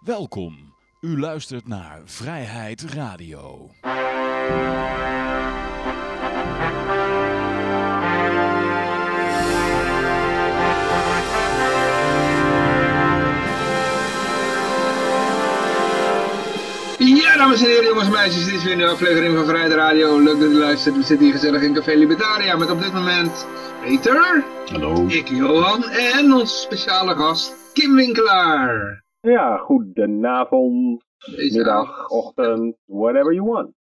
Welkom. U luistert naar Vrijheid Radio. Ja, dames en heren, jongens en meisjes, dit is weer een nieuwe aflevering van Vrijheid Radio. Leuk dat u luistert. We zitten hier gezellig in Café Libertaria met op dit moment Peter, Hallo. ik Johan en onze speciale gast Kim Winkelaar. Ja, goedenavond, Deze middag, avond. ochtend, whatever you want.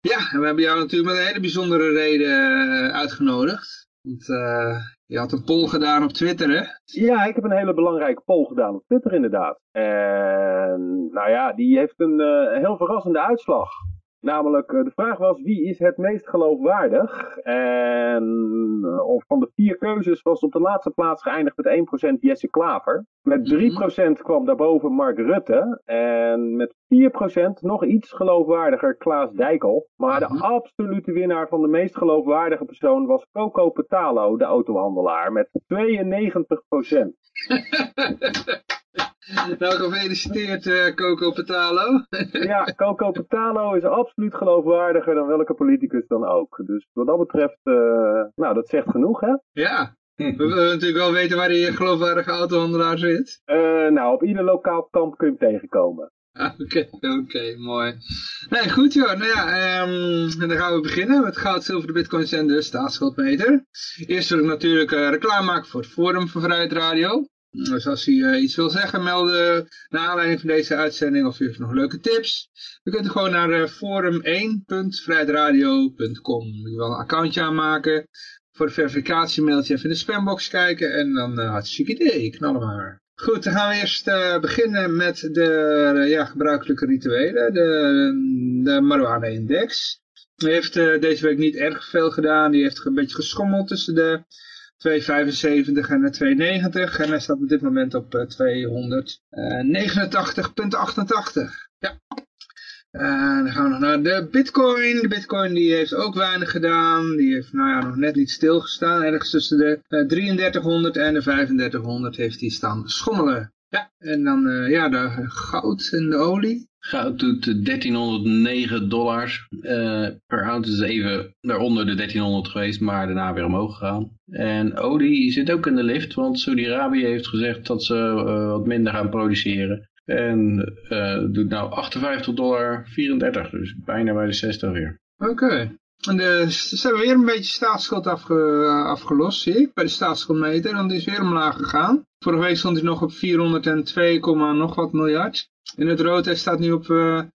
Ja, en we hebben jou natuurlijk met een hele bijzondere reden eh, uitgenodigd. Want eh, je had een poll gedaan op Twitter, hè? Ja, ik heb een hele belangrijke poll gedaan op Twitter inderdaad. En nou ja, die heeft een eh, heel verrassende uitslag. Namelijk, eh, de vraag was wie is het meest geloofwaardig? En eh, of van de vier keuzes was op de laatste plaats geëindigd met 1% Jesse Klaver. Met 3% kwam daarboven Mark Rutte. En met 4% nog iets geloofwaardiger Klaas Dijkel. Maar de Mhm. absolute winnaar van de meest geloofwaardige persoon was Coco Petalo, de autohandelaar, met 92%. Nou, gefeliciteerd eh, Coco Petalo. Ja, Coco Petalo is absoluut geloofwaardiger dan welke politicus dan ook. Dus wat dat betreft, eh, nou dat zegt genoeg hè. ja, we willen natuurlijk wel weten waar die geloofwaardige autohandelaar zit. Eh, nou, op ieder lokaal kamp kun je hem tegenkomen. Ah, Oké, oké, mooi. Nee, goed joh. Nou ja, ehm, en dan gaan we beginnen met goud, zilver, de bitcoins en de staatsschuldmeter. Eerst wil ik natuurlijk reclame maken voor het Forum van Vrijheid Radio. Dus als u eh, iets wil zeggen, melden naar aanleiding van deze uitzending of u heeft nog leuke tips. Kunt u gewoon naar uh, forum1.vrijheidradio.com. Je wil een accountje aanmaken. Voor de verificatiemailtje even in de spambox kijken en dan uh, hartstikke idee, knallen maar. Goed, dan gaan we eerst beginnen met de ja, gebruikelijke rituelen, de, de marijuana-index. Die heeft deze week niet erg veel gedaan, die heeft een beetje geschommeld tussen de 2,75 en de 2,90 en hij staat op dit moment op uh, 289,88. Ja. En dan gaan we nog naar de bitcoin. De bitcoin die heeft ook weinig gedaan. Die heeft nou ja, nog net niet stilgestaan. Ergens tussen de uh, 3300 en de 3500 heeft hij staan schommelen. Ja, en dan ja, de goud en de olie. Goud doet 1309 dollars uh, per ounce. is even daaronder de 1300 geweest, maar daarna weer omhoog gegaan. En olie zit ook in de lift, want Saudi-Arabië heeft gezegd dat ze uh, wat minder gaan produceren. En uh, doet nou 58 dollar 34, dus bijna bij de 60 weer. Oké. En de, ze hebben weer een beetje staatsschuld afge, afgelost, zie ik, bij de staatsschuldmeter. Want die is weer omlaag gegaan. Vorige week stond hij nog op 402, nog wat miljard. In het rood hij staat nu op uh, 401,8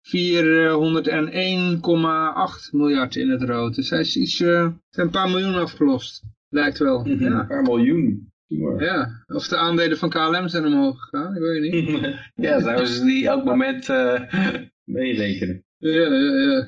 miljard in het rood. Dus hij is iets, uh, een paar miljoen afgelost. Lijkt wel. Mm -hmm. ja. Een paar miljoen. Ja, of de aandelen van KLM zijn omhoog gegaan, ik weet niet. ja, zouden ze die elk moment uh, meerekenen. Ja, ja, ja.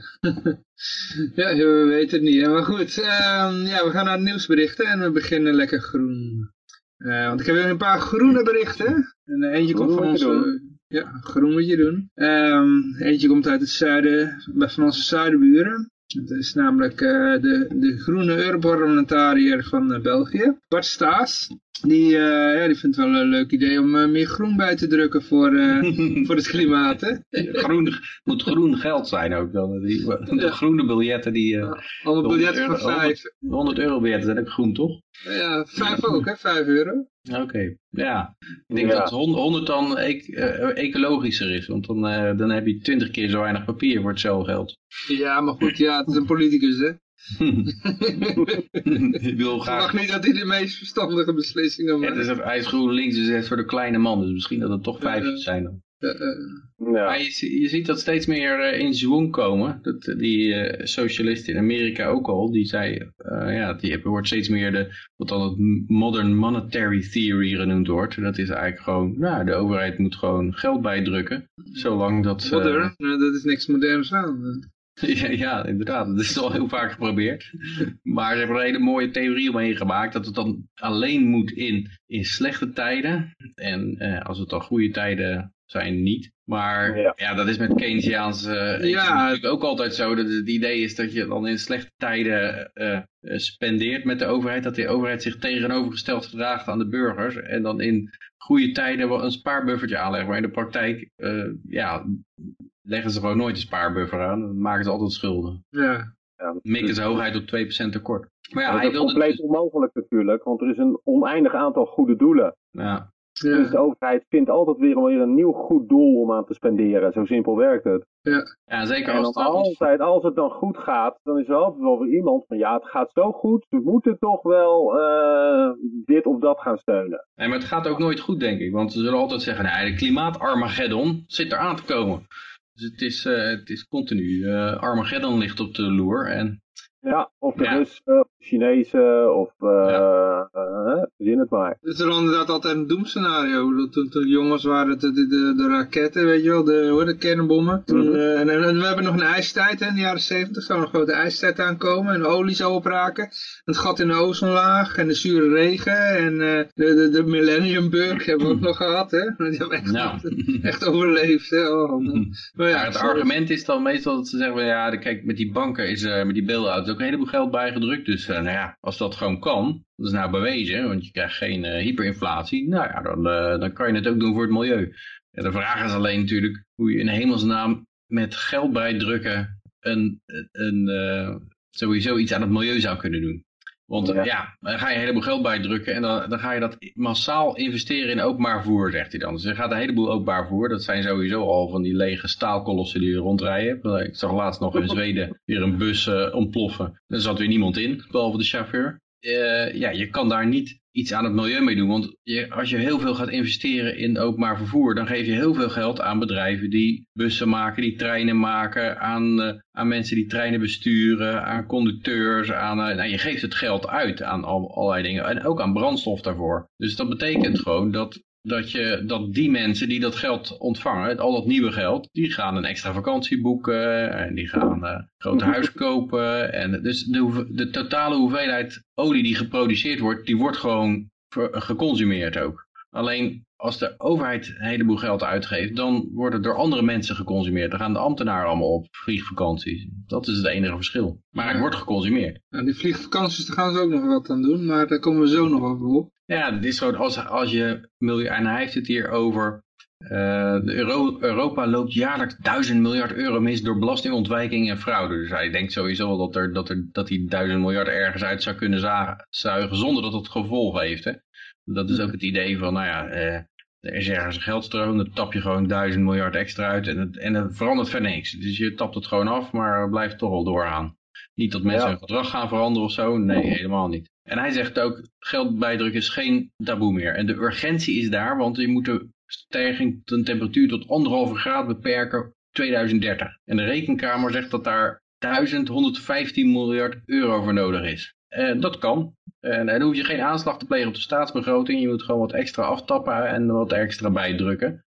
ja, we weten het niet. Maar goed, um, ja, we gaan naar het nieuwsberichten en we beginnen lekker groen. Uh, want ik heb weer een paar groene berichten. En eentje komt van onze... Ja, groen moet je doen. Um, eentje komt uit het zuiden, van onze zuidenburen. Het is namelijk uh, de, de groene Europarlementariër van uh, België, Bart Staes. Die, uh, ja, die vindt het wel een leuk idee om meer groen bij te drukken voor, voor het klimaat. Hè? groen, moet groen geld zijn ook dan. Die, de groene biljetten die... Ja, alle biljetten van 5. 100, 100 euro biljetten zijn ook groen, toch? Ja, 5 ook, hè? 5 euro. Oké, okay. ja. Ik denk ja. dat 100 dan e uh, ecologischer is, want dan, uh, dan heb je 20 keer zo weinig papier voor hetzelfde geld. Ja, maar goed, ja, het is een politicus, hè. ik wil graag... mag niet dat hij de meest verstandige beslissingen maakt. Ja, het is, hij is GroenLinks, dus het voor de kleine man, dus misschien dat het toch vijfjes uh, zijn dan. Uh, ja. Maar je, je, ziet dat steeds meer uh, in zwang komen. Dat, die socialisten in Amerika ook al, die zei, ja, die wordt steeds meer de, wat dan het modern monetary theory genoemd wordt. Dat is eigenlijk gewoon, nou, de overheid moet gewoon geld bijdrukken. Zolang dat... Modern? dat is niks moderns aan. Ja, ja, inderdaad. Dat is al heel vaak geprobeerd. Maar ze hebben er een hele mooie theorie omheen gemaakt. Dat het dan alleen moet in, in slechte tijden. En eh, als het dan goede tijden zijn, niet. Maar Ja. ja, dat is met Keynesiaanse eh, Ja. natuurlijk ook altijd zo. Dat het idee is dat je dan in slechte tijden eh, eh, spendeert met de overheid. Dat de overheid zich tegenovergesteld gedraagt aan de burgers. En dan in goede tijden wel een spaarbuffertje aanlegt. Maar in de praktijk eh, ja, leggen ze gewoon nooit een spaarbuffer aan. Dan maken ze altijd schulden. Ja. Ja, dat Mikken is, ze hoogheid op 2% tekort. Maar ja, dat hij is compleet dus- onmogelijk natuurlijk, want er is een oneindig aantal goede doelen. ja. Dus Ja. de overheid vindt altijd weer, weer een nieuw goed doel om aan te spenderen. Zo simpel werkt het. ja, zeker En als dan het altijd, als het dan goed gaat, dan is er altijd wel weer iemand van ja, het gaat zo goed, we moeten toch wel eh, dit of dat gaan steunen. Nee, maar het gaat ook nooit goed, denk ik. Want ze zullen altijd zeggen, nee, de klimaatarmageddon zit eraan te komen. Dus het is, eh, het is continu. eh, Armageddon ligt op de loer. En Ja, of de Ja. Chinezen, of uh, verzin het maar. Het is er inderdaad altijd een doemscenario. Toen, toen jongens waren, de, de, de, de raketten, weet je wel, de, het, de kernbommen. Toen, Mhm. eh, en, en we hebben nog een ijstijd, hè, in de jaren 70 zou er een grote ijstijd aankomen. En de olie zou opraken. Het gat in de ozonlaag en de zure regen. En eh, de, de, de Millennium Bug hebben we ook nog gehad, hè. Die hebben echt, nou, echt overleefd, hè. Oh, maar ja, Maar het argument is dan meestal dat ze zeggen, van, ja, kijk, met die banken is er, met die bail-out ook een heleboel geld bijgedrukt. Dus eh, nou ja, als dat gewoon kan, dat is nou bewezen, want je krijgt geen eh, hyperinflatie. Nou ja, dan, eh, dan kan je het ook doen voor het milieu. Ja, de vraag is alleen natuurlijk hoe je in hemelsnaam met geld bijdrukken een, een, eh, sowieso iets aan het milieu zou kunnen doen. Want Ja. ja. dan ga je een heleboel geld bijdrukken en dan, dan ga je dat massaal investeren in openbaar voer, zegt hij dan. Dus er gaat een heleboel openbaar voer. Dat zijn sowieso al van die lege staalkolossen die er rondrijden. Ik zag laatst nog in Zweden weer een bus eh, ontploffen. Er zat weer niemand in, behalve de chauffeur. Eh, ja, je kan daar niet iets aan het milieu mee doen. Want je, als je heel veel gaat investeren in openbaar vervoer, dan geef je heel veel geld aan bedrijven die bussen maken, die treinen maken, aan, eh, aan mensen die treinen besturen, aan conducteurs. Aan, eh, nou, je geeft het geld uit aan al, allerlei dingen en ook aan brandstof daarvoor. Dus dat betekent gewoon dat dat, je, dat die mensen die dat geld ontvangen, al dat nieuwe geld, die gaan een extra vakantie boeken en die gaan eh, een groot huis kopen. En dus de, de totale hoeveelheid olie die geproduceerd wordt, die wordt gewoon geconsumeerd ook. Alleen als de overheid een heleboel geld uitgeeft, dan wordt het door andere mensen geconsumeerd. Dan gaan de ambtenaren allemaal op vliegvakanties. Dat is het enige verschil. Maar het wordt geconsumeerd. Nou, die vliegvakanties, daar gaan ze ook nog wat aan doen, maar daar komen we zo nog over op. Ja, het is gewoon als, als je miljoen, en hij heeft het hier over, de Euro- Europa loopt jaarlijks duizend miljard euro mis door belastingontwijking en fraude. Dus hij denkt sowieso dat, er, dat, er, dat die duizend miljard ergens uit zou kunnen zuigen zonder dat het gevolg heeft. Hè? Dat is ook het idee van, nou ja, eh, er is ergens een geldstroom, dan tap je gewoon duizend miljard extra uit en het, en het verandert verder niks. Dus je tapt het gewoon af, maar blijft toch wel doorgaan. Niet dat mensen Ja. hun gedrag gaan veranderen of zo, nee, helemaal niet. En hij zegt ook, geld bijdrukken is geen taboe meer. En de urgentie is daar, want je moet de stijging van temperatuur tot anderhalve graad beperken 2030. En de rekenkamer zegt dat daar 1115 miljard euro voor nodig is. En dat kan. En dan hoef je geen aanslag te plegen op de staatsbegroting. Je moet gewoon wat extra aftappen en wat extra bijdrukken.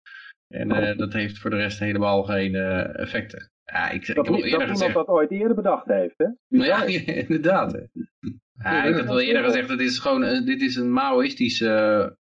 En eh, dat heeft voor de rest helemaal geen eh, effecten. Ja, ik, ik Dat, heb al dat eerder iemand gezegd... dat ooit eerder bedacht heeft, hè? Nou ja, inderdaad. hè. Ja, ik heb wel eerder gezegd, het is gewoon, eh, dit is een Maoïstische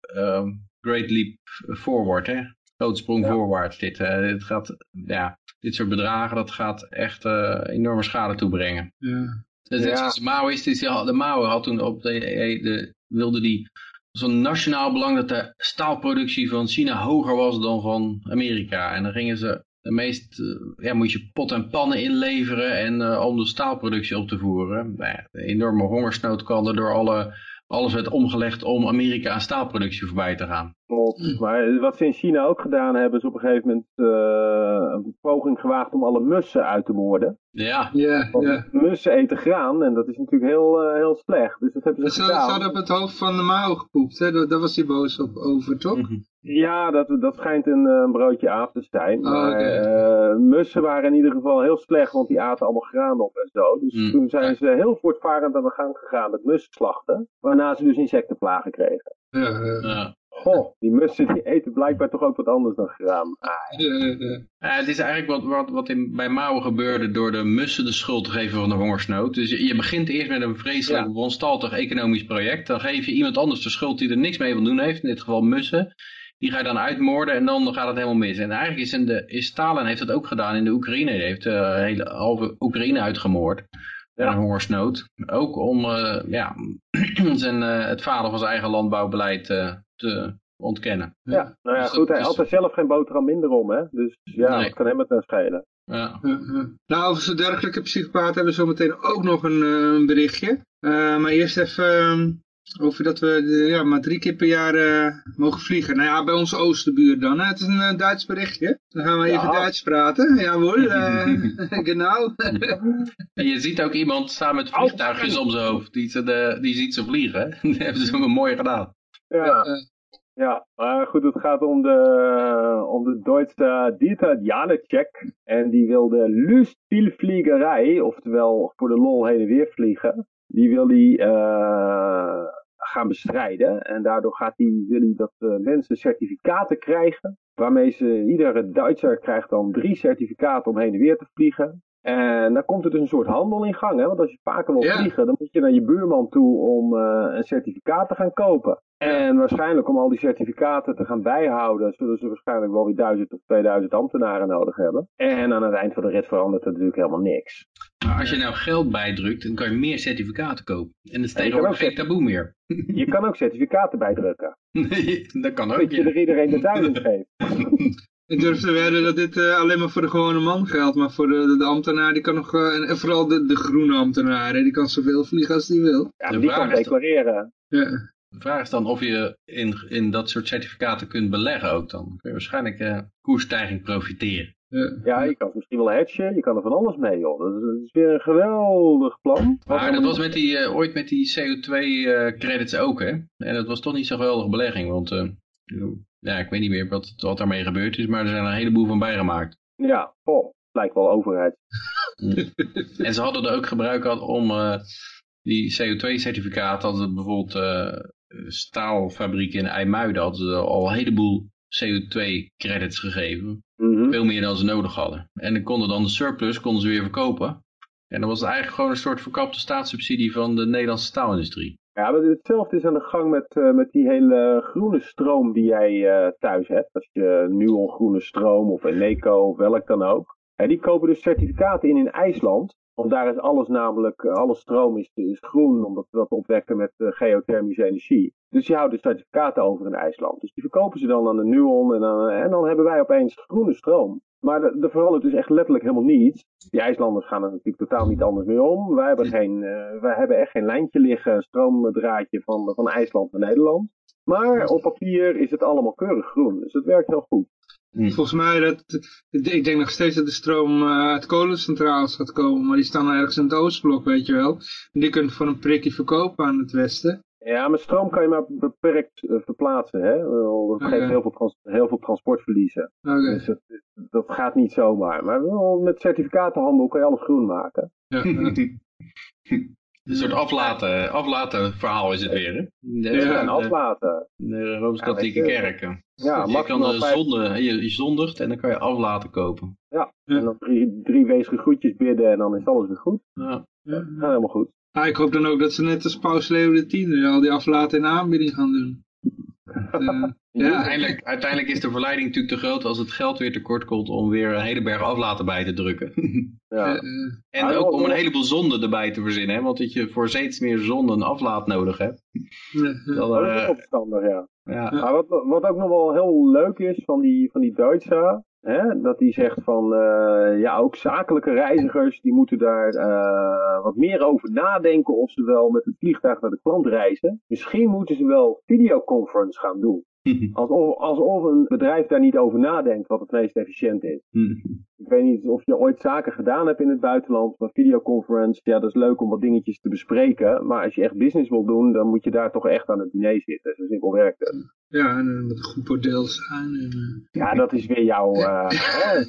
eh, ehm, Great Leap Forward, hè? Grote sprong Ja. voorwaarts. Dit, eh, dit gaat, ja, dit soort bedragen, dat gaat echt eh, enorme schade toebrengen. Ja. Dus Ja. is Maoïstisch, ja, de Mao had toen op de, de, de wilde die zo'n nationaal belang dat de staalproductie van China hoger was dan van Amerika. En dan gingen ze de meest, eh, ja, moet je pot en pannen inleveren en eh, om de staalproductie op te voeren. Nou ja, de enorme hongersnood kwam er door alle, alles werd omgelegd om Amerika aan staalproductie voorbij te gaan. Klopt. Maar wat ze in China ook gedaan hebben, is op een gegeven moment eh, een poging gewaagd om alle mussen uit te moorden. Ja, Ja, Want mussen eten graan en dat is natuurlijk heel, heel slecht. Dus hebben ze Ze, ze gedaan. hadden op het hoofd van de Mao gepoept, hè? Daar, daar was hij boos op over, toch? Mhm. Ja, dat, dat schijnt een, eh, broodje aap te zijn. Oh, maar eh, mussen waren in ieder geval heel slecht, want die aten allemaal graan op en zo. Dus Mm. toen zijn ze heel voortvarend aan de gang gegaan met mussenslachten. Waarna ze dus insectenplagen kregen. Ja, ja. Goh, die mussen die eten blijkbaar toch ook wat anders dan graan. Ah, Eh, eh, Ja, het is eigenlijk wat, wat, wat in, bij Mao gebeurde door de mussen de schuld te geven van de hongersnood. Dus je, je begint eerst met een vreselijk Ja. wanstaltig economisch project. Dan geef je iemand anders de schuld die er niks mee wil doen heeft. In dit geval mussen. Die ga je dan uitmoorden en dan gaat het helemaal mis. En eigenlijk is, in de, is Stalin heeft dat ook gedaan in de Oekraïne. Hij heeft de hele halve Oekraïne uitgemoord. Ja. Een hongersnood. Ook om eh, ja, zijn, eh, het falen van zijn eigen landbouwbeleid eh, te ontkennen. ja, nou ja, Dus goed, dat hij is- had er zelf geen boterham minder om, hè. Dus ja, Nee. wat kan hem het nou schelen? Ja. eh, eh. Nou, over zo'n dergelijke psychopaat hebben we zo meteen ook nog een, eh, een berichtje. Eh, maar eerst even ehm, over dat we ja, maar drie keer per jaar eh, mogen vliegen. Nou ja, bij onze oosterbuur dan. Hè. Het is een Duits berichtje. Dan gaan we Ja. even Duits praten. Jawohl, uh, genau. En je ziet ook iemand staan met vliegtuigjes om zijn hoofd. Die, ze de, die ziet ze vliegen. Dat hebben ze mooi gedaan. Ja, ja, maar goed, het gaat om de, om de Duitse Dieter Janecek. En die wil de Lustspielvliegerij, oftewel voor de lol heen en weer vliegen, die wil die eh, gaan bestrijden. En daardoor gaat hij, wil hij dat eh, mensen certificaten krijgen. Waarmee ze, iedere Duitser krijgt dan drie certificaten om heen en weer te vliegen. En dan komt er dus een soort handel in gang. Hè? Want als je vaker wil Ja. vliegen, dan moet je naar je buurman toe om eh, een certificaat te gaan kopen. En waarschijnlijk om al die certificaten te gaan bijhouden, zullen ze waarschijnlijk wel weer 1000 of 2000 ambtenaren nodig hebben. En aan het eind van de rit verandert er natuurlijk helemaal niks. Maar als je nou geld bijdrukt, dan kan je meer certificaten kopen. En dat is tegenwoordig ook geen taboe meer. Je kan ook certificaten bijdrukken. dat kan ook, Dat je ja. er iedereen de duizend geeft. Ik durf te wedden dat dit eh, alleen maar voor de gewone man geldt. Maar voor de, de, de ambtenaar, die kan nog... eh, en, vooral de, de groene ambtenaar, die kan zoveel vliegen als die wil. Ja, maar die kan declareren. Ja. De vraag is dan of je in, in dat soort certificaten kunt beleggen ook dan. Dan kun je waarschijnlijk eh koersstijging profiteren. Ja. Ja, je kan misschien wel hatchen, je kan er van alles mee, joh. Dat is, dat is weer een geweldig plan. Maar dat was met die, eh, ooit met die CO2-credits ook, hè? En dat was toch niet zo'n geweldige belegging, want eh, ja, ik weet niet meer wat, wat daarmee gebeurd is, maar er zijn er een heleboel van bijgemaakt. Ja, oh, lijkt wel overheid. En ze hadden er ook gebruik gehad om eh, die CO2-certificaten, hadden ze bijvoorbeeld eh staalfabrieken in IJmuiden, hadden ze al een heleboel CO2-credits gegeven. Mhm. Veel meer dan ze nodig hadden. En dan konden dan de surplus konden ze weer verkopen. En dan was het eigenlijk gewoon een soort verkapte staatssubsidie van de Nederlandse staalindustrie. Ja, hetzelfde is aan de gang met, eh, met die hele groene stroom die jij eh, thuis hebt. Als je Nuon groene stroom of Eneco of welk dan ook. En die kopen dus certificaten in in IJsland. Want daar is alles namelijk, eh, alle stroom is, is groen, omdat we dat opwekken met eh, geothermische energie. Dus die houden certificaten over in IJsland. Dus die verkopen ze dan aan de Nuon en dan, en dan hebben wij opeens groene stroom. Maar er er verandert dus echt letterlijk helemaal niets. Die IJslanders gaan er natuurlijk totaal niet anders mee om. Wij hebben, geen, eh, wij hebben echt geen lijntje liggen, stroomdraadje van, van IJsland naar Nederland. Maar op papier is het allemaal keurig groen. Dus het werkt heel goed. Volgens mij, dat, ik denk nog steeds dat de stroom eh, uit kolencentrales gaat komen. Maar die staan ergens in het oostblok, weet je wel. En die kunt voor een prikje verkopen aan het westen. Ja, maar stroom kan je maar beperkt eh, verplaatsen. Hè? Dat Oké. geeft heel veel, trans- heel veel transportverliezen. Oké. Dus dat, dat gaat niet zomaar. Maar wel met certificatenhandel kan je alles groen maken. Ja, ja. Een soort aflaten, aflaten verhaal is het weer, hè? De, Ja, aflaten. de Rooms-Katholieke Ja. Ja, je kan de vijf- zonde, je, je zondigt en dan kan je aflaten kopen. En dan drie, drie weesige groetjes bidden en dan is alles weer goed. Ja. Ja. Ja, helemaal goed. Ah, ik hoop dan ook dat ze net als Paus Leo X al die aflaten in aanbieding gaan doen. Eh, ja, Uiteindelijk, uiteindelijk is de verleiding natuurlijk te groot als het geld weer tekort komt om weer een hele berg aflaten bij te drukken. Ja. eh, en Ja, ook om een heleboel zonden erbij te verzinnen, hè? want dat je voor steeds meer zonden aflaat nodig hebt. Dat is ook opstandig, ja. ja. Maar wat, wat ook nog wel heel leuk is van die, van die Duitse, dat die zegt van, eh, ja, ook zakelijke reizigers, die moeten daar eh, wat meer over nadenken of ze wel met het vliegtuig naar de klant reizen. Misschien moeten ze wel videoconference gaan doen. Alsof, alsof een bedrijf daar niet over nadenkt wat het meest efficiënt is. Ik weet niet of je ooit zaken gedaan hebt in het buitenland, maar videoconference, ja, dat is leuk om wat dingetjes te bespreken. Maar als je echt business wil doen, dan moet je daar toch echt aan het diner zitten. Zo simpel werkt het. ja, en dan moet een goed bordeel zijn. En, eh. Ja, dat is weer jouw... eh,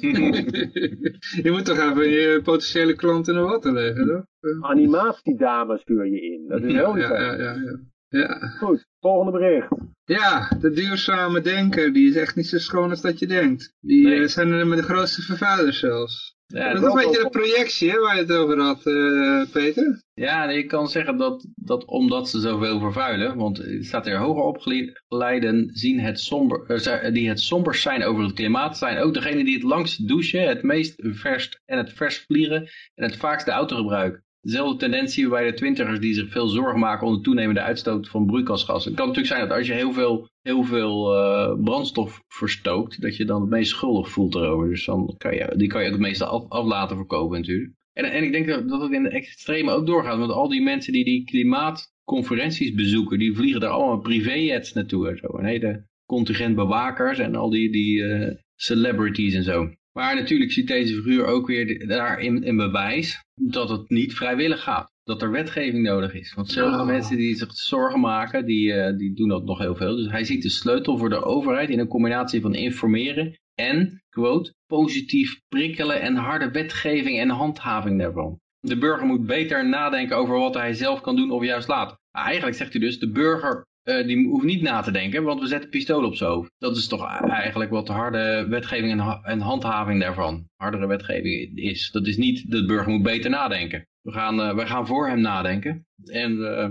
je moet toch even je potentiële klant in de watten leggen, toch? animatiedame stuur je in. Dat is heel ja, ja, ja, ja. Ja. Goed, volgende bericht. Ja, de duurzame denker, die is echt niet zo schoon als dat je denkt. Die Nee. eh, zijn er met de grootste vervuilers zelfs. Ja, dat is een beetje de projectie hè, waar je het over had, eh, Peter. Ja, je kan zeggen dat, dat omdat ze zoveel vervuilen, want het staat er hoger opgeleiden zien het somber, eh, die het sombers zijn over het klimaat, zijn ook degenen die het langst douchen, het meest verst en het vers vliegen en het vaakst de auto gebruiken. Dezelfde tendentie bij de twintigers die zich veel zorgen maken om de toenemende uitstoot van broeikasgassen. Het kan natuurlijk zijn dat als je heel veel, heel veel eh, brandstof verstookt, dat je dan het meest schuldig voelt erover. Dus dan kan je, die kan je het meeste af, laten verkopen natuurlijk. En, en ik denk dat dat het in de extreme ook doorgaat. Want al die mensen die die klimaatconferenties bezoeken, die vliegen daar allemaal privéjets naartoe. En zo. Een hele contingent bewakers en al die, die eh, celebrities en zo. Maar natuurlijk ziet deze figuur ook weer daarin in bewijs dat het niet vrijwillig gaat. Dat er wetgeving nodig is. Want de Oh. mensen die zich zorgen maken, die, eh, die doen dat nog heel veel. Dus hij ziet de sleutel voor de overheid in een combinatie van informeren en, quote, positief prikkelen en harde wetgeving en handhaving daarvan. De burger moet beter nadenken over wat hij zelf kan doen of juist laat. Maar eigenlijk zegt hij dus, de burger eh, die hoeft niet na te denken, want we zetten pistool op zijn hoofd. Dat is toch eigenlijk wat de harde wetgeving en, en handhaving daarvan, hardere wetgeving is. Dat is niet, de burger moet beter nadenken. We gaan, eh, wij gaan voor hem nadenken. En eh,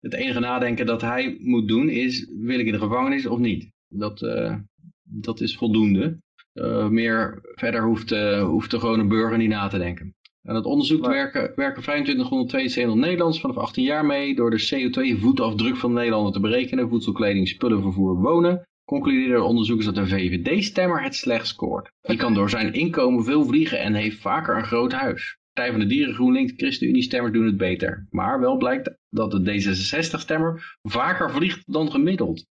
het enige nadenken dat hij moet doen is, wil ik in de gevangenis of niet? Dat, dat is voldoende. Meer verder hoeft, hoeft de gewone burger niet na te denken. Aan het onderzoek Maar- werken, werken 2572 Nederlanders vanaf 18 jaar mee door de CO2-voetafdruk van Nederlander te berekenen, voedselkleding, spullen, vervoer, wonen. Concludeerden de onderzoekers dat de VVD-stemmer het slecht scoort. Die kan door zijn inkomen veel vliegen en heeft vaker een groot huis. Partij van de Dieren, GroenLinks, ChristenUnie-stemmers doen het beter. Maar wel blijkt dat de D66-stemmer vaker vliegt dan gemiddeld.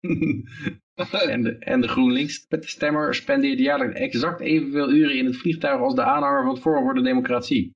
en, de, en de GroenLinks-stemmer spendeert jaarlijks exact evenveel uren in het vliegtuig als de aanhanger van het Forum voor de Democratie.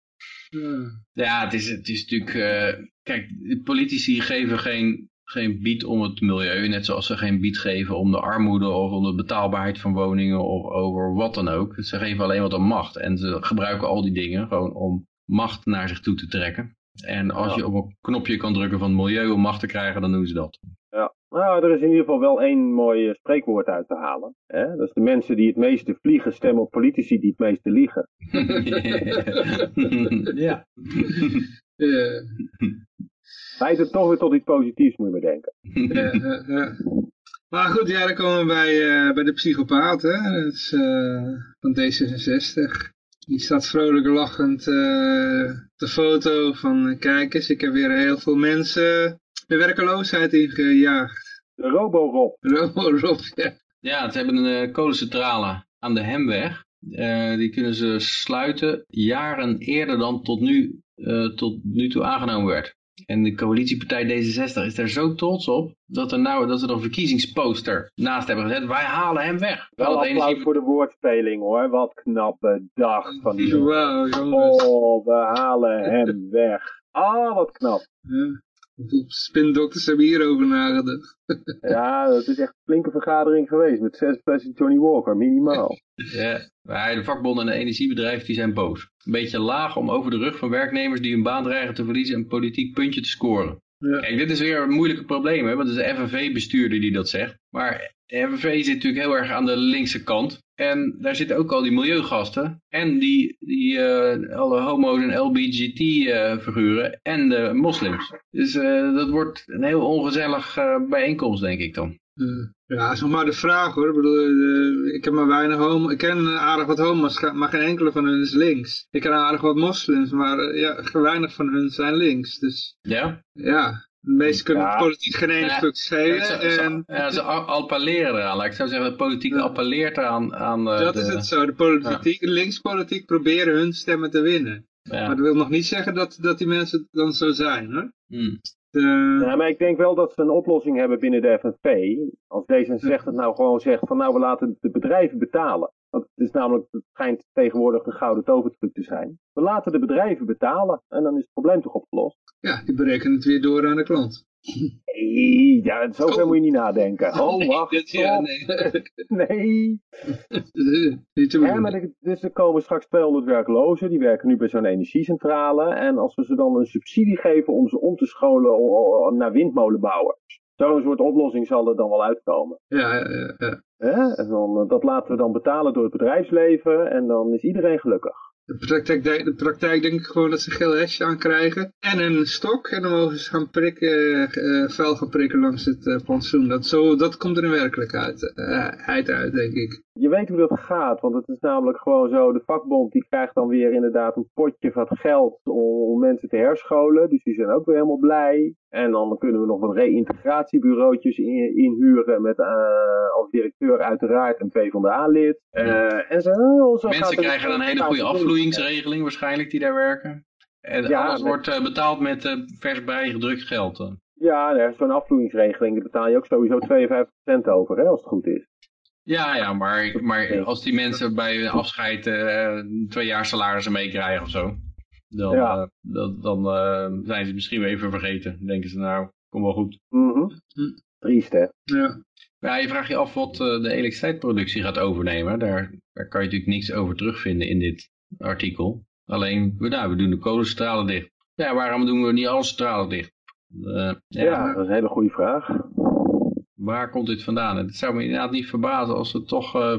Ja. Ja, het is, het is natuurlijk... eh, kijk, politici geven geen, geen bied om het milieu. Net zoals ze geen bied geven om de armoede of om de betaalbaarheid van woningen of over wat dan ook. Ze geven alleen wat om macht. En ze gebruiken al die dingen gewoon om macht naar zich toe te trekken. En als Ja. je op een knopje kan drukken van milieu om macht te krijgen, dan doen ze dat. Ja, nou, er is in ieder geval wel één mooi eh, spreekwoord uit te halen. Hè? Dat is de mensen die het meeste vliegen stemmen op politici die het meeste liegen. ja. Leidt het toch weer tot iets positiefs, moet je maar denken. ja, ja, ja. Maar goed, ja, dan komen we bij, eh, bij de psychopaat, hè. Dat is eh, van D66. Die staat vrolijk lachend eh, op de foto van, eh, kijk eens, ik heb weer heel veel mensen de werkeloosheid ingejaagd. De Roborob. Rob, ja. Ja, ze hebben een eh, kolencentrale aan de Hemweg. Eh, die kunnen ze sluiten jaren eerder dan tot nu, eh, tot nu toe aangenomen werd. En de coalitiepartij D66 is daar zo trots op dat, er nou, dat ze er een verkiezingsposter naast hebben gezet. Wij halen hem weg. Wel Wel het applaus energie... voor de woordspeling hoor. Wat knap bedacht van die. Wauw, jongens. Oh, we halen hem weg. Ah, wat knap. Ja. Spindokters hebben hierover nagedacht? Ja, dat is echt een flinke vergadering geweest. Met zes flessen Johnny Walker, minimaal. Ja, maar de vakbonden en de energiebedrijven die zijn boos. Een beetje laag om over de rug van werknemers die hun baan dreigen te verliezen een politiek puntje te scoren. Ja. Kijk, dit is weer een moeilijke probleem, hè? want het is de FNV-bestuurder die dat zegt. Maar de FNV zit natuurlijk heel erg aan de linkse kant. En daar zitten ook al die milieugasten. En die, die eh, alle homo's en LBGT-figuren. en de moslims. Dus eh, dat wordt een heel ongezellig eh, bijeenkomst, denk ik dan. Eh, ja, is nog maar de vraag hoor. Ik bedoel, eh, ik heb maar weinig homo. Ik ken aardig wat homo's, maar geen enkele van hun is links. Ik ken aardig wat moslims, maar eh, ja, weinig van hun zijn links. Dus Ja? ja, de meesten kunnen Ja. politiek geen ene stuk schelen. Ja, ze, ze- en ja, ze appelleren eraan. Laat ik zo zeggen, de politiek Ja. appelleert eraan. Aan, eh, dat de, is het zo. De politiek, linkspolitiek proberen hun stemmen te winnen. Maar dat wil nog niet zeggen dat, dat die mensen dan zo zijn hoor. Hm. De, Ja, maar ik denk wel dat ze een oplossing hebben binnen de FNV. Als D66 nou gewoon zegt van nou we laten de bedrijven betalen. Want het is namelijk, het schijnt tegenwoordig de gouden tovertruc te zijn. We laten de bedrijven betalen en dan is het probleem toch opgelost. ja, die berekenen het weer door aan de klant. Nee, ja, zover Oh. moet je niet nadenken. Oh, Nee, wacht, ja, nee. Nee. Niet te Ja, maar er, dus er komen straks 200 werklozen, die werken nu bij zo'n energiecentrale. En als we ze dan een subsidie geven om ze om te scholen naar windmolenbouwers. Zo'n soort oplossing zal er dan wel uitkomen. Ja, ja, ja. Hè? En dan, eh, dat laten we dan betalen door het bedrijfsleven en dan is iedereen gelukkig. De praktijk, de praktijk denk ik gewoon dat ze geel hesje aankrijgen. En een stok. En dan mogen ze gaan prikken, uh, vuil gaan prikken langs het uh. Dat, zo, dat komt er in werkelijkheid uh, uit, denk ik. Je weet hoe dat gaat. Want het is namelijk gewoon zo. De vakbond die krijgt dan weer inderdaad een potje van geld om, mensen te herscholen. Dus die zijn ook weer helemaal blij. En dan kunnen we nog wat reïntegratiebureautjes in, inhuren met als directeur uiteraard een P van de A-lid. en zo, zo Mensen krijgen een hele goede afvloeingsregeling waarschijnlijk die daar werken. En ja, alles wordt uh, betaald met uh, vers bijgedrukt geld dan. Ja, zo'n afvloeingsregeling, daar betaal je ook sowieso 52% over, hè, als het goed is. Ja, ja, maar, maar als die mensen bij afscheid uh, twee jaar salarissen meekrijgen of zo, dan, ja. dan, dan zijn ze misschien weer even vergeten. denken ze nou, kom wel goed. Mm -hmm. Triest, hè? Ja. Ja, je vraagt je af wat de elektriciteitsproductie gaat overnemen. Daar, daar kan je natuurlijk niks over terugvinden in dit artikel. Alleen, we, nou, we doen de kolencentrale dicht. Ja, waarom doen we niet alle centrales dicht? Uh, ja. ja. dat is een hele goede vraag. Waar komt dit vandaan? Het zou me inderdaad niet verbazen als het toch uh,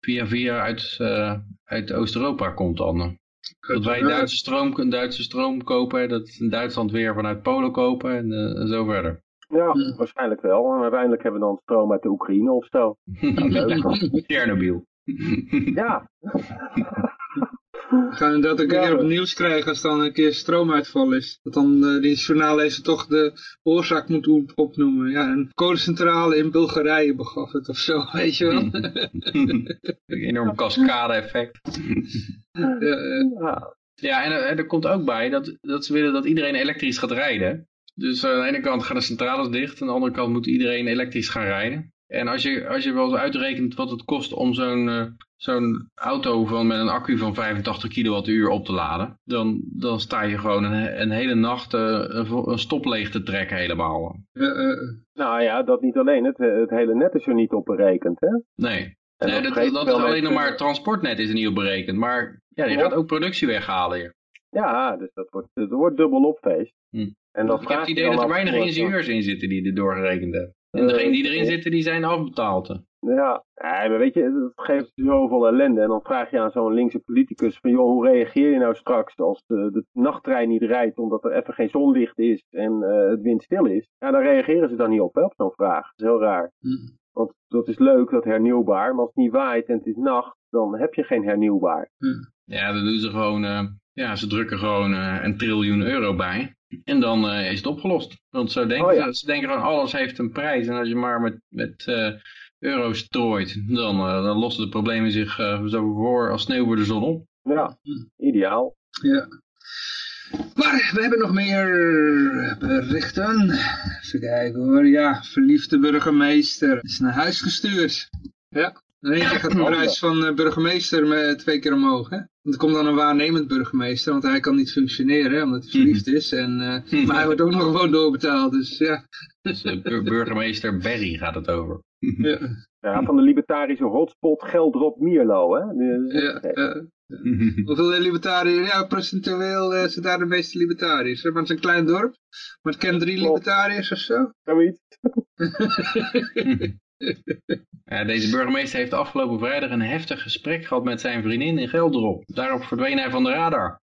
via via uit, uh, uit Oost-Europa komt dan. Dat wij Duitse stroom, een Duitse stroom kopen, dat in Duitsland weer vanuit Polen kopen en, en zo verder. Ja, waarschijnlijk wel. En uiteindelijk hebben we dan stroom uit de Oekraïne of zo. Chernobyl. ja. We gaan inderdaad een keer op het nieuws krijgen als dan een keer stroomuitval is. Dat dan uh, die journaallezer toch de oorzaak moet opnoemen. Ja, een kolencentrale in Bulgarije begaf het of zo, weet je wel. een enorm cascade effect. ja, ja en, en, er komt ook bij dat, dat ze willen dat iedereen elektrisch gaat rijden. Dus aan de ene kant gaan de centrales dicht, aan de andere kant moet iedereen elektrisch gaan rijden. En als je, als je wel eens uitrekent wat het kost om zo'n uh, zo'n auto van, met een accu van 85 kilowattuur op te laden, dan, dan sta je gewoon een, een hele nacht uh, een, stop leeg te trekken helemaal. Uh, nou ja, dat niet alleen. Het, het hele net is er niet op berekend, hè? Nee. nee dat, dat, dat is alleen nog maar het transportnet is er niet op berekend. Maar ja, je gaat ook productie weghalen hier. Ja, dus dat wordt, het wordt dubbel op feest. Hm. En dat ik heb het idee dat er weinig ingenieurs in zitten die er doorgerekend hebben. En degenen die erin zitten, die zijn afbetaald. Ja, maar weet je, het geeft zoveel ellende. En dan vraag je aan zo'n linkse politicus van, joh, hoe reageer je nou straks als de, de nachttrein niet rijdt omdat er even geen zonlicht is en uh, het windstil is? Ja, dan reageren ze dan niet op, hè, op zo'n vraag. Dat is heel raar. Mm. Want dat is leuk, dat hernieuwbaar, maar als het niet waait en het is nacht, dan heb je geen hernieuwbaar. Mm. Ja, dan doen ze gewoon, uh, ja, ze drukken gewoon uh, een triljoen euro bij. En dan uh, is het opgelost. Want zo denken oh, ja. ze, denken gewoon alles heeft een prijs. En als je maar met, met uh, euro's strooit, dan, uh, dan lossen de problemen zich zo voor als sneeuw voor de zon op. Ja, ideaal. Ja. Maar we hebben nog meer berichten. Even kijken hoor. Ja, verliefde burgemeester is naar huis gestuurd. Ja. Dan gaat de prijs van burgemeester met twee keer omhoog. Hè? Want er komt dan een waarnemend burgemeester, want hij kan niet functioneren, omdat hij verliefd is. En, uh, maar hij wordt ook nog gewoon doorbetaald, dus ja. Dus uh, burgemeester Berry gaat het over. ja. ja. van de libertarische hotspot Geldrop Mierlo, hè? Ja, ja. Hoeveel libertariërs, ja, procentueel uh, zijn daar de meeste libertariërs. Maar het is een klein dorp, maar het kent drie libertariërs of zo. Zoiets. Ja, deze burgemeester heeft afgelopen vrijdag een heftig gesprek gehad met zijn vriendin in Gelderop. Daarop verdween hij van de radar.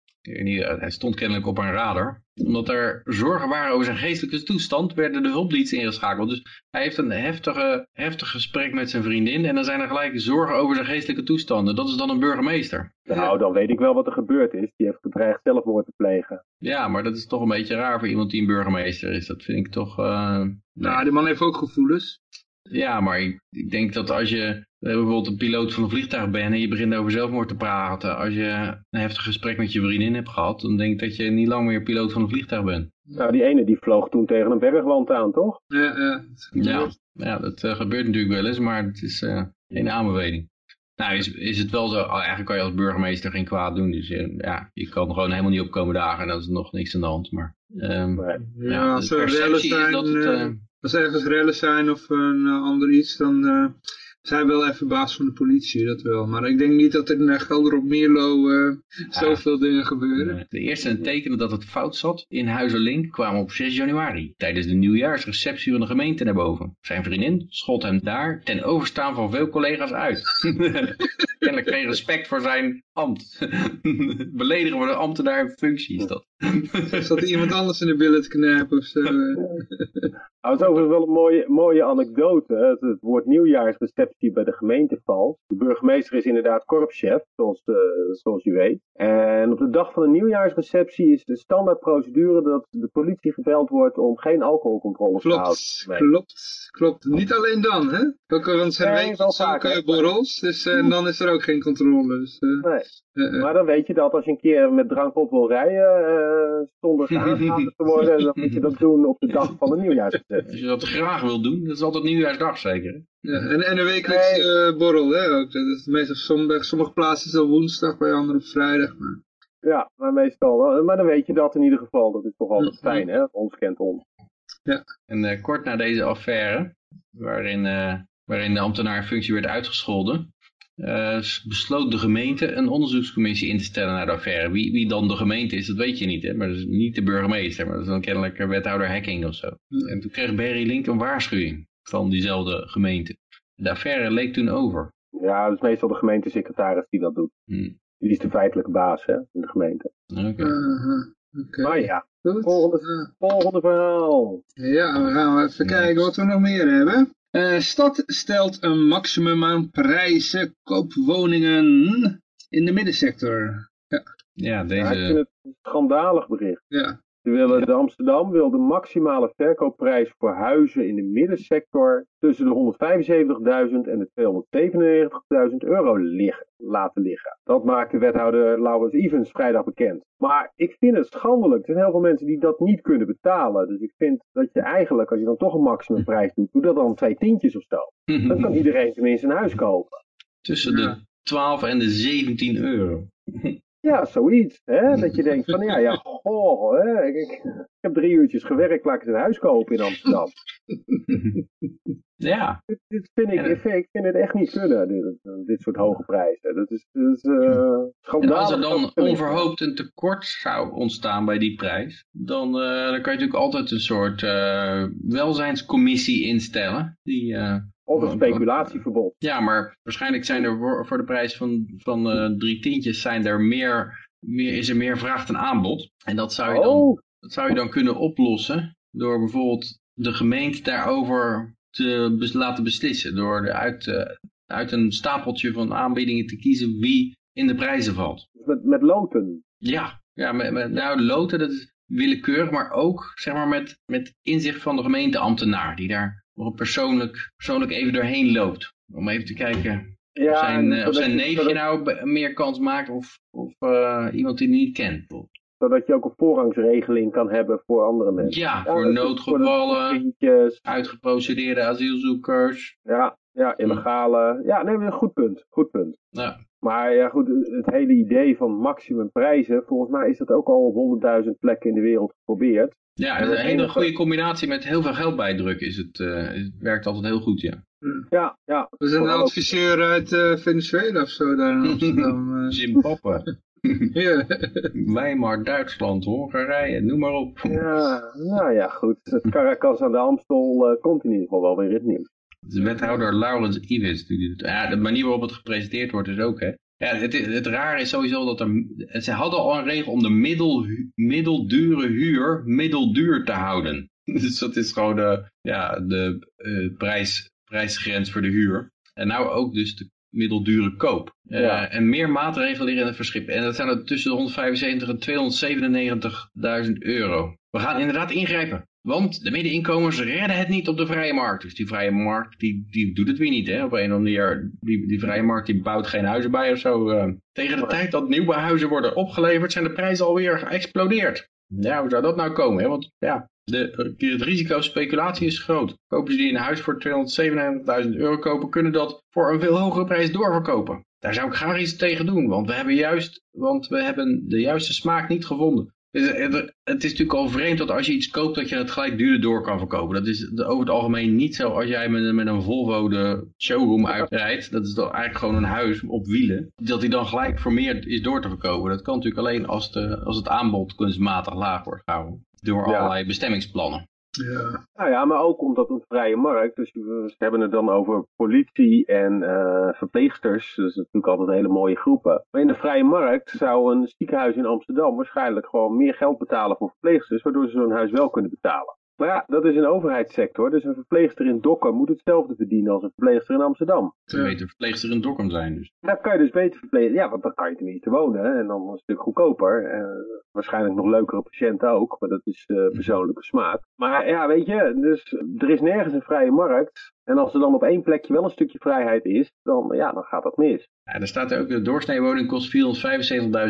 Hij stond kennelijk op een radar. Omdat er zorgen waren over zijn geestelijke toestand, werden de hulpdiensten ingeschakeld. Dus hij heeft een heftige, heftig gesprek met zijn vriendin. En dan zijn er gelijk zorgen over zijn geestelijke toestanden. Dat is dan een burgemeester. Nou, dan weet ik wel wat er gebeurd is. Die heeft gedreigd zelfmoord te plegen. Ja, maar dat is toch een beetje raar voor iemand die een burgemeester is. Dat vind ik toch... Uh, nou, die man heeft ook gevoelens. Ja, maar ik, ik, denk dat als je bijvoorbeeld een piloot van een vliegtuig bent en je begint over zelfmoord te praten, als je een heftig gesprek met je vriendin hebt gehad, dan denk ik dat je niet lang meer piloot van een vliegtuig bent. Nou, die ene die vloog toen tegen een bergwand aan, toch? Ja, ja. ja, ja dat uh, gebeurt natuurlijk wel eens, maar het is uh, geen aanbeveling. Nou, is, is het wel zo, oh, eigenlijk kan je als burgemeester geen kwaad doen, dus uh, ja, je kan gewoon helemaal niet opkomen dagen en dat is nog niks aan de hand, maar... Um, ja, ja, de perceptie is dat het als ergens rellen zijn of een uh, ander iets, dan uh, zij wel even baas van de politie, dat wel. Maar ik denk niet dat er in Gelderop Mierlo uh, zoveel dingen gebeuren. De eerste tekenen dat het fout zat in Huizenlink kwamen op 6 januari. Tijdens de nieuwjaarsreceptie van de gemeente naar boven. Zijn vriendin schot hem daar ten overstaan van veel collega's uit. Kennelijk geen respect voor zijn ambt. Beledigen voor de ambtenaar in functie is dat. Zat iemand anders in de billen te knijpen of zo? Nou, het is overigens wel een mooie, mooie anekdote. Het, het woord nieuwjaarsreceptie bij de gemeente valt. De burgemeester is inderdaad korpschef, zoals, uh, zoals je weet. En op de dag van de nieuwjaarsreceptie is de standaardprocedure dat de politie gebeld wordt om geen alcoholcontroles klopt, te houden. Klopt, klopt. Niet alleen dan, hè? Ook, want ze Nee, weten wel zulke borrels, dus uh, dan is er ook geen controle. Dus, uh, Nee. Uh, Maar dan weet je dat als je een keer met drank op wil rijden, uh, zonder aangehouden te worden, dan moet je dat doen op de dag van de nieuwjaarsreceptie. Als je dat graag wil doen, dat is altijd nieuwjaarsdag zeker. ja, en, en een wekelijkse uh, borrel, hè? Ook. Dat is meestal sommige, sommige plaatsen is dat woensdag, bij anderen op vrijdag. Maar... Ja, maar meestal wel. Maar dan weet je dat in ieder geval. Dat is toch altijd fijn, hè? Ons kent ons. En eh, kort na deze affaire, waarin, eh, waarin de ambtenaar functie werd uitgescholden, eh, besloot de gemeente een onderzoekscommissie in te stellen naar de affaire. Wie, wie dan de gemeente is, dat weet je niet. Hè? Maar dat is niet de burgemeester, maar dat is dan kennelijk een wethouder hacking of zo. En toen kreeg Barry Link een waarschuwing van diezelfde gemeente. De affaire leek toen over. Ja, dat is meestal de gemeentesecretaris die dat doet. Hm. Die is de feitelijke baas, hè? In de gemeente. Oké. Uh, Oké. Maar ja, Goed. volgende, volgende verhaal. Ja, we gaan even kijken wat we nog meer hebben. Eh, stad stelt een maximum aan prijzen koopwoningen in de middensector. Ja, Ja, ik deze... vind het een schandalig bericht. Ja, Ze willen, de Amsterdam wil de maximale verkoopprijs voor huizen in de middensector tussen de 175.000 en de 297.000 euro liggen, laten liggen. Dat maakte wethouder Laurens Evans vrijdag bekend. Maar ik vind het schandelijk. Er zijn heel veel mensen die dat niet kunnen betalen. Dus ik vind dat je eigenlijk, als je dan toch een maximumprijs doet, doe dat dan twee tientjes of zo. Dan kan iedereen tenminste een huis kopen. Tussen de 12 en de 17 euro. Ja, zoiets. Hè? Dat je denkt van ja, ja, goh, hè? Ik, heb drie uurtjes gewerkt, laat ik een huis kopen in Amsterdam. Ja, dit, dit vind ik, ik, vind, ik vind het echt niet kunnen, dit, dit soort hoge prijzen. Dat is, dat is eh en als er dan het onverhoopt een tekort zou ontstaan bij die prijs, dan, eh, dan kan je natuurlijk altijd een soort eh, welzijnscommissie instellen. Die, Of een speculatieverbod. ja, maar waarschijnlijk zijn er voor, de prijs van, van drie tientjes zijn er meer, meer, is er meer vraag dan aanbod. En dat zou je dan Oh, Dat zou je dan kunnen oplossen door bijvoorbeeld de gemeente daarover te bes- laten beslissen. Door de uit, eh, uit een stapeltje van aanbiedingen te kiezen wie in de prijzen valt. met, met loten. Ja, ja met, met, nou loten dat is willekeurig, maar ook zeg maar, met, met inzicht van de gemeenteambtenaar. Die daar persoonlijk, persoonlijk even doorheen loopt. Om even te kijken Ja, of zijn, eh, of zijn je- neefje nou meer kans maakt of, of eh, iemand die hij niet kent. Zodat je ook een voorrangsregeling kan hebben voor andere mensen. Ja, Ja, voor noodgevallen. Voor uitgeprocedeerde asielzoekers. Ja, ja, illegale. Ja, nee, een goed punt. Goed punt. Ja, Maar ja, goed, het hele idee van maximumprijzen, volgens mij is dat ook al op 100.000 plekken in de wereld geprobeerd. ja een hele enige- goede combinatie met heel veel geld bijdrukken is het, eh, het werkt altijd heel goed, ja. Ja, ja. we zijn een adviseur uit eh, Venezuela of zo daar in Amsterdam. eh. Zimbabwe, ja. Weimar, Duitsland, Hongarije, noem maar op. Ja, nou ja, goed. Het Caracas aan de Amstel eh, komt in ieder geval wel weer in het nieuws. De wethouder Laurens Iwis. Ja, de manier waarop het gepresenteerd wordt is ook, hè. Ja, het, het, rare is sowieso dat er... Ze hadden al een regel om de middel, middeldure huur middelduur te houden. Dus dat is gewoon de, ja, de eh, prijs, prijsgrens voor de huur. En nou ook dus de middeldure koop. Eh, Ja. En meer maatregelen hierin het verschippen. En dat zijn er tussen de 175 en 297.000 euro. We gaan inderdaad ingrijpen. Want de middeninkomens redden het niet op de vrije markt. Dus die vrije markt, die, die doet het weer niet. Hè? Op een of andere manier, die, die vrije markt die bouwt geen huizen bij of zo. eh. Tegen de tijd dat nieuwe huizen worden opgeleverd, zijn de prijzen alweer geëxplodeerd. Ja, hoe zou dat nou komen? Hè? Want ja, de, het risico speculatie is groot. Kopen ze die een huis voor 297.000 euro kopen, kunnen dat voor een veel hogere prijs doorverkopen. Daar zou ik graag iets tegen doen, want we hebben juist, want we hebben de juiste smaak niet gevonden. Het, is natuurlijk al vreemd dat als je iets koopt dat je het gelijk duurder door kan verkopen. Dat is over het algemeen niet zo als jij met, een- met een Volvo de showroom uitrijdt. Dat is dan eigenlijk gewoon een huis op wielen. Dat die dan gelijk voor meer is door te verkopen. Dat kan natuurlijk alleen als, de, als het aanbod kunstmatig laag wordt gehouden. Door Ja. allerlei bestemmingsplannen. Ja. Nou ja, maar ook omdat een vrije markt, dus we hebben het dan over politie en eh, verpleegsters, dus natuurlijk altijd hele mooie groepen. Maar in de vrije markt zou een ziekenhuis in Amsterdam waarschijnlijk gewoon meer geld betalen voor verpleegsters, waardoor ze zo'n huis wel kunnen betalen. Maar ja, dat is een overheidssector, dus een verpleegster in Dokkum moet hetzelfde verdienen als een verpleegster in Amsterdam. Ze beter verpleegster in Dokkum zijn dus. Dan kan je dus beter verplegen. Ja, want dan kan je tenminste wonen en dan een stuk goedkoper. Eh, waarschijnlijk nog leukere patiënten ook, maar dat is eh, persoonlijke smaak. Maar ja, weet je, dus er is nergens een vrije markt. En als er dan op één plekje wel een stukje vrijheid is, dan, ja, dan gaat dat mis. Ja, er staat er ook, de doorsneewoning kost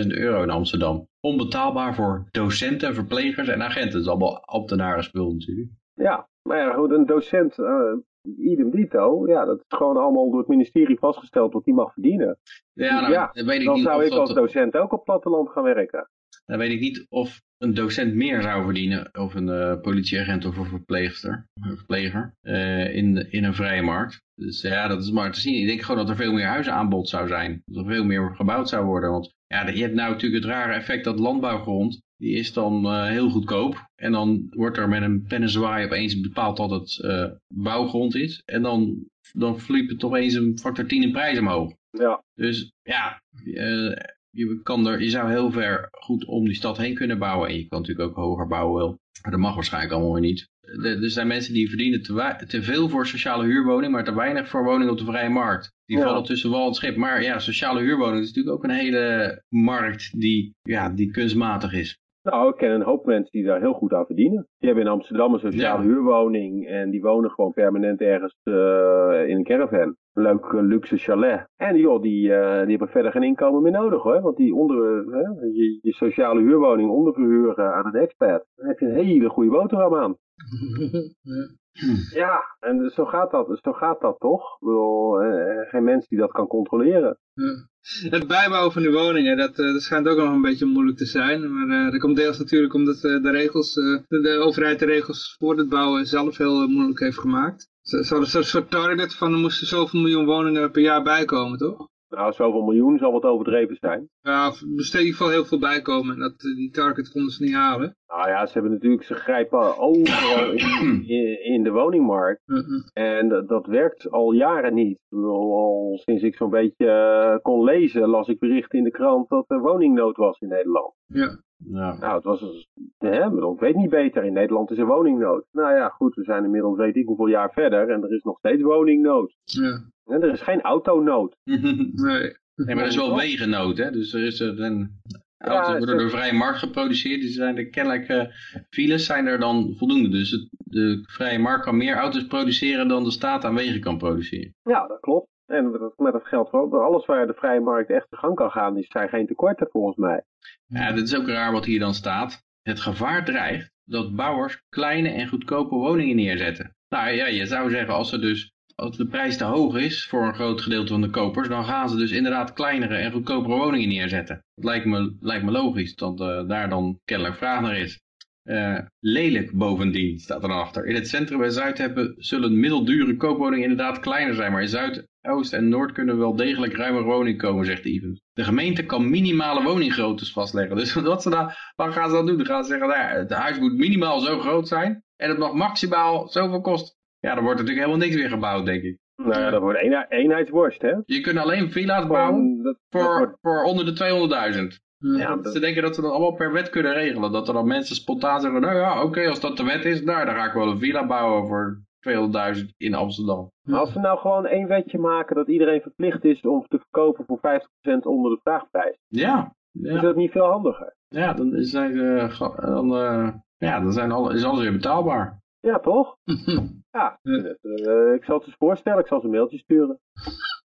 475.000 euro in Amsterdam. Onbetaalbaar voor docenten, verplegers en agenten. Dat is allemaal ambtenarenspul natuurlijk. Ja, maar ja, goed, een docent, eh idem dito, ja, dat is gewoon allemaal door het ministerie vastgesteld wat die mag verdienen. Ja, nou, Ja, dan weet ik Dan niet zou of ik als docent ook op platteland gaan werken. Dan weet ik niet of een docent meer zou verdienen, of een eh, politieagent of een verpleegster, een verpleger, eh, in, in een vrije markt. Dus ja, dat is maar te zien. Ik denk gewoon dat er veel meer huizenaanbod zou zijn. Dat er veel meer gebouwd zou worden. Want ja, je hebt nou natuurlijk het rare effect dat landbouwgrond, die is dan eh, heel goedkoop. En dan wordt er met een pennenzwaai opeens bepaald dat het eh, bouwgrond is. En dan, dan vliegt het toch eens een factor 10 in prijs omhoog. Ja, Dus ja, eh, je, kan er, je zou heel ver goed om die stad heen kunnen bouwen. En je kan natuurlijk ook hoger bouwen wel. Maar dat mag waarschijnlijk allemaal weer niet. Er, er zijn mensen die verdienen te, te veel voor sociale huurwoning, maar te weinig voor woningen op de vrije markt. Die Ja. vallen tussen wal en schip. Maar ja, sociale huurwoning is natuurlijk ook een hele markt die, ja, die kunstmatig is. Nou, ik ken een hoop mensen die daar heel goed aan verdienen. Die hebben in Amsterdam een sociale Ja. huurwoning en die wonen gewoon permanent ergens eh, in een caravan. Een leuk eh, luxe chalet. En joh, die, eh, die hebben verder geen inkomen meer nodig hoor. Want die onder, je, je sociale huurwoning onderverhuren aan een expat, dan heb je een hele goede boterham aan. Ja. En zo gaat dat, zo gaat dat toch? Ik bedoel, eh, geen mens die dat kan controleren. Het bijbouwen van die woningen, dat, eh, dat schijnt ook nog een beetje moeilijk te zijn. Maar eh, dat komt deels natuurlijk omdat eh, de regels, de, de overheid de regels voor het bouwen zelf heel moeilijk heeft gemaakt. Ze ze hadden zo'n soort target van er moesten zoveel miljoen woningen per jaar bijkomen, toch? Nou, zoveel miljoen zal wat overdreven zijn. Ja, er ieder geval heel veel bijkomen en dat, eh, die target konden ze niet halen. Nou ja, ze hebben natuurlijk, ze grijpen overal in, in, in de woningmarkt. Uh, uh. En dat, dat werkt al jaren niet. Al sinds ik zo'n beetje eh, kon lezen, las ik berichten in de krant dat er woningnood was in Nederland. Ja. Ja. Nou, het was, hè, ik weet niet beter. In Nederland is er woningnood. Nou ja, goed, we zijn inmiddels weet ik hoeveel jaar verder en er is nog steeds woningnood. Ja, En er is geen autonood. nee. Nee, maar er is wel wegennood, hè? Dus er is er een Ja, auto's worden door de vrije markt geproduceerd. Dus zijn er kennelijk eh, files zijn er dan voldoende. Dus het, de vrije markt kan meer auto's produceren dan de staat aan wegen kan produceren. Ja, dat klopt. En dat, met dat geldt voor alles waar de vrije markt echt de gang kan gaan, is, zijn geen tekorten volgens mij. Ja, dit is ook raar wat hier dan staat. Het gevaar dreigt dat bouwers kleine en goedkope woningen neerzetten. Nou ja, je zou zeggen als er dus als de prijs te hoog is voor een groot gedeelte van de kopers, dan gaan ze dus inderdaad kleinere en goedkopere woningen neerzetten. Dat lijkt me, lijkt me logisch, dat eh, daar dan kennelijk vraag naar is. Eh, lelijk bovendien, staat er achter. In het centrum en zuid hebben, zullen middeldure koopwoningen inderdaad kleiner zijn, maar in zuid, oost en noord kunnen wel degelijk ruimere woningen komen, zegt Evans. De gemeente kan minimale woninggroottes vastleggen. Dus wat, ze dan, wat gaan ze dan doen? Dan gaan ze zeggen, nou, het huis moet minimaal zo groot zijn en het mag maximaal zoveel kosten. Ja, dan wordt natuurlijk helemaal niks meer gebouwd, denk ik. Nou ja, dat wordt een, eenheidsworst, hè? Je kunt alleen villa's bouwen Gewoon, dat, dat voor, wordt- voor onder de 200.000. ja, Ze denken dat ze dat allemaal per wet kunnen regelen. Dat er dan mensen spontaan zeggen, nou ja, oké, als dat de wet is, nou, dan ga ik wel een villa bouwen voor 200.000 in Amsterdam. Als we nou gewoon één wetje maken dat iedereen verplicht is om te verkopen voor 50% onder de vraagprijs, Ja, is dat niet veel handiger? ja dan, zijn, ze ga- dan, eh, ja, dan zijn alle, is alles weer betaalbaar. Ja, toch? Ja, eh, ik zal het eens voorstellen, ik zal ze een mailtje sturen.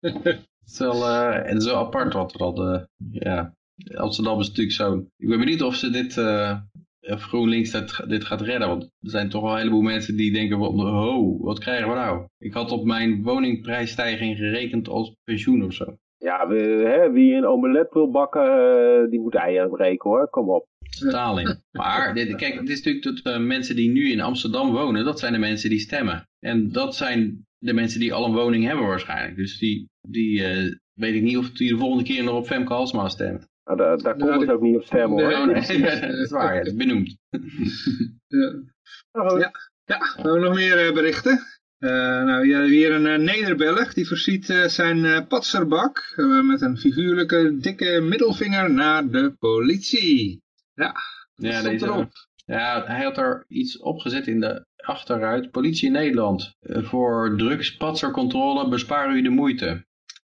Het is wel, eh, en het is wel apart wat er al, eh, ja, Amsterdam is natuurlijk zo. Ik ben benieuwd of ze dit, eh, of GroenLinks dit, dit gaat redden, want er zijn toch wel een heleboel mensen die denken van, oh, wat krijgen we nou? Ik had op mijn woningprijsstijging gerekend als pensioen of zo. Ja, we, hè, wie een omelet wil bakken, die moet eieren breken hoor, kom op. totaal in. Maar dit, kijk, het is natuurlijk dat uh, mensen die nu in Amsterdam wonen, dat zijn de mensen die stemmen. En dat zijn de mensen die al een woning hebben waarschijnlijk. Dus die, die uh, weet ik niet of die de volgende keer nog op Femke Halsma stemt. Nou, daar, daar komt het ook niet op stemmen hoor. Nee, nee, dat is waar, ja, dat is benoemd. ja. ja. ja, we hebben nog meer uh, berichten. Uh, nou, hier een uh, Nederbelg, die voorziet uh, zijn patserbak met een figuurlijke dikke middelvinger naar de politie. Ja, ja, deze, ja, hij had er iets opgezet in de achteruit. Politie Nederland, voor drugspatsercontrole bespaar u de moeite.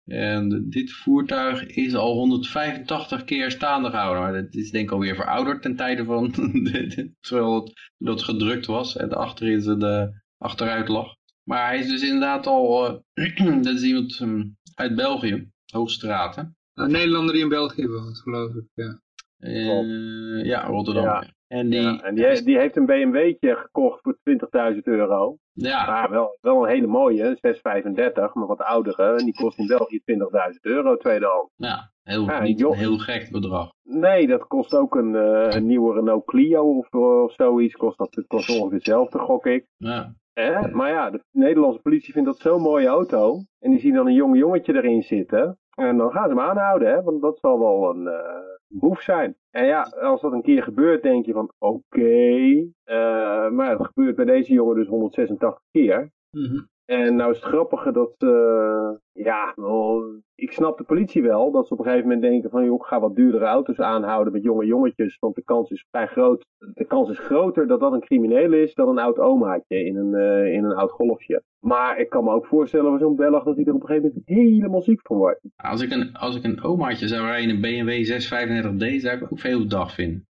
En dit voertuig is al 185 keer staande gehouden. Maar dat is denk ik alweer verouderd ten tijde van zodat dat gedrukt was en achterin de achteruit lag. Maar hij is dus inderdaad al, uh, dat is iemand um, uit België, Hoogstraten. Een Nederlander die in België woont, geloof ik, ja. Uh, ja, Rotterdam. Ja. En, die, ja, en die, die, heeft een BMW'tje gekocht voor 20.000 euro. Ja. Maar wel, wel een hele mooie, 635, maar wat oudere. En die kost in België 20.000 euro tweedehand. Ja, heel, ja, niet een heel gek bedrag. Nee, dat kost ook een, uh, een nieuwe Renault Clio of, of zoiets. Kost dat kost ongeveer hetzelfde, gok ik. Ja. Eh, maar ja, de Nederlandse politie vindt dat zo'n mooie auto. En die zien dan een jong jongetje erin zitten. En dan gaan ze hem aanhouden, hè, want dat zal wel een uh, boef zijn. En ja, als dat een keer gebeurt, denk je van oké. Uh, maar het gebeurt bij deze jongen dus 186 keer. -hmm. En nou is het grappige dat, uh, ja, ik snap de politie wel, dat ze op een gegeven moment denken van, joh, ik ga wat duurdere auto's aanhouden met jonge jongetjes, want de kans is vrij groot, de kans is groter dat dat een crimineel is dan een oud omaatje in een, uh, in een oud golfje. Maar ik kan me ook voorstellen voor zo'n Belg dat hij er op een gegeven moment helemaal ziek van wordt. Als ik een, als ik een omaatje zou rijden in een BMW 635D, zou ik ook veel dag vinden.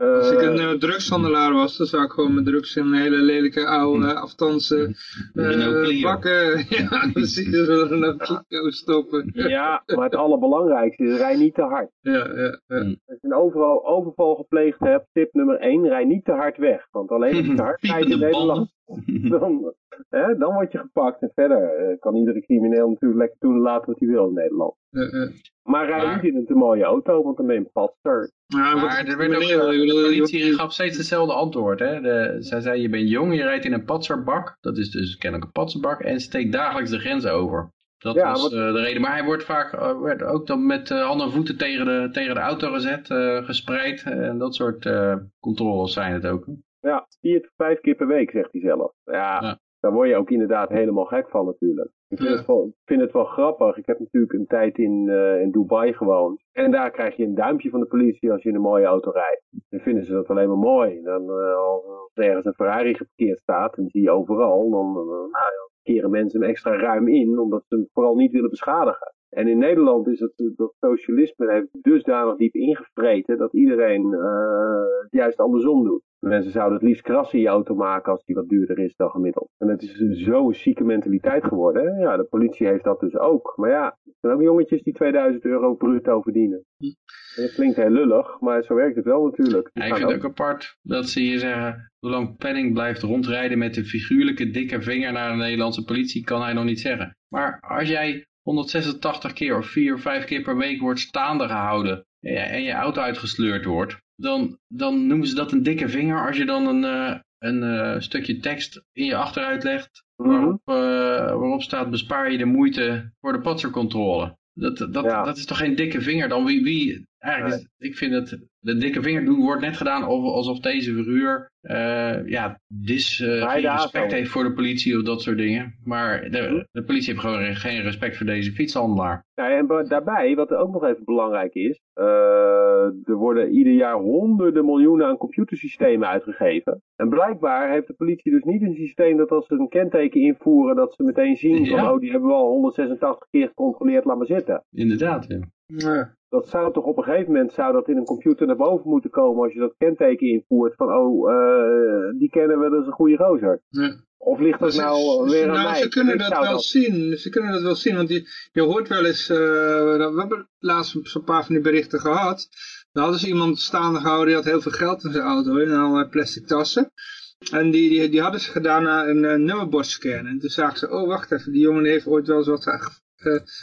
Als ik een uh, drugshandelaar was, dan zou ik gewoon mijn drugs in een hele lelijke oude uh, afstandse uh, bakken. ja, precies, er een Clio stoppen. ja, maar het allerbelangrijkste is, rij niet te hard. Ja, ja, ja. Als je een overal overval gepleegd hebt, tip nummer 1, rij niet te hard weg. Want alleen als je te hard rijdt in Nederland, dan, hè, dan word je gepakt. En verder kan iedere crimineel natuurlijk lekker doen laten wat hij wil in Nederland. Maar rij niet in een te mooie auto, want dan ben je een patser. Ja, maar er werd ook, de politie gaf steeds hetzelfde antwoord. Hè? De, zij zei, je bent jong, je rijdt in een patserbak. Dat is dus kennelijk een patserbak. En steekt dagelijks de grens over. Dat ja, was wat... uh, de reden. Maar hij wordt vaak uh, werd ook dan met uh, handen en voeten tegen de, tegen de auto gezet, gespreid. En dat soort controles zijn het ook. Ja, vier tot vijf keer per week, zegt hij zelf. Ja, ja. daar word je ook inderdaad helemaal gek van natuurlijk. Ik vind, ja. het, wel, vind het wel grappig. Ik heb natuurlijk een tijd in, uh, in Dubai gewoond. En daar krijg je een duimpje van de politie als je in een mooie auto rijdt. Dan vinden ze dat alleen maar mooi. Dan, uh, als er ergens een Ferrari geparkeerd staat, en zie je overal, dan uh, nou, ja, keren mensen hem extra ruim in, omdat ze hem vooral niet willen beschadigen. En in Nederland is het, dat socialisme heeft dusdanig diep ingevreten dat iedereen het juist andersom doet. Mensen zouden het liefst krassen in je auto maken als die wat duurder is dan gemiddeld. En het is zo'n zieke mentaliteit geworden. Hè? Ja, de politie heeft dat dus ook. Maar ja, er zijn ook jongetjes die 2000 euro bruto verdienen. En dat klinkt heel lullig, maar zo werkt het wel natuurlijk. Ja, ik vind het ook apart dat ze hier zeggen, zolang Penning blijft rondrijden met de figuurlijke dikke vinger naar de Nederlandse politie, kan hij nog niet zeggen. Maar als jij 186 keer of 4 of 5 keer per week wordt staande gehouden en je auto uitgesleurd wordt, dan, dan noemen ze dat een dikke vinger als je dan een, uh, een uh, stukje tekst in je achteruit legt waarop, uh, waarop staat bespaar je de moeite voor de patsercontrole. Dat, dat, ja. dat is toch geen dikke vinger dan wie, wie eigenlijk is, ik vind het, de dikke vinger doen wordt net gedaan alsof deze figuur uh, ja, dis, uh, geen respect heeft voor de politie of dat soort dingen. Maar de, de politie heeft gewoon geen respect voor deze fietshandelaar. Ja, en daarbij, wat ook nog even belangrijk is, uh, er worden ieder jaar honderden miljoenen aan computersystemen uitgegeven. En blijkbaar heeft de politie dus niet een systeem dat als ze een kenteken invoeren, dat ze meteen zien van, oh, die hebben we al 186 keer gecontroleerd, laat maar zitten. Inderdaad, ja. ja. Dat zou toch op een gegeven moment zou dat in een computer naar boven moeten komen als je dat kenteken invoert van oh, uh, die kennen we, dat is een goede gozer. Ja. Of ligt dat nou ze, weer nou, aan mij? Ze kunnen Ik dat wel zien. Ze kunnen dat wel zien, want je, je hoort wel eens, uh, we hebben laatst zo'n paar van die berichten gehad. Daar hadden ze iemand staande gehouden, die had heel veel geld in zijn auto, in allerlei plastic tassen. En die, die, die hadden ze gedaan naar een, een nummerbordscan. En toen zagen ze, oh wacht even, die jongen heeft ooit wel eens wat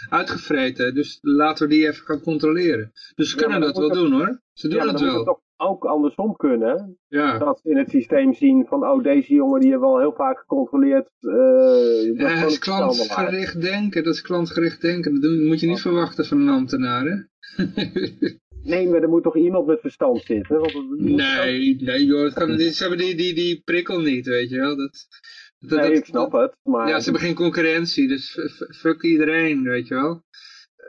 uitgevreten. Dus laten we die even gaan controleren. Dus ze kunnen ja, dat wel doen hoor. Ze doen ja, het wel. Toch, ook andersom kunnen. Ja. Dat ze in het systeem zien van, oh, deze jongen die hebben we al heel vaak gecontroleerd. eh, dat Ja, is dat klantgericht denken, dat is klantgericht denken. Dat moet je niet verwachten van een ambtenaar, hè? Nee, maar er moet toch iemand met verstand zitten? Want nee, nee joh, kan, ze hebben die, die, die prikkel niet, weet je wel. Dat, dat, nee, dat- ik snap het. Maar, Ja, ze hebben geen concurrentie, dus fuck iedereen, weet je wel.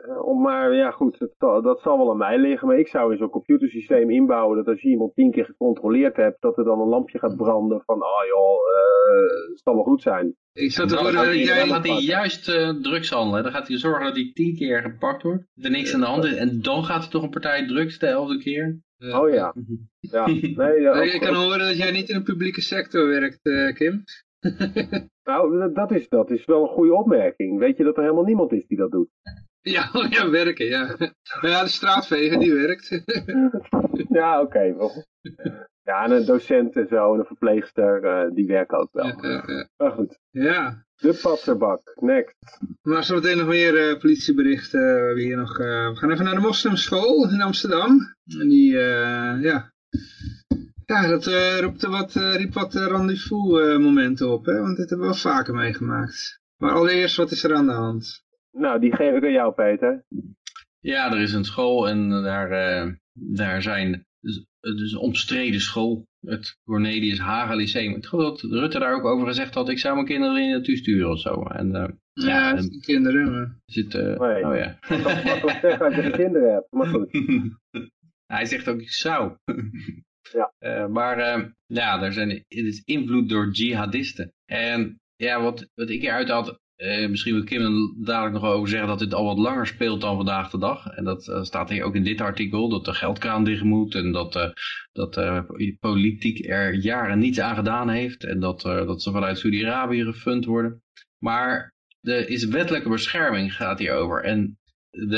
eh, om- maar ja, goed, het zal- dat zal wel aan mij liggen. Maar ik zou in zo'n computersysteem inbouwen dat als je iemand tien keer gecontroleerd hebt, dat er dan een lampje gaat branden van, oh joh, eh, het zal wel goed zijn. Ik zat Dan gaat, dat hij, dan jij... gaat hij juist eh, drugs handelen. Dan gaat hij zorgen dat hij tien keer gepakt wordt. Dat er niks aan de hand is. En dan gaat hij toch een partij drugs de elfde keer. Oh ja, ja. Nee, ja, ook- Ik kan horen dat jij niet in de publieke sector werkt, eh, Kim. Nou, dat- is, dat is wel een goede opmerking. Weet je dat er helemaal niemand is die dat doet? Ja, oh ja, werken, ja. Maar ja, de straatveger, die werkt. Ja, oké. Ja, en een docent en zo, en een verpleegster, eh, die werken ook wel. Ja, ja, ja. Maar goed, ja. de patserbak, next. Maar zometeen nog meer eh, politieberichten. We, hebben hier nog, eh, we gaan even naar de moslimschool in Amsterdam. En die, eh, ja... Ja, dat eh, roept er wat, eh, riep wat rendezvous eh, momenten op, hè? Want dit hebben we wel vaker meegemaakt. Maar allereerst, wat is er aan de hand? Nou, die geef ik aan jou, Peter. Ja, er is een school en daar, eh, daar zijn... Dus, het is een omstreden school. Het Cornelius Haga Lyceum. Ik geloof dat Rutte daar ook over gezegd had. Ik zou mijn kinderen er niet naartoe sturen of zo. En eh, Ja, ja, er kinderen. Maar... zit... Nee. Oh ja. Dat is makkelijk zeggen als je geen kinderen hebt, maar goed. Hij zegt ook ik zou. Ja. Eh, maar eh, ja, er zijn, het is invloed door jihadisten. En ja, wat, wat ik eruit had, eh, misschien wil Kim er dadelijk nog over zeggen dat dit al wat langer speelt dan vandaag de dag. En dat eh, staat hier ook in dit artikel, dat de geldkraan dicht moet en dat, dat eh, politiek er jaren niets aan gedaan heeft. En dat, dat ze vanuit Saudi-Arabië gefund worden. Maar er is wettelijke bescherming gaat hier over. En de,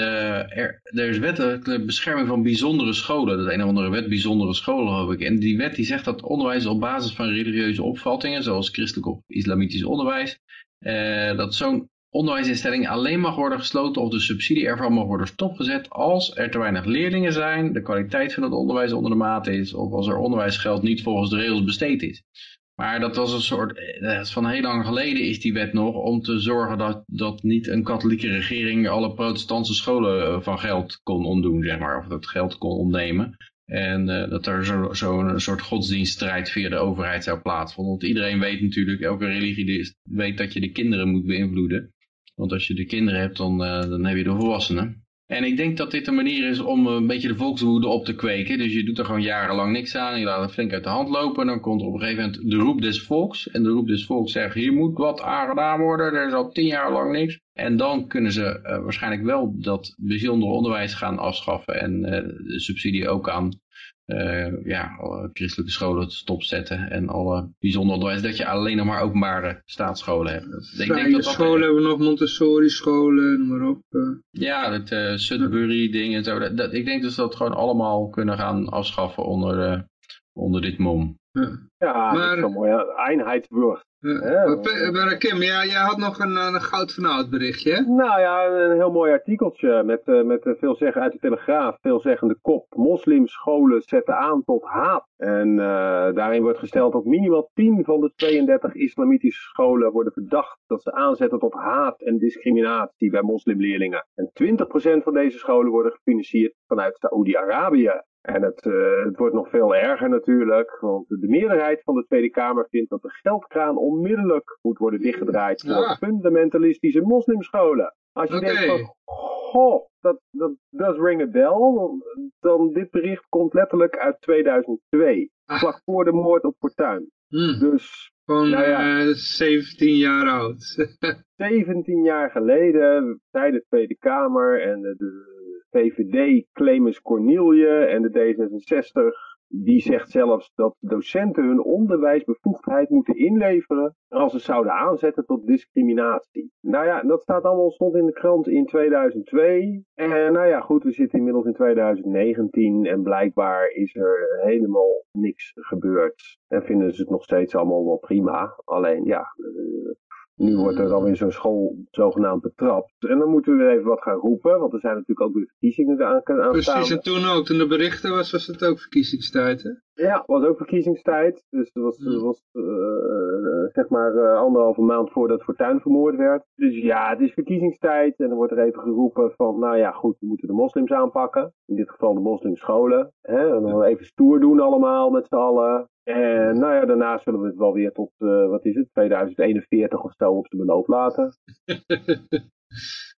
er, is wettelijke bescherming van bijzondere scholen. Dat een of andere wet bijzondere scholen, geloof ik. En die wet die zegt dat onderwijs op basis van religieuze opvattingen, zoals christelijk of islamitisch onderwijs, eh, dat zo'n onderwijsinstelling alleen mag worden gesloten of de subsidie ervan mag worden stopgezet als er te weinig leerlingen zijn, de kwaliteit van het onderwijs onder de maat is, of als er onderwijsgeld niet volgens de regels besteed is. Maar dat was een soort, eh, van heel lang geleden is die wet nog, om te zorgen dat, dat niet een katholieke regering alle protestantse scholen eh, van geld kon ontdoen, zeg maar, of dat geld kon ontnemen. En eh, dat er zo'n zo soort godsdienststrijd via de overheid zou plaatsvinden. Want iedereen weet natuurlijk, elke religie weet dat je de kinderen moet beïnvloeden. Want als je de kinderen hebt, dan, dan heb je de volwassenen. En ik denk dat dit een manier is om een beetje de volkswoede op te kweken. Dus je doet er gewoon jarenlang niks aan. Je laat het flink uit de hand lopen. En dan komt er op een gegeven moment de roep des volks. En de roep des volks zegt, hier moet wat aan gedaan worden. Er is al tien jaar lang niks. En dan kunnen ze eh, waarschijnlijk wel dat bijzondere onderwijs gaan afschaffen. En eh, de subsidie ook aan eh, ja, alle christelijke scholen stopzetten. En alle bijzonder onderwijs. Dat je alleen nog maar openbare staatsscholen hebt. Ik denk Vrije dat dat scholen hebben we nog, Montessori scholen, noem maar op. eh. ja, het eh Sudbury ding en zo. Dat, dat- ik denk dus dat we dat gewoon allemaal kunnen gaan afschaffen onder, eh, onder dit mom. Ja, Maar- dat is zo mooi. ja. Einheidsburg. Ja. Maar Kim, ja, jij had nog een, een goud van oud berichtje, hè? Nou ja, een heel mooi artikeltje met, eh, met eh, veel zeggen uit de Telegraaf, veelzeggende kop. Moslimscholen zetten aan tot haat. En eh, daarin wordt gesteld dat minimaal 10 van de 32 islamitische scholen worden verdacht dat ze aanzetten tot haat en discriminatie bij moslimleerlingen. En 20% van deze scholen worden gefinancierd vanuit Saoedi-Arabië. En het, eh, het wordt nog veel erger natuurlijk, want de meerderheid van de Tweede Kamer vindt dat de geldkraan onmiddellijk moet worden dichtgedraaid voor Ja. fundamentalistische moslimscholen. Als je denkt van, goh, dat, dat does ring a bell, dan dit bericht komt letterlijk uit 2002. Ah. Vlak voor de moord op Fortuyn. Hm. Dus Gewoon Nou ja. eh, 17 jaar oud. 17 jaar geleden zei de Tweede Kamer en de, de VVD Clemens Cornelie en de D66 die zegt zelfs dat docenten hun onderwijsbevoegdheid moeten inleveren als ze zouden aanzetten tot discriminatie. Nou ja, dat staat allemaal stond in de krant in 2002. En nou ja, goed, we zitten inmiddels in 2019 en blijkbaar is er helemaal niks gebeurd. En vinden ze het nog steeds allemaal wel prima. Alleen ja, eh, Nu wordt er dan weer zo'n school zogenaamd betrapt. En dan moeten we weer even wat gaan roepen, want er zijn natuurlijk ook weer verkiezingen aan, aan Precies, en toen ook, toen de berichten was, was het ook verkiezingstijd, hè? Ja, was ook verkiezingstijd. Dus het was, Hmm. was eh, zeg maar eh, anderhalve maand voordat Fortuyn vermoord werd. Dus ja, het is verkiezingstijd en dan wordt er even geroepen van, nou ja goed, we moeten de moslims aanpakken. In dit geval de moslimscholen. Hè? En dan even stoer doen allemaal met z'n allen. En nou ja, daarna zullen we het wel weer tot, eh, wat is het, 2041 of zo op de beloop laten.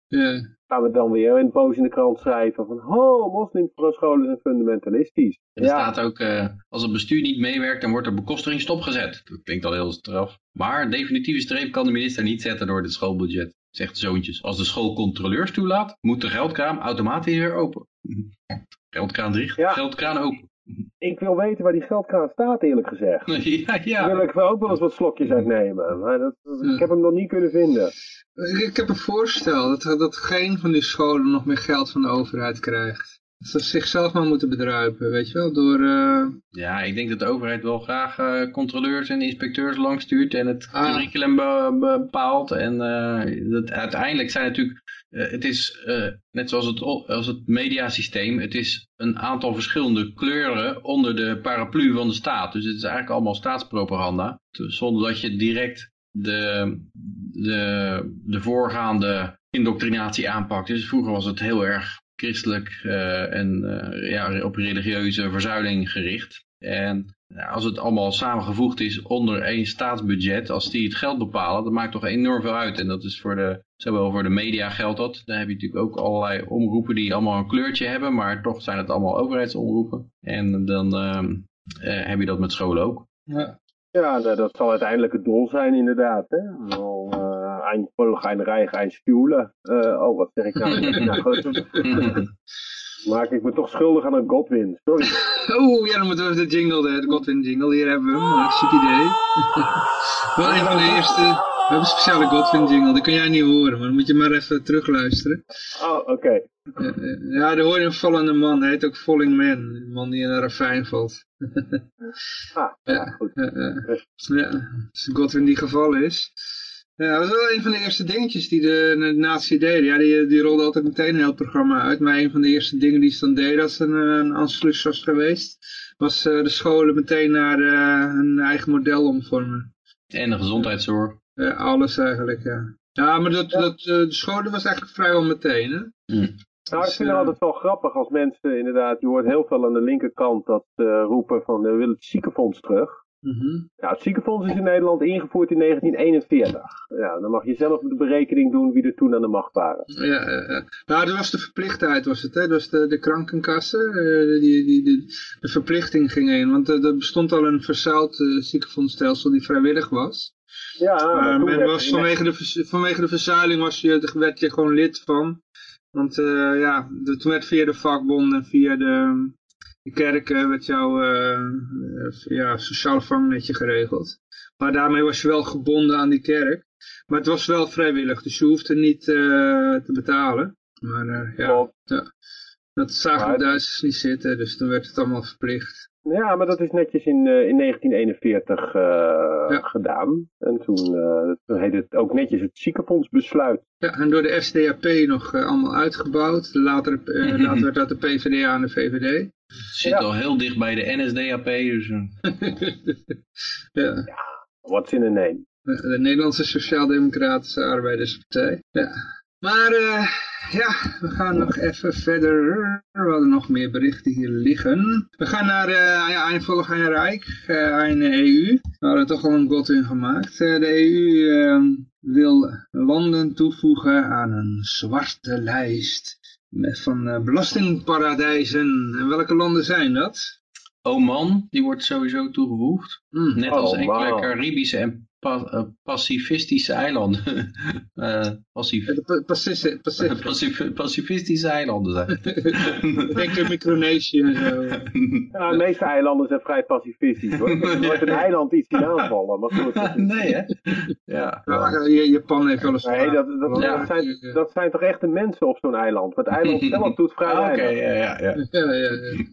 Ja. Gaan we dan weer een poos in de krant schrijven van, oh, moslimscholen zijn fundamentalistisch. Er staat ook, eh, als het bestuur niet meewerkt, dan wordt er bekostiging stopgezet. Dat klinkt al heel straf. Maar definitieve streep kan de minister niet zetten door het schoolbudget. Zegt de zoontjes. Als de school controleurs toelaat, moet de geldkraan automatisch weer open. Geldkraan dicht, Ja. geldkraan open. Ik wil weten waar die geldkraan staat, eerlijk gezegd. ja, Daar ja. wil ik wel ook wel eens wat slokjes uitnemen. Maar dat, ik heb hem nog niet kunnen vinden. Ik, ik heb een voorstel dat, dat geen van die scholen nog meer geld van de overheid krijgt. Ze zichzelf maar moeten bedruipen, weet je wel, door... eh, Ja, ik denk dat de overheid wel graag eh, controleurs en inspecteurs langstuurt en het Ah. curriculum be- bepaalt. En eh, dat, uiteindelijk zijn natuurlijk, het is net zoals het, als het mediasysteem, het is een aantal verschillende kleuren onder de paraplu van de staat. Dus het is eigenlijk allemaal staatspropaganda, zonder dat je direct de, de, de voorgaande indoctrinatie aanpakt. Dus vroeger was het heel erg christelijk eh, en eh, ja, op religieuze verzuiling gericht. En ja, als het allemaal samengevoegd is onder één staatsbudget, als die het geld bepalen, dat maakt toch enorm veel uit. En dat is voor de, zowel voor de media geldt dat. Dan heb je natuurlijk ook allerlei omroepen die allemaal een kleurtje hebben, maar toch zijn het allemaal overheidsomroepen. En dan ehm, eh, heb je dat met scholen ook. ja. Ja, nou, dat zal uiteindelijk het doel zijn inderdaad. Hè? Wel, eh, een Volk, een Reich. Eh, oh, wat zeg ik nou? nou goed. Maak ik me toch schuldig aan een Godwin. Sorry. Oh, ja, dan moeten we even de jingle, de, Godwin jingle, hier hebben we hem, hartstikke idee. Wel een van de eerste, we hebben een speciale Godwin jingle, die kun jij niet horen, maar dan moet je maar even terugluisteren. Oh, oké. Ja, eh, Ja, daar hoor je een vallende man, hij heet ook Falling Man, een man die in een ravijn valt. Ah, ja, goed. Ja, ja. ja, als Godwin die gevallen is. Ja, dat was wel een van de eerste dingetjes die de, de nazi deden. Ja, die, die rolde altijd meteen een heel programma uit. Maar een van de eerste dingen die ze dan deden als een, een Anschluss was geweest, was eh, de scholen meteen naar eh, een eigen model omvormen. en de gezondheidszorg. Ja, alles eigenlijk, ja. Ja, maar dat, dat, eh, de scholen was eigenlijk vrijwel meteen, hè. Hm. Nou, ik Dus, vind het eh, altijd wel grappig als mensen inderdaad, je hoort heel veel aan de linkerkant dat eh, roepen van we willen het ziekenfonds terug. Mhm. Ja, het ziekenfonds is in Nederland ingevoerd in 1941. Ja, dan mag je zelf de berekening doen wie er toen aan de macht waren. Ja, ja, ja. nou, dat was de verplichtheid, was het, hè? Dat was de, de krankenkassen, eh, die, die, die, de verplichting ging in. Want eh, er bestond al een verzuild eh, ziekenfondsstelsel die vrijwillig was. Ja, maar men was vanwege, de, vanwege de verzuiling was je, werd je gewoon lid van. Want ja, de, toen werd via de vakbonden en via de, de kerken werd jouw eh, eh, ja, sociale vangnetje geregeld. Maar daarmee was je wel gebonden aan die kerk. Maar het was wel vrijwillig, dus je hoefde niet eh, te betalen. Maar eh, ja, ja, dat zagen de Duitsers niet zitten, dus toen werd het allemaal verplicht. Ja, maar dat is netjes in, eh, in 1941 eh, gedaan. En toen, eh, toen heette het ook netjes het ziekenfondsbesluit. Ja, en door de SDAP nog eh, allemaal uitgebouwd. Later, eh, later werd dat de PvdA en de VVD. Zit Ja. al heel dicht bij de NSDAP, dus eh, ja, What's in a name? de Nederlandse Sociaal-Democratische Arbeiderspartij. Ja. Maar eh, ja, we gaan nog even verder. We hadden nog meer berichten hier liggen. We gaan naar eh ja, Eindvolg en Rijk, eh een EU. We hadden toch al een god in gemaakt. De EU wil landen toevoegen aan een zwarte lijst van eh, belastingparadijzen. En welke landen zijn dat? Oman, die wordt sowieso toegevoegd. Hm. Net als Oh, enkele wauw. Caribische en pa- eh, pacifistische eilanden. Eh, pacif De Pa- Pacific. Pacific. pacif- pacifistische eilanden zijn. Denk aan Micronesië en zo. Ja, de meeste eilanden zijn vrij pacifistisch hoor. Er wordt een eiland iets zien aanvallen, maar goed. is- nee, hè? Ja. Ja, Ja, Japan heeft wel eens... Nee, dat, dat, Ja. dat, zijn, dat zijn toch echte mensen op zo'n eiland? Het eiland zelf doet vrij Ah, Oké, ja, ja, ja. Ja, ja, ja.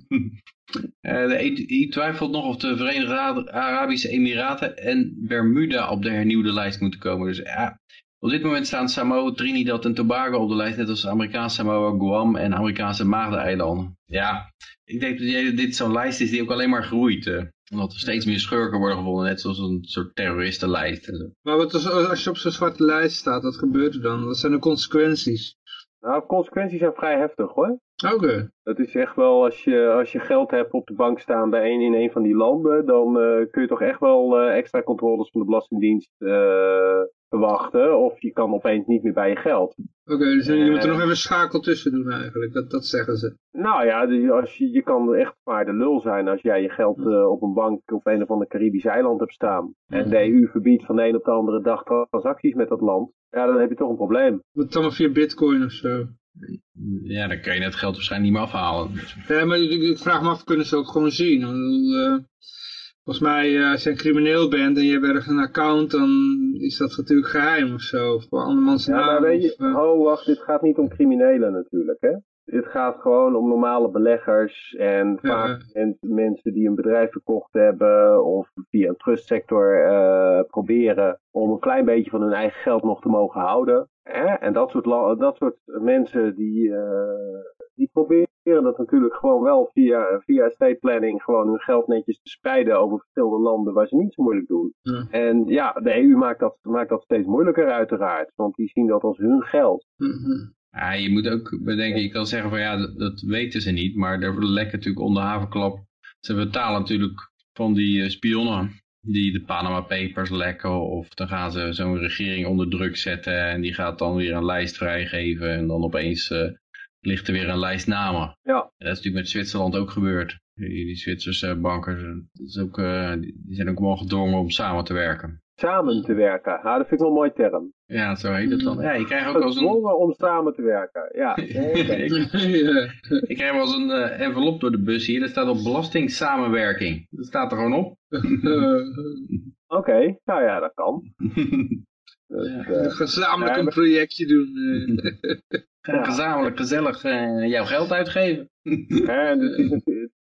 Uh, de EU twijfelt nog of de Verenigde Arabische Emiraten en Bermuda op de hernieuwde lijst moeten komen. Dus ja, op dit moment staan Samoa, Trinidad en Tobago op de lijst, net als Amerikaanse Samoa, Guam en Amerikaanse Maagdeneilanden. Ja, ik denk dat dit zo'n lijst is die ook alleen maar groeit. Uh, omdat er steeds meer schurken worden gevonden, net zoals een soort terroristenlijst. Maar wat als, als je op zo'n zwarte lijst staat, wat gebeurt er dan? Wat zijn de consequenties? Nou, consequenties zijn vrij heftig hoor. Oké. Okay. Dat is echt wel, als je, als je geld hebt op de bank staan bij een in een van die landen, dan uh, kun je toch echt wel uh, extra controles van de Belastingdienst uh, verwachten. Of je kan opeens niet meer bij je geld. Oké, okay, dus je moet er nog even een schakel tussen doen eigenlijk, dat, dat zeggen ze. Nou ja, als je, je kan echt maar de lul zijn als jij je geld op een bank op een of ander Caribisch eiland hebt staan. En de EU verbiedt van de een op de andere dag transacties met dat land. Ja, dan heb je toch een probleem. Moet allemaal via bitcoin of zo. Ja, dan kan je het geld waarschijnlijk niet meer afhalen. Ja, maar ik, vraag me af, kunnen ze ook gewoon zien? Uh, volgens mij, uh, als je een crimineel bent en je hebt ergens een account, dan is dat natuurlijk geheim of zo. voor andermans ja, maar weet je, oh wacht, dit gaat niet om criminelen natuurlijk, hè? Dit gaat gewoon om normale beleggers en ja. vaak mensen die een bedrijf verkocht hebben of via een trustsector uh, proberen om een klein beetje van hun eigen geld nog te mogen houden. En dat soort, dat soort mensen die, uh, die proberen dat natuurlijk gewoon wel via, via estate planning gewoon hun geld netjes te spreiden over verschillende landen waar ze niet zo moeilijk doen. Ja. En ja, de EU maakt dat, maakt dat steeds moeilijker uiteraard, want die zien dat als hun geld. Mm -hmm. Ja, je moet ook bedenken, je kan zeggen van ja, dat, dat weten ze niet, maar er lekker natuurlijk onder havenklap. Ze betalen natuurlijk van die uh, spionnen die de Panama Papers lekken of dan gaan ze zo'n regering onder druk zetten en die gaat dan weer een lijst vrijgeven en dan opeens uh, ligt er weer een lijst namen. Ja. En dat is natuurlijk met Zwitserland ook gebeurd. Die, die Zwitserse banken dat is ook, uh, die zijn ook wel gedwongen om samen te werken. Samen te werken, ja, dat vind ik wel een mooi term. Ja, zo heet het dan. Ja, je krijgt ook als een... Gedwongen om samen te werken, ja. ik krijg wel eens een uh, envelop door de bus hier, dat staat op belasting-samenwerking. Dat staat er gewoon op. Oké, okay, nou ja, dat kan. Dus, uh, gezamenlijk een projectje doen. ja. Gezamenlijk gezellig uh, jouw geld uitgeven. En het, is,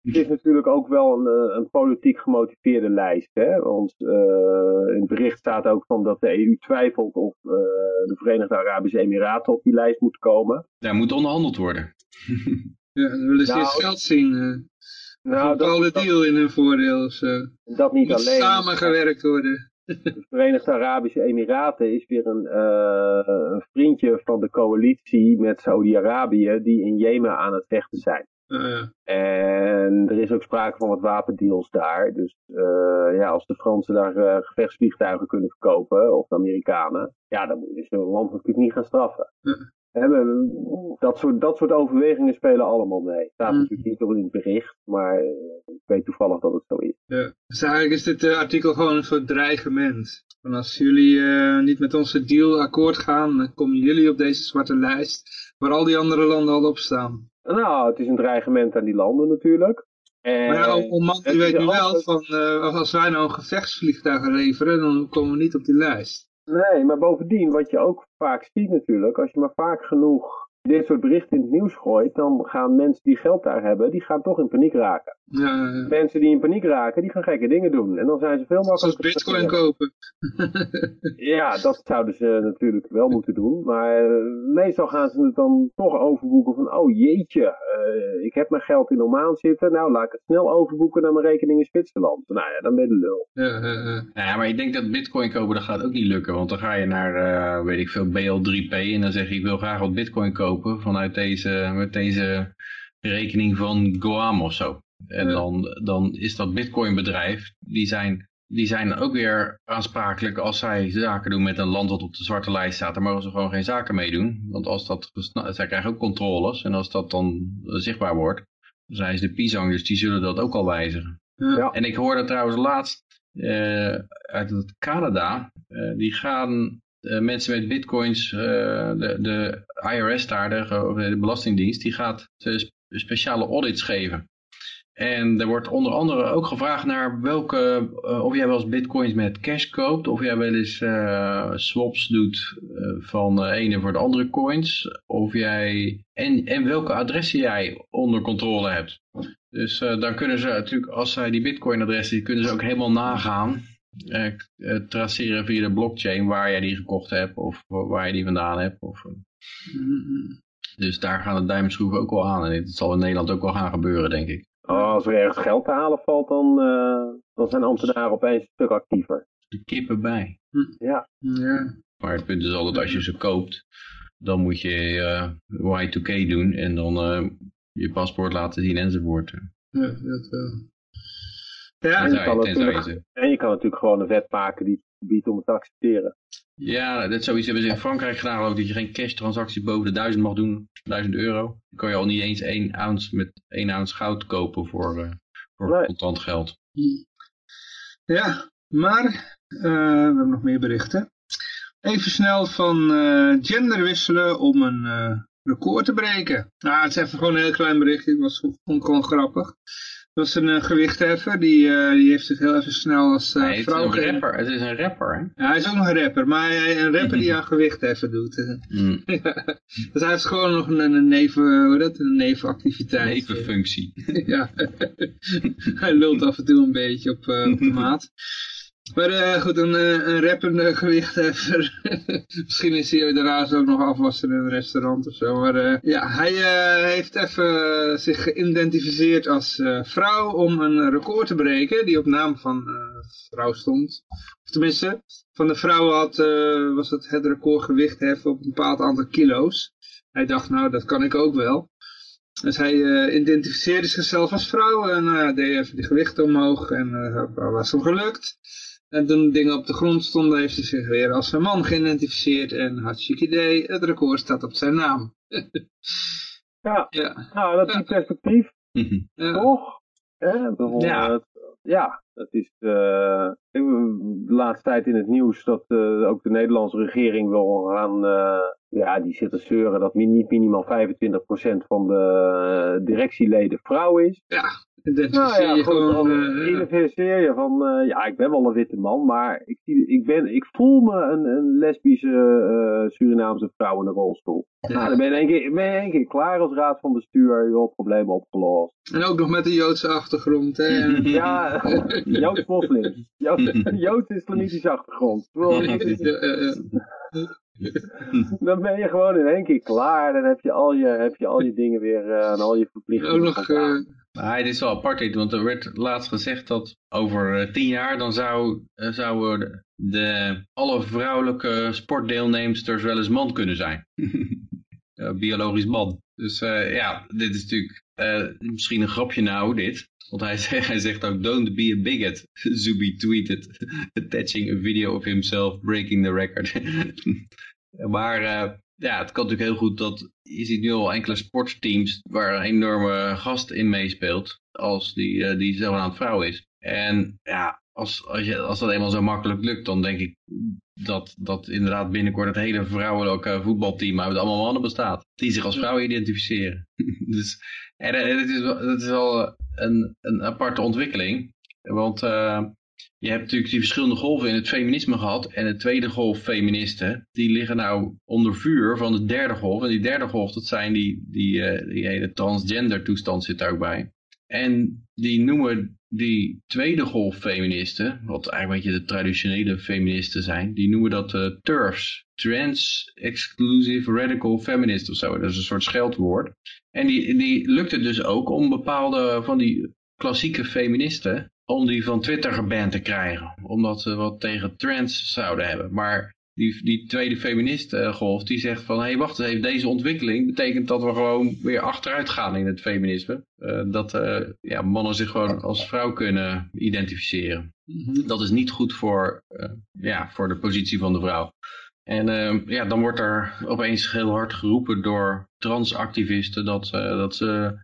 het is natuurlijk ook wel een, een politiek gemotiveerde lijst. Hè? Want uh, in het bericht staat ook van dat de EU twijfelt of uh, de Verenigde Arabische Emiraten op die lijst moeten komen. Daar moet onderhandeld worden. ja, dan willen ze nou, eerst geld zien. Uh, nou, een bepaalde deal in hun voordeel. Of Dat niet moet alleen. samengewerkt worden. De Verenigde Arabische Emiraten is weer een, uh, een vriendje van de coalitie met Saudi-Arabië die in Jemen aan het vechten zijn. Uh, en er is ook sprake van wat wapendeals daar. Dus uh, ja, als de Fransen daar uh, gevechtsvliegtuigen kunnen verkopen, of de Amerikanen, ja, dan moet je zo'n land natuurlijk niet gaan straffen. Hebben, dat, soort, dat soort overwegingen spelen allemaal mee. Het staat natuurlijk niet in het bericht, maar ik weet toevallig dat het zo is. Ja. Dus eigenlijk is dit artikel gewoon een soort dreigement. Van als jullie niet met onze deal akkoord gaan, dan komen jullie op deze zwarte lijst, waar al die andere landen al op staan. Nou, het is een dreigement aan die landen natuurlijk. En maar ja, man die weet nu wel van, uh, als wij nou een gevechtsvliegtuig leveren, dan komen we niet op die lijst. Nee, maar bovendien, wat je ook vaak ziet natuurlijk, als je maar vaak genoeg dit soort berichten in het nieuws gooit, dan gaan mensen die geld daar hebben, die gaan toch in paniek raken. Ja. Mensen die in paniek raken, die gaan gekke dingen doen. En dan zijn ze veel makkelijker... Zoals bitcoin kopen. ja, dat zouden ze natuurlijk wel moeten doen. Maar uh, meestal gaan ze het dan toch overboeken van, oh jeetje, uh, ik heb mijn geld in Oman zitten. Nou, laat ik het snel overboeken naar mijn rekening in Zwitserland. Nou ja, dan ben je de lul. Ja, ja, maar ik denk dat bitcoin kopen, dat gaat ook niet lukken. Want dan ga je naar, uh, weet ik veel, BL3P en dan zeg je, ik wil graag wat bitcoin kopen vanuit deze, met deze rekening van Guam of zo. En dan, dan is dat bitcoin bedrijf, die zijn, die zijn ook weer aansprakelijk als zij zaken doen met een land dat op de zwarte lijst staat. Daar mogen ze gewoon geen zaken mee doen. Want als dat, zij krijgen ook controles en als dat dan zichtbaar wordt, dan zijn ze de pisang, dus die zullen dat ook al wijzigen. Ja. En ik hoorde trouwens laatst uh, uit Canada, uh, die gaan uh, mensen met bitcoins, de, de IRS daar, de, de Belastingdienst, die gaat speciale audits geven. En er wordt onder andere ook gevraagd naar welke, uh, of jij wel eens bitcoins met cash koopt, of jij wel eens uh, swaps doet uh, van de ene voor de andere coins, of jij, en, en welke adressen jij onder controle hebt. Dus dan kunnen ze natuurlijk, als zij die bitcoin adressen, kunnen ze ook helemaal nagaan. Traceren via de blockchain waar jij die gekocht hebt of waar je die vandaan hebt. Of, Mm. dus daar gaan de duimschroeven ook wel aan. En dat zal in Nederland ook wel gaan gebeuren, denk ik. Oh, als er ergens geld te halen valt, dan, dan zijn ambtenaren opeens een stuk actiever. De kippen bij. Ja. ja. Maar het punt is altijd, als je ze koopt, dan moet je Y2K doen en dan je paspoort laten zien enzovoort. Ja, dat wel. Ja, En je, kan natuurlijk, en je kan natuurlijk gewoon een wet maken die het biedt om het te accepteren. Ja, dat zoiets hebben ze in Frankrijk gedaan, geloof ik, dat je geen cash transactie boven de 1000 mag doen, 1000 euro. Dan kan je al niet eens 1 ounce met 1 ounce goud kopen voor, eh, voor Nee. contant geld. Ja, maar eh, we hebben nog meer berichten. Even snel van eh, gender wisselen om een eh, record te breken. Nou, het is even gewoon een heel klein berichtje. Het was vond ik gewoon grappig. Het was een eh, gewichtheffer. Die, eh, die heeft zich heel even snel als eh, Nee, het, is vrouw... een rapper, het is een rapper, hè? Ja, hij is ook nog een rapper. Maar hij, een rapper die aan gewichtheffen doet. Mm, dus hij heeft gewoon nog een, een neven... Hoe dat? Een nevenactiviteit. nevenfunctie. ja, hij lult af en toe een beetje op, eh, op de maat. Maar eh, goed, een, eh, een rappende gewichtheffer. Misschien is hij daarnaast ook nog afwasser in een restaurant of zo. Maar eh, ja, hij heeft even zich geïdentificeerd als vrouw om een record te breken. Die op naam van vrouw stond. Of tenminste, van de vrouw had, was het het record gewicht heffen op een bepaald aantal kilo's. Hij dacht, nou dat kan ik ook wel. Dus hij identificeerde zichzelf als vrouw en eh, deed even de gewichten omhoog en eh was hem gelukt. En toen de dingen op de grond stonden, heeft hij zich weer als een man geïdentificeerd en hartstikke idee, het record staat op zijn naam. Ja, Ja, nou, dat is Ja. perspectief, ja. toch? Hè, Ja. het- ja, dat is eh, de laatste tijd in het nieuws dat eh, ook de Nederlandse regering wil gaan, eh, ja, die zit te zeuren dat niet minimaal 25% van de directieleden vrouw is. Identificeer Nou ja, je gewoon. dan eh, ja. identificeer je van, eh, ja, ik ben wel een witte man, maar ik, zie- ik, ben, ik voel me een, een lesbische eh, Surinaamse vrouw in een rolstoel. Nou, dan ben je in één keer, ben je in één keer klaar als raad van bestuur, joh, probleem opgelost. En ook nog met een Joodse achtergrond. Hè? Ja, Joods moslim. Joods islamitische achtergrond. Ja, ja, ja. Dan ben je gewoon in één keer klaar. Dan heb je al je, heb je, al je dingen weer eh, en al je verplichtingen. Ook nog. Maar dit is wel apart, want er werd laatst gezegd dat over eh, tien jaar dan zou, eh, zouden de, alle vrouwelijke sportdeelnemsters wel eens man kunnen zijn. Biologisch man. Dus eh, ja, dit is natuurlijk misschien een grapje nou, dit. Want hij zegt, hij zegt ook, don't be a bigot. Zubi tweeted, attaching a video of himself breaking the record. maar ja, het kan natuurlijk heel goed dat, je ziet nu al enkele sportteams waar een enorme gast in meespeelt, als die, eh, die zogenaamd vrouw is. En ja, als, als, je, als dat eenmaal zo makkelijk lukt, dan denk ik dat, dat inderdaad binnenkort het hele vrouwelijke voetbalteam uit allemaal mannen bestaat. Die zich als vrouw identificeren. dus, en het is, het is wel een, een aparte ontwikkeling. Want eh, je hebt natuurlijk die verschillende golven in het feminisme gehad. En de tweede golf feministen, die liggen nou onder vuur van de derde golf. En die derde golf, dat zijn die, die, eh, die hele transgender toestand zit daar ook bij. En die noemen die tweede golf feministen, wat eigenlijk een beetje de traditionele feministen zijn, die noemen dat eh TERFs. Trans Exclusive Radical Feminist of zo. Dat is een soort scheldwoord. En die, die lukt het dus ook om bepaalde van die klassieke feministen, om die van Twitter geband te krijgen. Omdat ze wat tegen trans zouden hebben. Maar die, die tweede feministgolf die zegt van, hé hey, wacht eens even, deze ontwikkeling betekent dat we gewoon weer achteruit gaan in het feminisme. Eh, dat eh, ja, mannen zich gewoon als vrouw kunnen identificeren. mhm. Dat is niet goed voor, eh, ja, voor de positie van de vrouw. En eh, ja, dan wordt er opeens heel hard geroepen door transactivisten dat, eh, dat ze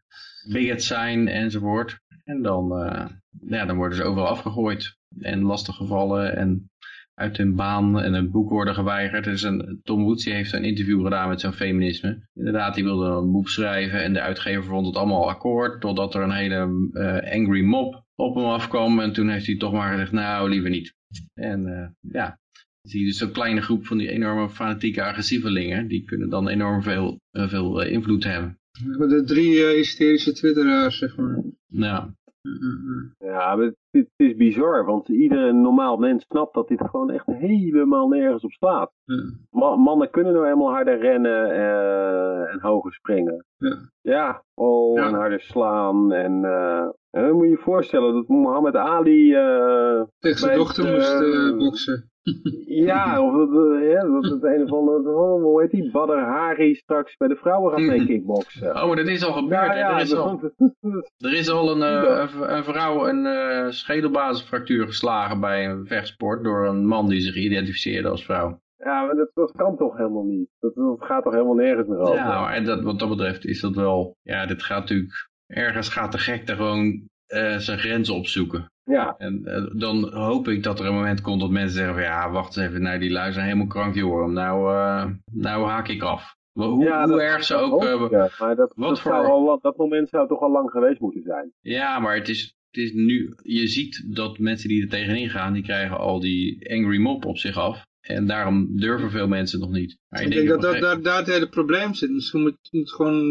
bigot zijn enzovoort. En dan, eh, ja, dan worden ze overal afgegooid en lastiggevallen en uit hun baan en een boek worden geweigerd. Dus een, Tom Woods die heeft een interview gedaan met zijn feminisme. Inderdaad, die wilde een boek schrijven en de uitgever vond het allemaal akkoord. Totdat er een hele eh, angry mob op hem afkwam. En toen heeft hij toch maar gezegd, nou liever niet. En eh, ja, zie je dus zo'n kleine groep van die enorme fanatieke agressievelingen. Die kunnen dan enorm veel, veel invloed hebben. De drie hysterische twitteraars, zeg maar. Ja. Ja, maar het, het is bizar, want iedere normaal mens snapt dat dit gewoon echt helemaal nergens op slaat. Ja. Ma- mannen kunnen nou helemaal harder rennen eh, en hoger springen. Ja. Ja, oh, Ja. en harder slaan. En eh, en dan moet je je voorstellen dat Muhammad Ali... eh, Tegen zijn dochter moest eh, eh, boksen. Ja, of dat, eh, ja, dat het een of andere... hoe heet die? Badr Hari straks bij de vrouwen gaat mee kickboksen. Oh, maar dat is al gebeurd. Ja, ja, er, is al, er is al een, eh, een vrouw een eh schedelbasisfractuur geslagen bij een vechtsport door een man die zich identificeerde als vrouw. ja, maar dat, dat kan toch helemaal niet? Dat, dat gaat toch helemaal nergens meer over? Ja, maar dat, wat dat betreft is dat wel... Ja, dit gaat natuurlijk... Ergens gaat de gek er gewoon eh, zijn grenzen opzoeken. Ja, En eh, dan hoop ik dat er een moment komt dat mensen zeggen van... Ja, wacht eens even, nou die lui zijn helemaal krank, joh. Nou, eh, nou haak ik af. Hoe, ja, hoe dat- erg ze ook... hoop ja. Maar dat, wat dat, voor- al, dat moment zou toch al lang geweest moeten zijn. Ja, maar het is, het is nu, je ziet dat mensen die er tegenin gaan, die krijgen al die angry mob op zich af. En daarom durven veel mensen nog niet. Maar Ik denk dat, dat daar, daar het hele probleem zit. Misschien moet moet gewoon,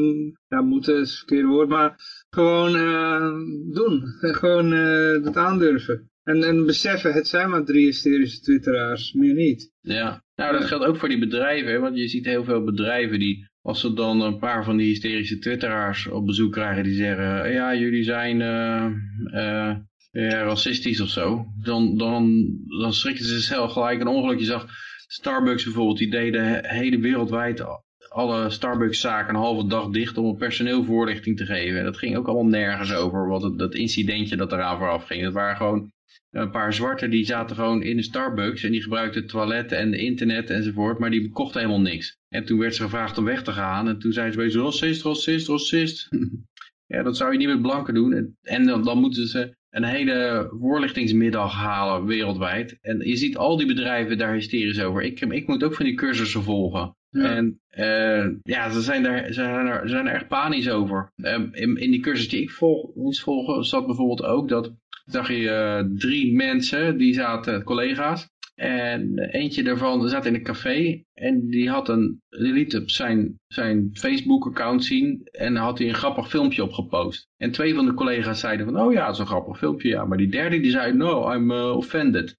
ja, moeten is het verkeerde woord, maar gewoon eh, doen. En gewoon eh, dat aandurven. En, en beseffen, het zijn maar drie hysterische twitteraars, meer niet. Ja, nou dat geldt ook voor die bedrijven, want je ziet heel veel bedrijven die, als ze dan een paar van die hysterische twitteraars op bezoek krijgen, die zeggen, ja jullie zijn eh, ja, racistisch of zo, dan, dan, dan schrikken ze zelf gelijk een ongeluk. Je zag Starbucks bijvoorbeeld, die deden he- hele wereldwijd alle Starbucks zaken een halve dag dicht om het personeel voorlichting te geven. En dat ging ook allemaal nergens over, wat het, dat incidentje dat eraan vooraf ging. Het waren gewoon een paar zwarten die zaten gewoon in de Starbucks en die gebruikten het toilet en internet enzovoort, maar die kochten helemaal niks. En toen werd ze gevraagd om weg te gaan en toen zei ze bij racist, racist, racist. ja, dat zou je niet met blanken doen. En, en dan, dan moeten ze een hele voorlichtingsmiddag halen wereldwijd. En je ziet al die bedrijven daar hysterisch over. Ik, ik moet ook van die cursussen volgen. Ja. En eh, ja, ze zijn, daar, ze, zijn er, ze zijn er echt panisch over. Eh, in, in die cursus die ik volg, moest volgen, zat bijvoorbeeld ook dat zag je eh, drie mensen, die zaten collega's. En eentje daarvan zat in een café en die, had een, die liet op zijn, zijn Facebook-account zien en daar had hij een grappig filmpje op gepost. En twee van de collega's zeiden van, oh ja, een grappig filmpje, ja. Maar die derde die zei, no, I'm uh, offended.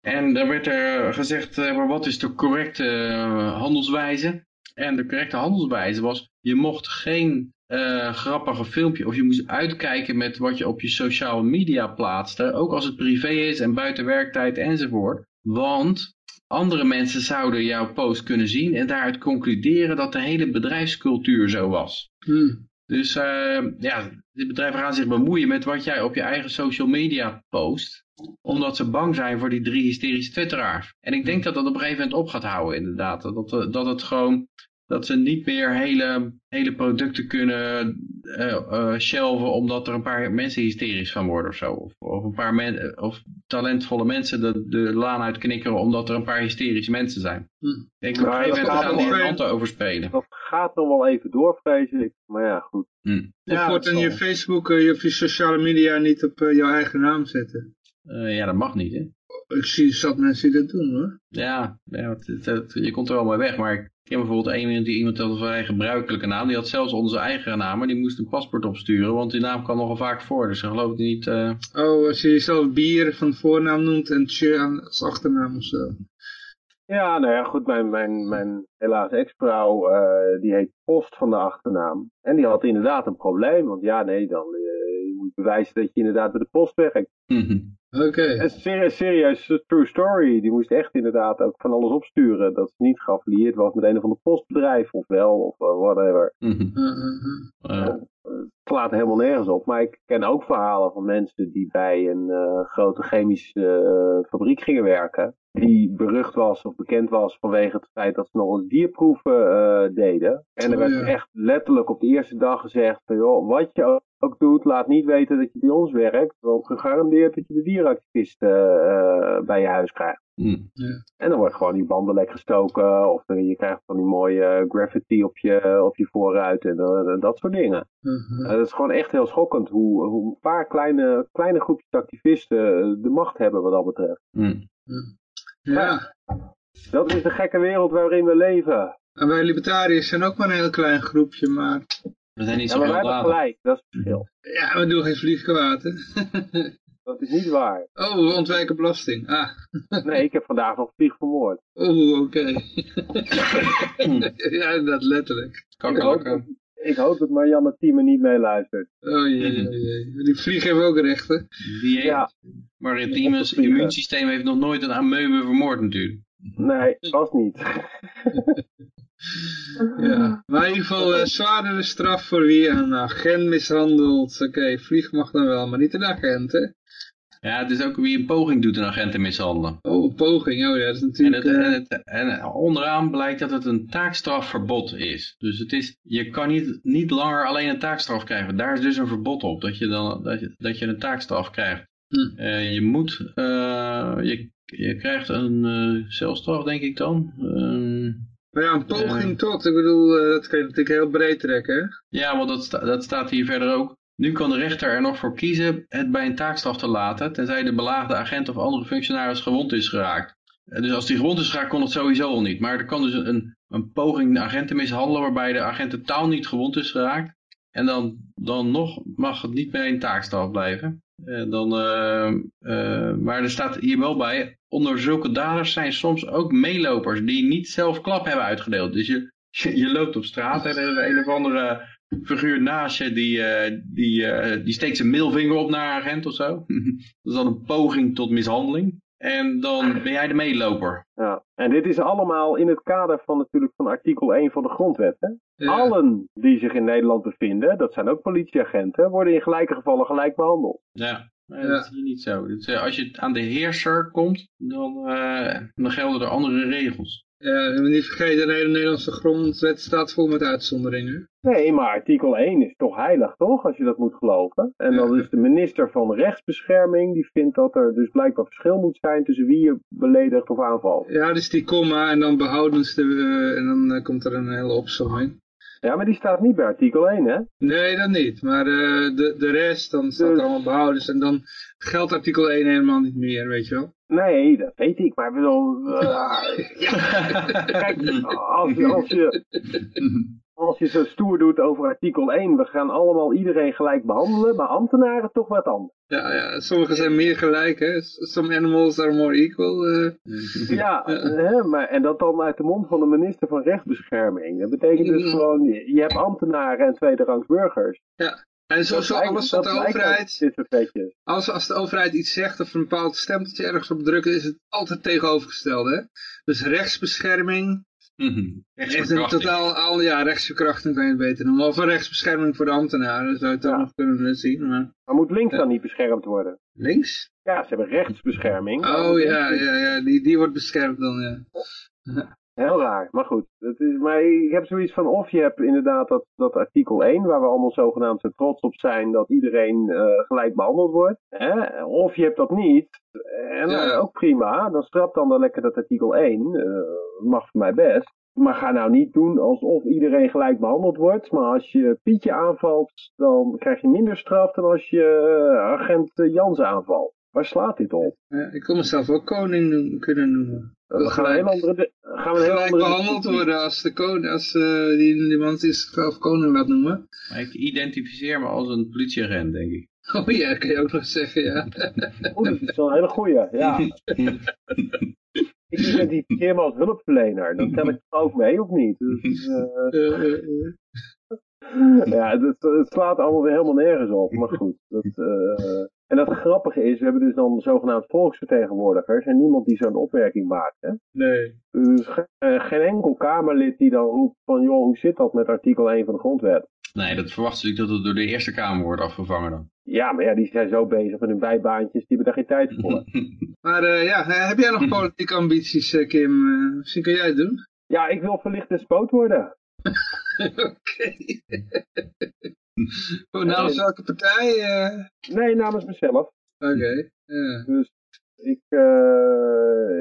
En dan werd er gezegd, eh, maar wat is de correcte eh, handelswijze? En de correcte handelswijze was, je mocht geen eh, grappige filmpje, of je moest uitkijken met wat je op je sociale media plaatste, ook als het privé is en buiten werktijd enzovoort. Want andere mensen zouden jouw post kunnen zien en daaruit concluderen dat de hele bedrijfscultuur zo was. Hm. Dus eh, ja, die bedrijven gaan zich bemoeien met wat jij op je eigen social media post. Omdat ze bang zijn voor die drie hysterische twitteraars. En ik denk dat dat op een gegeven moment op gaat houden inderdaad. Dat, dat het gewoon, dat ze niet meer hele, hele producten kunnen eh eh, shelven omdat er een paar mensen hysterisch van worden of zo. Of, of een paar men, of talentvolle mensen de, de laan uitknikkeren omdat er een paar hysterische mensen zijn. Hm. Ik denk op een gegeven moment gaan die handen overspelen. Dat gaat nog wel even door, vrees ik. Maar ja, goed. Hm. Of Ja, wordt dat in je. Facebook, eh, je op je sociale media niet op jouw eigen naam zetten. Eh, ja, dat mag niet hè. Ik zie zat mensen die dat doen hoor. Ja, ja het- het- het- je komt er wel mee weg, maar ik ken bijvoorbeeld een, die iemand had een vrij gebruikelijke naam, die had zelfs onze eigen naam, maar die moest een paspoort opsturen, want die naam kwam nogal vaak voor, dus ze geloofde niet... eh, Oh, als je jezelf bier van voornaam noemt en tje aan- als achternaam of zo. Ja, nou ja, goed. Mijn, mijn, mijn helaas ex-vrouw, eh, die heet Post van de achternaam. En die had inderdaad een probleem. Want ja, nee, dan eh, je moet bewijzen dat je inderdaad bij de post werkt. Oké. En serieus, serieus, true story. Die moest echt inderdaad ook van alles opsturen. Dat ze niet geaffilieerd was met een of ander postbedrijf. Of wel, of eh, whatever. Uh, uh, uh. eh, Het slaat helemaal nergens op. Maar ik ken ook verhalen van mensen die bij een eh, grote chemische eh, fabriek gingen werken. Die berucht was of bekend was vanwege het feit dat ze nog eens dierproeven eh, deden. En er Oh, werd ja. echt letterlijk op de eerste dag gezegd van joh, wat je ook- doet, laat niet weten dat je bij ons werkt. Want gegarandeerd dat je de dierenactivisten eh, bij je huis krijgt. hm. En dan wordt gewoon die banden lek gestoken. Of eh, je krijgt van die mooie eh, graffiti op je, op je voorruit en eh, dat soort dingen. Uh, het is gewoon echt heel schokkend hoe, hoe een paar kleine, kleine groepjes activisten eh, de macht hebben wat dat betreft. Hm. Ja. Dat is de gekke wereld waarin we leven. En wij libertariërs zijn ook maar een heel klein groepje, maar We zijn niet Ja, zo maar wij hebben later. gelijk, dat is het verschil. Ja, we doen geen vliegkwaad, hè. Dat is niet waar. Oh, we ontwijken belasting. Ah, Nee, ik heb vandaag nog vlieg vermoord. oh, oké. ja, inderdaad, letterlijk. Kakkerlakken. Ik hoop dat Marianne Thieme niet meeluistert. Oh jee, oh jee. Die vlieg hebben ook rechten. Die heeft, Ja. Maritieme's immuunsysteem heeft nog nooit een ameuben vermoord natuurlijk. Nee, vast niet. Ja. Maar in ieder geval eh, zwaardere straf voor wie een agent mishandelt. Oké, vlieg mag dan wel, maar niet een agent, hè. Ja, het is ook wie een poging doet een agent te mishandelen. Oh, poging. Oh ja, dat is En, natuurlijk... het, eh, en, het, en onderaan blijkt dat het een taakstrafverbod is. Dus het is, je kan niet, niet langer alleen een taakstraf krijgen. Daar is dus een verbod op, dat je, dan, dat je, dat je een taakstraf krijgt. Hm. Eh, je moet, eh, je, je krijgt een celstraf denk ik dan. Ehm, maar ja, een poging tot. Ik bedoel, dat kan je natuurlijk heel breed trekken, hè. Ja, want dat, sta- dat staat hier verder ook. Nu kan de rechter er nog voor kiezen het bij een taakstraf te laten, tenzij de belaagde agent of andere functionaris gewond is geraakt. Eh, Dus als die gewond is geraakt, kon het sowieso al niet. Maar er kan dus een, een poging de agent te mishandelen, waarbij de agent totaal niet gewond is geraakt. En dan, dan nog mag het niet bij een taakstraf blijven. Eh, dan, eh, maar er staat hier wel bij, onder zulke daders zijn soms ook meelopers die niet zelf klap hebben uitgedeeld. Dus je, je, je loopt op straat en er is een of andere figuur naast je, die, eh, die, eh, die steekt zijn middelvinger op naar een agent of zo. dat is dan een poging tot mishandeling. En dan ben jij de meeloper. Ja. En dit is allemaal in het kader van natuurlijk van artikel 1 van de grondwet. Hè? Ja. Allen die zich in Nederland bevinden, dat zijn ook politieagenten, worden in gelijke gevallen gelijk behandeld. Ja, dat is hier niet zo. Dus, als je aan de heerser komt, dan, eh, dan gelden er andere regels. Ja, niet vergeten, de hele Nederlandse grondwet staat vol met uitzonderingen. Nee, maar artikel 1 is toch heilig, toch? Als je dat moet geloven. En dan is de minister van Rechtsbescherming, die vindt dat er dus blijkbaar verschil moet zijn tussen wie je beledigt of aanvalt. Ja, dus die komma en dan behoudens de, eh, en dan eh, komt er een hele opzomming. Ja, maar die staat niet bij artikel 1, hè? Nee, dat niet. Maar eh, de, de rest, dan staat er Dus- allemaal behoudens. En dan geldt artikel 1 helemaal niet meer, weet je wel. Nee, dat weet ik, maar ik bedoel... eh, kijk, als, je- als, je, als je zo stoer doet over artikel 1, we gaan allemaal iedereen gelijk behandelen, maar ambtenaren toch wat anders. Ja, ja, sommigen zijn meer gelijk, hè. Some animals are more equal. eh. Ja, hè, maar, en dat dan uit de mond van de minister van Rechtsbescherming. Dat betekent dus gewoon, je hebt ambtenaren en tweederangs burgers. En zo, alles wat de overheid, als, als de overheid iets zegt of een bepaald stempeltje ergens op drukken, is het altijd tegenovergesteld, hè. Dus rechtsbescherming, Echt een Rechtsverkrachting. totaal, al, ja, rechtsverkrachting kan je het beter noemen. Of een rechtsbescherming voor de ambtenaren, zou je het Ja. nog kunnen zien. Maar Maar moet links dan niet beschermd worden? links? Ja, ze hebben rechtsbescherming. Oh ja, ja, ja die, die wordt beschermd dan, ja. Heel raar, maar goed. Het is, maar ik heb zoiets van, of je hebt inderdaad dat, dat artikel 1, waar we allemaal zogenaamd zo trots op zijn dat iedereen eh, gelijk behandeld wordt. Hè? Of je hebt dat niet. En Ja. eh, ook prima, dan strap dan dan lekker dat artikel 1. eh, mag voor mij best. Maar ga nou niet doen alsof iedereen gelijk behandeld wordt. Maar als je Pietje aanvalt, dan krijg je minder straf dan als je eh, agent Jans aanvalt. Waar slaat dit op? ja ik kon mezelf ook koning noemen- kunnen noemen. Dan gaan we een heel andere... Gaan we een heel andere behandeld worden als, de koning, als eh, die, die man die zichzelf koning laat noemen. Maar ik identificeer me als een politieagent, denk ik. Oh ja, dat kan je ook nog zeggen, ja. Oh, dat is wel een hele goeie, ja. Ik identificeer me als hulpverlener. Dan tel ik het ook mee, of niet? Dus, eh, ja, het, het- slaat allemaal weer helemaal nergens op. Maar goed. Dat, eh, en dat grappige is, we hebben dus dan zogenaamd volksvertegenwoordigers. En niemand die zo'n opmerking maakt. Hè? nee. Dus eh, geen enkel Kamerlid die dan roept van... joh, hoe zit dat met artikel 1 van de grondwet? Nee, dat verwacht ik dat het door de Eerste Kamer wordt afgevangen dan. Ja, maar ja, die zijn zo bezig met hun bijbaantjes. Die hebben daar geen tijd voor. Maar eh, ja, eh, heb jij nog politieke ambities, eh, Kim? Misschien kun jij het doen? Ja, ik wil verlicht despoot worden. Oké. Voor namens welke partij? eh? Nee, namens mezelf. Oké. ja. Dus ik,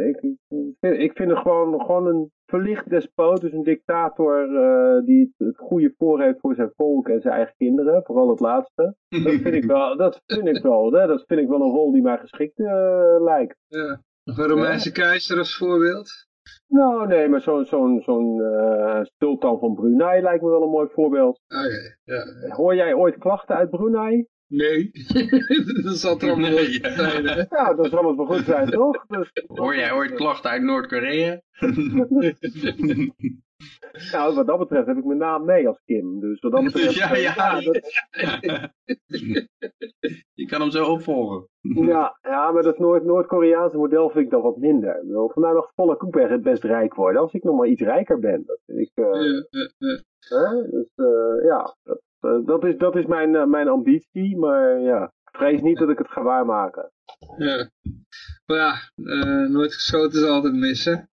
ik, ik, vind, ik vind het gewoon, gewoon een verlicht despoot, dus een dictator eh, die het, goede voor heeft voor zijn volk en zijn eigen kinderen, vooral het laatste. Dat vind ik wel, dat vind ik wel, hè, dat vind ik wel een rol die mij geschikt eh, lijkt. Ja. Nog een Romeinse keizer als voorbeeld? Nou, nee, maar zo'n zo'n zo'n eh, sultan van Brunei lijkt me wel een mooi voorbeeld. Oké, ja. Hoor jij ooit klachten uit Brunei? Nee, dat zal er allemaal Nee, wel zijn. hè? Ja, dat zal het wel goed zijn, toch? Dus, Hoor jij ooit klachten uit Noord-Korea? nou, wat dat betreft heb ik mijn naam mee als Kim. Dus wat dat betreft... Ja, ja. dat- Je kan hem zo opvolgen. ja, ja, maar dat Noord- Noord-Koreaanse model vind ik dan wat minder. Ik bedoel, Van mij mag volle koek best rijk worden, als ik nog maar iets rijker ben. Dat vind ik... eh, Ja, ja, ja. Hè? Dus eh, ja, dat, dat, is, dat is mijn, eh, mijn ambitie, maar ja, ik vrees niet dat ik het ga waarmaken. Ja. Maar ja, eh, nooit geschoten is altijd missen.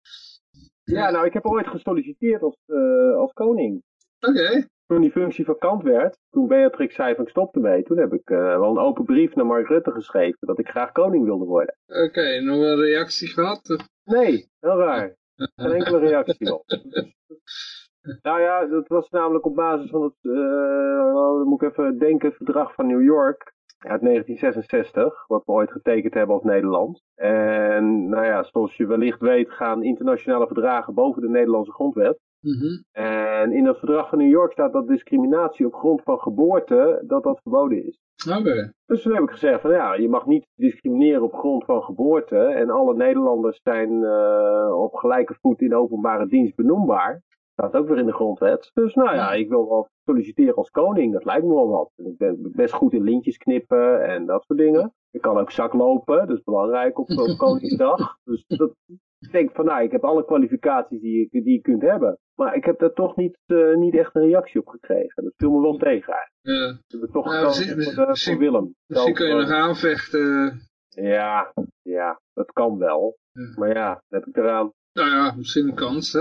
Ja, nou, ik heb ooit gesolliciteerd als, eh, als koning. Oké. Toen die functie vakant werd, toen Beatrix zei van ik stopte mee, toen heb ik eh, wel een open brief naar Mark Rutte geschreven dat ik graag koning wilde worden. Oké, nog wel een reactie gehad? Of- Nee, heel raar. Geen enkele reactie op. Nou ja, dat was namelijk op basis van het, eh, moet ik even denken, het verdrag van New York uit 1966, wat we ooit getekend hebben als Nederland. En nou ja, zoals je wellicht weet gaan internationale verdragen boven de Nederlandse grondwet. Mhm. En in dat verdrag van New York staat dat discriminatie op grond van geboorte, dat dat verboden is. Oké. Dus toen heb ik gezegd van ja, je mag niet discrimineren op grond van geboorte. En alle Nederlanders zijn eh, op gelijke voet in openbare dienst benoembaar. Staat ook weer in de grondwet. Dus nou ja, ik wil wel solliciteren als koning. Dat lijkt me wel wat. Ik ben best goed in lintjes knippen en dat soort dingen. Ik kan ook zak lopen, dat is belangrijk op, op Koningsdag. Dus dat, ik denk van nou, ik heb alle kwalificaties die, ik, die je kunt hebben. Maar ik heb daar toch niet, eh, niet echt een reactie op gekregen. Dat viel me wel tegen eigenlijk. Ja. Ik heb toch misschien- voor, de- misschien- voor Willem. Misschien kun je Zelf, nog aanvechten. ja, ja, dat kan wel. Ja. Maar ja, dat heb ik eraan. Nou ja, misschien een kans, hè.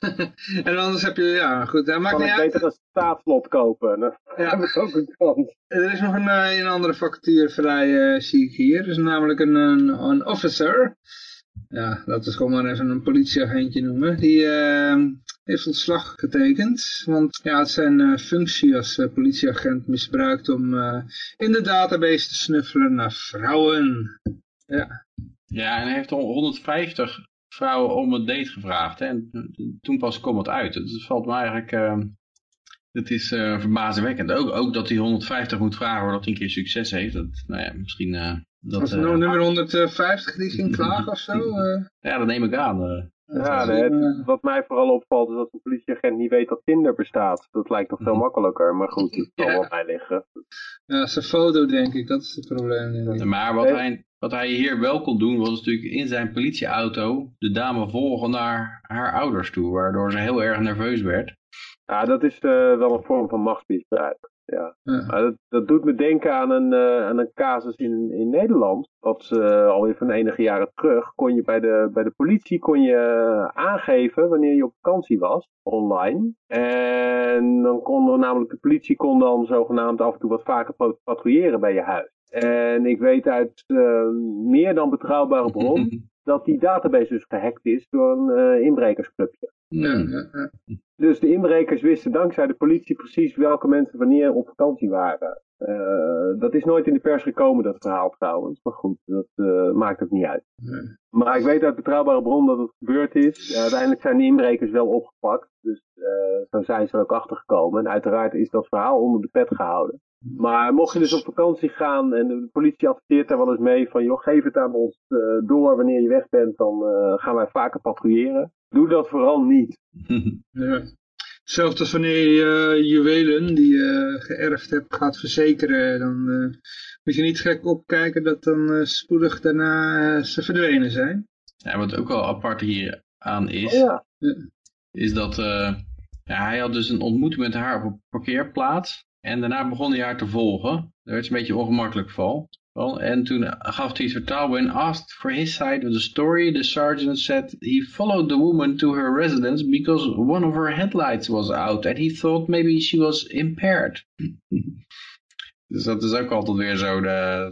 en anders heb je, ja, goed, dat maakt Kan niet uit. beter een staatslot kopen? Dan Ja. heb ik ook een kans. Er is nog een, eh, een andere vacature vrij, eh, zie ik hier. Er is namelijk een, een, een officer. Ja, dat is gewoon maar even een politieagentje noemen. Die eh, heeft ontslag getekend. Want ja, het zijn eh, functie als eh, politieagent misbruikt om eh, in de database te snuffelen naar vrouwen. Ja, Ja, en hij heeft al 150 vrouwen om een date gevraagd. Hè? En toen pas kwam het uit. Dus het valt me eigenlijk... eh, het is eh verbazingwekkend. Ook, ook dat hij 150 moet vragen voordat hij een keer succes heeft. Dat, nou ja, misschien... eh, dat, was eh, nummer 150 die ging klagen of zo? ja, dat neem ik aan. Eh. Ja, nee, het- wat mij vooral opvalt is dat een politieagent niet weet dat Tinder bestaat. Dat lijkt toch veel Mhm. makkelijker. Maar goed, het zal Ja. wel mij liggen. ja, zijn foto denk ik, dat is het probleem. denk ik. Maar wat Nee. hij, wat hij hier wel kon doen, was natuurlijk in zijn politieauto de dame volgen naar haar ouders toe. Waardoor ze heel erg nerveus werd. Ja, dat is eh, wel een vorm van machtsmisbruik. Ja. Ja. Maar dat, dat doet me denken aan een, eh, aan een casus in, in Nederland. Dat eh, alweer van enige jaren terug kon je bij de, bij de politie kon je eh, aangeven wanneer je op vakantie was, online. En dan kon er namelijk de politie kon dan zogenaamd af en toe wat vaker pat- patrouilleren bij je huis. En ik weet uit eh, meer dan betrouwbare bron dat die database dus gehackt is door een inbrekersclubje. Ja, Hmm. Dus de inbrekers wisten dankzij de politie precies welke mensen wanneer op vakantie waren. Eh, dat is nooit in de pers gekomen, dat verhaal trouwens. Maar goed, dat eh, maakt ook niet uit. Nee. Maar ik weet uit betrouwbare bron dat het gebeurd is. Ja, uiteindelijk zijn de inbrekers wel opgepakt. Dus eh, zo zijn ze er ook achter gekomen. En uiteraard is dat verhaal onder de pet gehouden. Maar mocht je dus op vakantie gaan en de politie adverteert daar wel eens mee van joh, geef het aan ons eh, door wanneer je weg bent, dan eh, gaan wij vaker patrouilleren. Doe dat vooral niet. Ja. Zelfs als wanneer je eh, juwelen die je geërfd hebt gaat verzekeren, dan eh, moet je niet gek opkijken dat dan spoedig daarna ze verdwenen zijn. Ja, wat ook wel apart hier aan is, Oh ja. is dat eh, ja, hij had dus een ontmoeting met haar op een parkeerplaats. En daarna begon hij haar te volgen. Daar werd een beetje ongemakkelijk van. En toen gaf hij het vertaal en asked for his side of the story. The sergeant said he followed the woman to her residence because one of her headlights was out. And he thought maybe she was impaired. Dus dat is ook altijd weer zo'n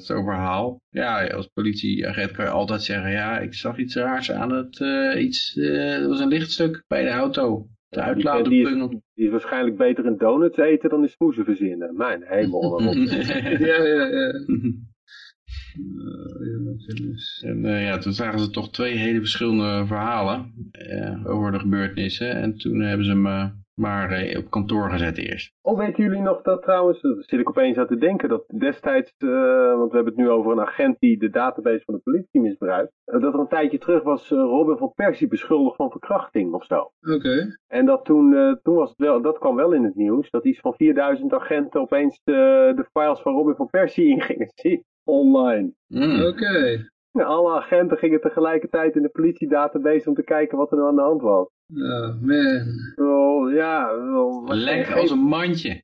zo verhaal. Ja, als politieagent kan je altijd zeggen, ja, ik zag iets raars aan het, eh, iets, eh, er was een lichtstuk bij de auto. De Die, is, die is waarschijnlijk beter in donuts eten dan in smoesen verzinnen. Mijn hemel. Ja, ja, ja. Eh, ja. Dus. En eh, ja, toen zagen ze toch twee hele verschillende verhalen eh, over de gebeurtenissen. En toen hebben ze hem eh, maar eh, op kantoor gezet eerst. Oh, weten jullie nog dat trouwens, daar zit ik opeens aan te denken, dat destijds, eh, want we hebben het nu over een agent die de database van de politie misbruikt, eh, dat er een tijdje terug was Robin van Persie beschuldigd van verkrachting of zo. Oké. En dat toen, eh, toen was het wel, dat kwam wel in het nieuws, dat iets van 4000 agenten opeens de, de files van Robin van Persie in gingen zien, online. Mm. Oké. Alle agenten gingen tegelijkertijd in de politiedatabase om te kijken wat er nou aan de hand was. Oh man. Wel, ja, wel, Lek als een mandje.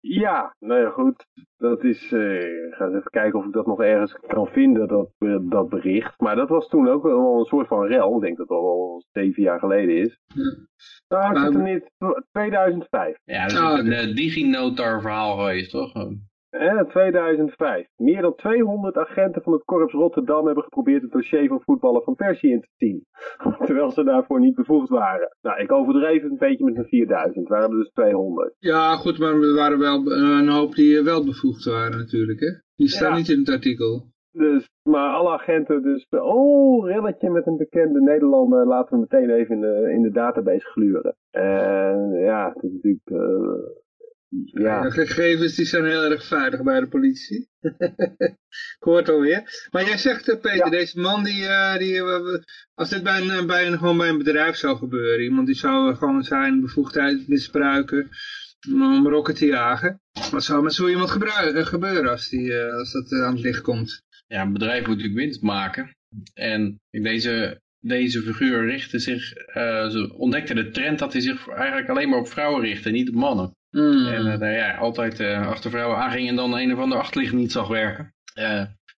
Ja, nou ja, goed. Dat is, eh, ik ga eens even kijken of ik dat nog ergens kan vinden, dat, eh, dat bericht. Maar dat was toen ook wel een soort van rel. Ik denk dat het al zeven jaar geleden is. Ja. Nou, ik zit er niet. 2005. Ja, dat is Ah, een eh, DigiNotar verhaal geweest, toch? Eh, 2005. Meer dan 200 agenten van het Korps Rotterdam hebben geprobeerd het dossier van voetballer van Persie in te zien. Terwijl ze daarvoor niet bevoegd waren. Nou, ik overdreef het een beetje met een 4000. Het waren er dus 200. Ja, goed, maar er waren wel eh, een hoop die eh, wel bevoegd waren natuurlijk, hè? Die staan Ja. niet in het artikel. Dus, maar alle agenten dus, oh, rilletje met een bekende Nederlander, laten we meteen even in de, in de database gluren. En ja, het is natuurlijk, eh, ja. De gegevens die zijn heel erg veilig bij de politie. ik hoor het alweer. Maar jij zegt, eh, Peter, Ja. deze man, die, eh, die, eh, als dit bij een, bij een, gewoon bij een bedrijf zou gebeuren, iemand die zou gewoon zijn bevoegdheid misbruiken om rokken te jagen. Wat zou met zo iemand gebeuren als, die, eh, als dat aan het licht komt? Ja, een bedrijf moet natuurlijk winst maken. En deze, deze figuur richtte zich, eh, ze ontdekte de trend dat hij zich eigenlijk alleen maar op vrouwen richtte, niet op mannen. Hmm. En eh, nou ja, altijd eh, achter vrouwen aanging en dan een of ander achterlicht niet zag werken.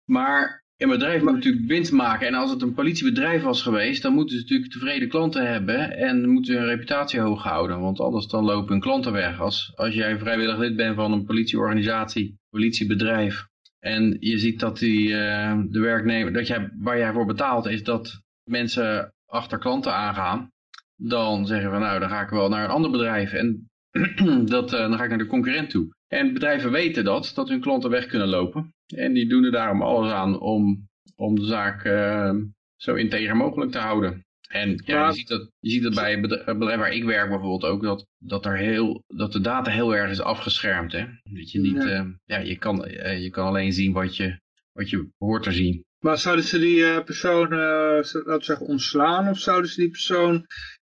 Maar een bedrijf moet natuurlijk winst maken. En als het een politiebedrijf was geweest, dan moeten ze natuurlijk tevreden klanten hebben. En moeten hun reputatie hoog houden. Want anders dan lopen hun klanten weg. Als, als jij vrijwillig lid bent van een politieorganisatie, politiebedrijf. En je ziet dat die, eh, de werknemer, dat jij, waar jij voor betaalt, is dat mensen achter klanten aangaan. Dan zeggen we, nou, dan ga ik wel naar een ander bedrijf. En dat, eh, dan ga ik naar de concurrent toe. En bedrijven weten dat, dat hun klanten weg kunnen lopen. En die doen er daarom alles aan om, om de zaak eh, zo integer mogelijk te houden. En ja, je, ziet dat, je ziet dat bij het bedrijf, het bedrijf waar ik werk bijvoorbeeld ook, dat, dat, er heel, dat de data heel erg is afgeschermd. Hè? Dat je niet, Ja. eh, ja, je kan, eh, je kan alleen zien wat je, wat je hoort te zien. Maar zouden ze die eh, persoon, eh, we zeggen, ontslaan? Of zouden ze die persoon eh,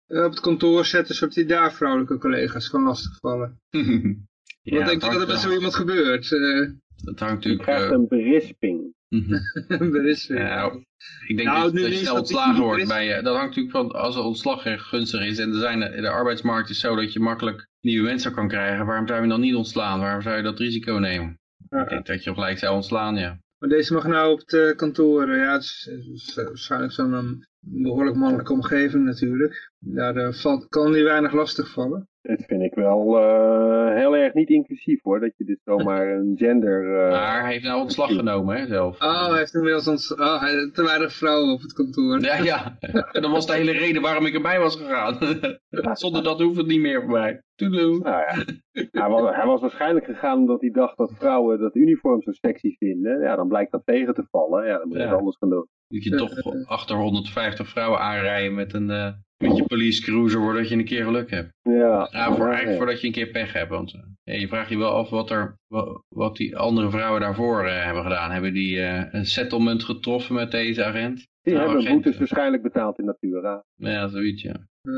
op het kantoor zetten, zodat die daar vrouwelijke collega's kan lastigvallen? ja, Wat denk je dat er met zo wel- iemand gebeurt? Eh, Dat hangt Je natuurlijk... krijgt eh, een berisping. er is weer. Nou, ik denk Nou, nu dat je dat ontslagen wordt bij je. Dat hangt natuurlijk van als de ontslag erg gunstig is. En er zijn, de arbeidsmarkt is zo dat je makkelijk nieuwe mensen kan krijgen. Waarom zou je dan niet ontslaan? Waarom zou je dat risico nemen? Ja. Ik denk dat je gelijk zou ontslaan, ja. Maar deze mag nou op het eh, kantoor, eh, ja, het is, waarschijnlijk zo'n um, behoorlijk mannelijke omgeving natuurlijk. Daar eh, valt, kan die weinig lastig vallen. Dat vind ik wel eh, heel erg niet inclusief hoor, dat je dus zomaar een gender... eh, Maar hij heeft nou ontslag genomen, hè, zelf. Oh, hij heeft inmiddels ons, oh, hij, te weinig vrouwen op het kantoor. Ja, ja. En dat was de hele reden waarom ik erbij was gegaan. Zonder dat hoeft het niet meer voor mij. Toedoe. Nou ja, hij was, hij was waarschijnlijk gegaan omdat hij dacht dat vrouwen dat uniform zo sexy vinden. Ja, dan blijkt dat tegen te vallen. Ja, dan moet je Ja. het anders gaan doen. Dat je toch achter 150 vrouwen aanrijden met een eh, met je police cruiser voordat je een keer geluk hebt. Ja, Ja, voor, eigenlijk voordat je een keer pech hebt. Want eh, je vraagt je wel af wat, er, wat, wat die andere vrouwen daarvoor eh, hebben gedaan. Hebben die eh, een settlement getroffen met deze agent? Die Nou, hebben agent, boetes waarschijnlijk betaald in Natura. Ja, zoiets, ja. Eh,